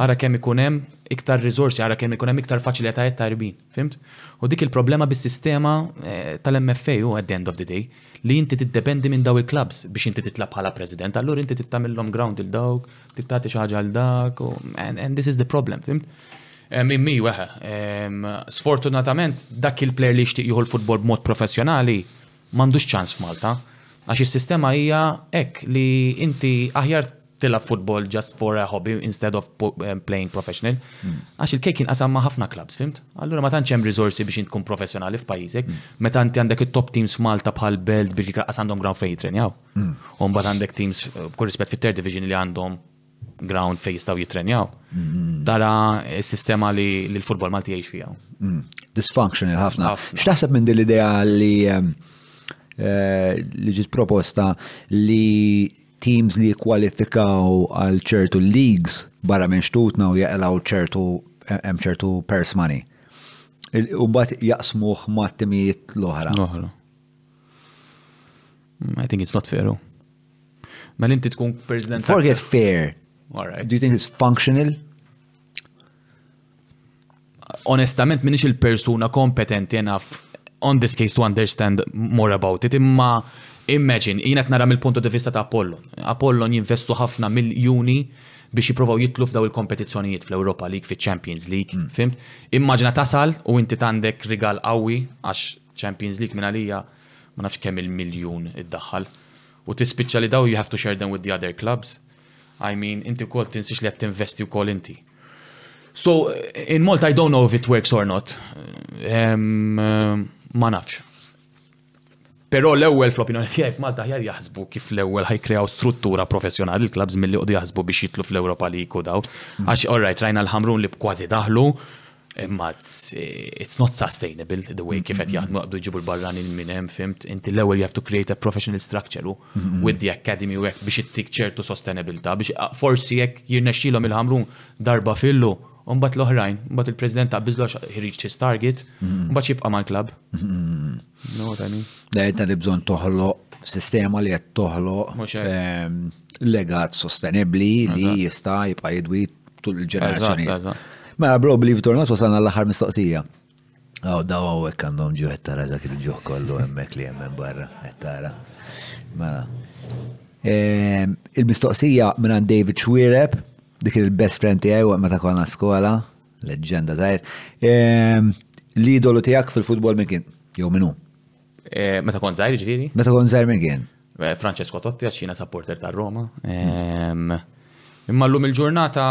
Ara kemm ikun hemm iktar riżorsi, ara kemm ikun hemm iktar faċilitajiet ta' irbin. Fimt? U dik il-problema bis-sistema eh, tal-MFA u at the end of the day li inti tiddependi minn daw il-klabs biex inti titla' bħala president. Allura inti tittamillhom ground il dawk, tittati xi ħaġa għal dak, and, and this is the problem, fimt? Mimmi, weħe. Sfortunatament, dak il-player li jixtieq jieħu l-futbol b'mod professjonali m'għandux ċans f'Malta. Għax is-sistema hija hekk li inti aħjar tilab football just for a hobby instead of um, playing professional. Hmm. Għax il-kejk kien qasam ma' ħafna clubs, fimt? Allura ma tantx hemm riżorsi biex tkun professjonali f'pajjiżek. Hmm. Meta inti għandek it-top teams f'Malta bħal Belt bil qas għandhom ground fejn jitrenjaw. Hmm. U mbagħad għandek teams eh, b'kull rispett fit-third division li għandhom ground fejn jistgħu jitrenjaw. Tara s-sistema li l-futbol Malti jgħix fiha. Dysfunctional ħafna. X'taħseb minn din l-idea li ehm, eh, li ġiet proposta li teams li jikkwalifikaw għal ċertu leagues barra minn xtutna u jaqlaw ċertu hemm ċertu pers money. Umbat jaqsmuh ma' timijiet l-oħra. L-oħra. Mm, I think it's not fair. Ma l-inti tkun president. Forget fair. All right. Do you think it's functional? onestament minix il-persuna kompetenti enough on this case to understand more about it, imma imagine, jina t-nara mill-puntu di vista ta' Apollon. Apollon jinvestu ħafna mill-juni biex jiprofaw jitlu f'daw il-kompetizzjonijiet fl-Europa League, fi Champions League, mm. fim? Immaġina tasal u inti tandek rigal qawwi għax Champions League minn għalija ma nafx kemm il-miljun id-daħħal. U tispiċċa li daw you have to share them with the other clubs. I mean, inti wkoll tinsix li qed tinvesti wkoll inti. So, in Malta, I don't know if it works or not. Um, um, ma nafx. Pero l-ewwel fl-opinjoni tiegħi f'Malta ħjar jaħsbu kif l-ewwel ħajkrew struttura professjonali l-klabs milli qogħdu jaħsbu biex jitlu fl-Ewropa li jkun daw. Mm. Għax orrajt rajna l-ħamrun li kważi daħlu imma it's not sustainable the way kif qed mm-hmm. jaħdmu għadu jġibu l-barranin minn hemm fimt inti l-ewwel you have to create a professional structure u with the academy u hekk biex ittik ċertu sostenibilità biex forsi jekk jirnexxilhom il-ħamrun darba fillu Umbat l-oħrajn, umbat il-president ta' bizlox he reached his target, umbat jibqa' mal-klab. No, what I mean. Dajta li bżon toħlo sistema li qed toħlo ehm, legat sostenibli li jista' jibqa' jidwi tul il-ġenerazzjoni. Ma bro, believe it or not, wasalna l-aħħar mistoqsija. Għaw daw għawek għandhom ġuħ tara dak il-ġuħ kollu emmek li emmen barra, tara. Mela. Ehm, il-mistoqsija minna David Schwireb, dik il-best friend tijaj u meta konna skola, leġenda zaħir. Ehm, li dolu tijak fil-futbol minn kien, jow minnu? Eh, meta kon zaħir ġviri? Meta kon zaħir minn kien? Eh, Francesco Totti, għaxina supporter ta' Roma. Ehm, imma l-lum il-ġurnata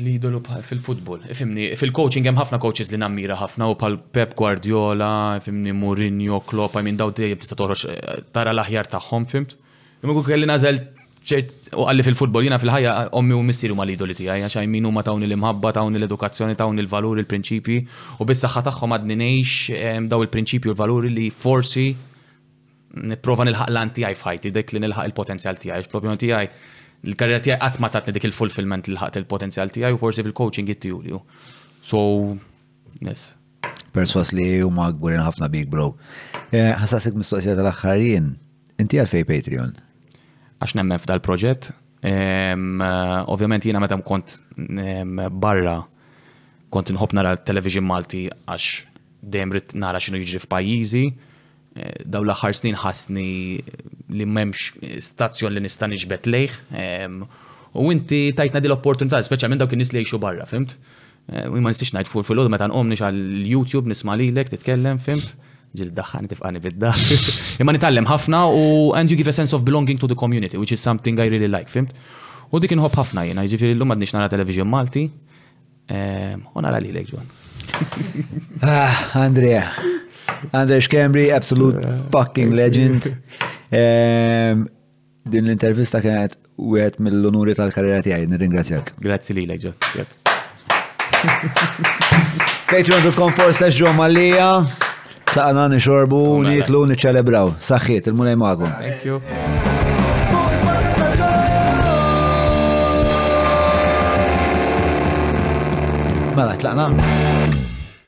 l-idolu bħal fil-futbol. Ifimni, fil-coaching hemm ħafna coaches li nammira ħafna u bħal Pep Guardiola, ifimni Mourinho, Klopp, I mean daw dejjem tista' toħroġ eh, tara l-aħjar tagħhom, fimt? Imma kuk kelli nażel ċert u għalli fil-futbol jiena fil-ħajja ommi u missieri ma l-idoli tiegħi għax għajmin huma tawni l-imħabba, tawni l-edukazzjoni, tawni l-valuri, l-prinċipji u bis-saħħa tagħhom għadni ngħix eh, daw il-prinċipji u l-valuri li forsi nipprova nilħaq l-għan tiegħi f'ħajti, dik li nilħaq il-potenzjal tiegħi, għax propju tiegħi l-karriera tiegħi qatt ma tatni dik il-fulfillment li lħaqt il-potenzjal tiegħi u forsi fil-coaching jittiju. So, yes. Perswas li huma gburin ħafna big bro. Eh, ħassasek mistoqsija tal-aħħarin, inti għalfej Patreon? Għax nemmen f'dal proġett. Eh, ovvjament jiena meta kont barra kont nħobb nara television Malti għax dejjem rrit nara x'inhu jiġri f'pajjiżi Dawn l-aħħar snin ħassni li m'hemmx stazzjon li nista' niġbed lejh. U inti tajtna din l-opportunità, speċjalment dawk in-nies li jgħixu barra, fimt? U jien ma nistax ngħid fuq filgħodu meta nqum nixgħal l-YouTube nisma' lilek titkellem, fimt? Ġieli ddaħħaqni tifqagħni bid-daħk. Imma nitgħallem ħafna u and you give a sense of belonging to the community, which is something I really like, fimt? U dik inħobb ħafna jiena, jiġifieri llum m'għadniex nara television Malti. U nara li lejk ġon. Andrea. Andrea Schembri, absolute fucking legend. Din l-intervista kienet u għet mill-onuri tal-karriera tijaj, nirringrazzjak. Grazzi li l-ġo. Patreon.com forse ġo malija. Tlaqna nixorbu, mela. niklu, niċċelebraw. Saħħiet, il-mulej magħkom. Thank you. Mela, tlaqna.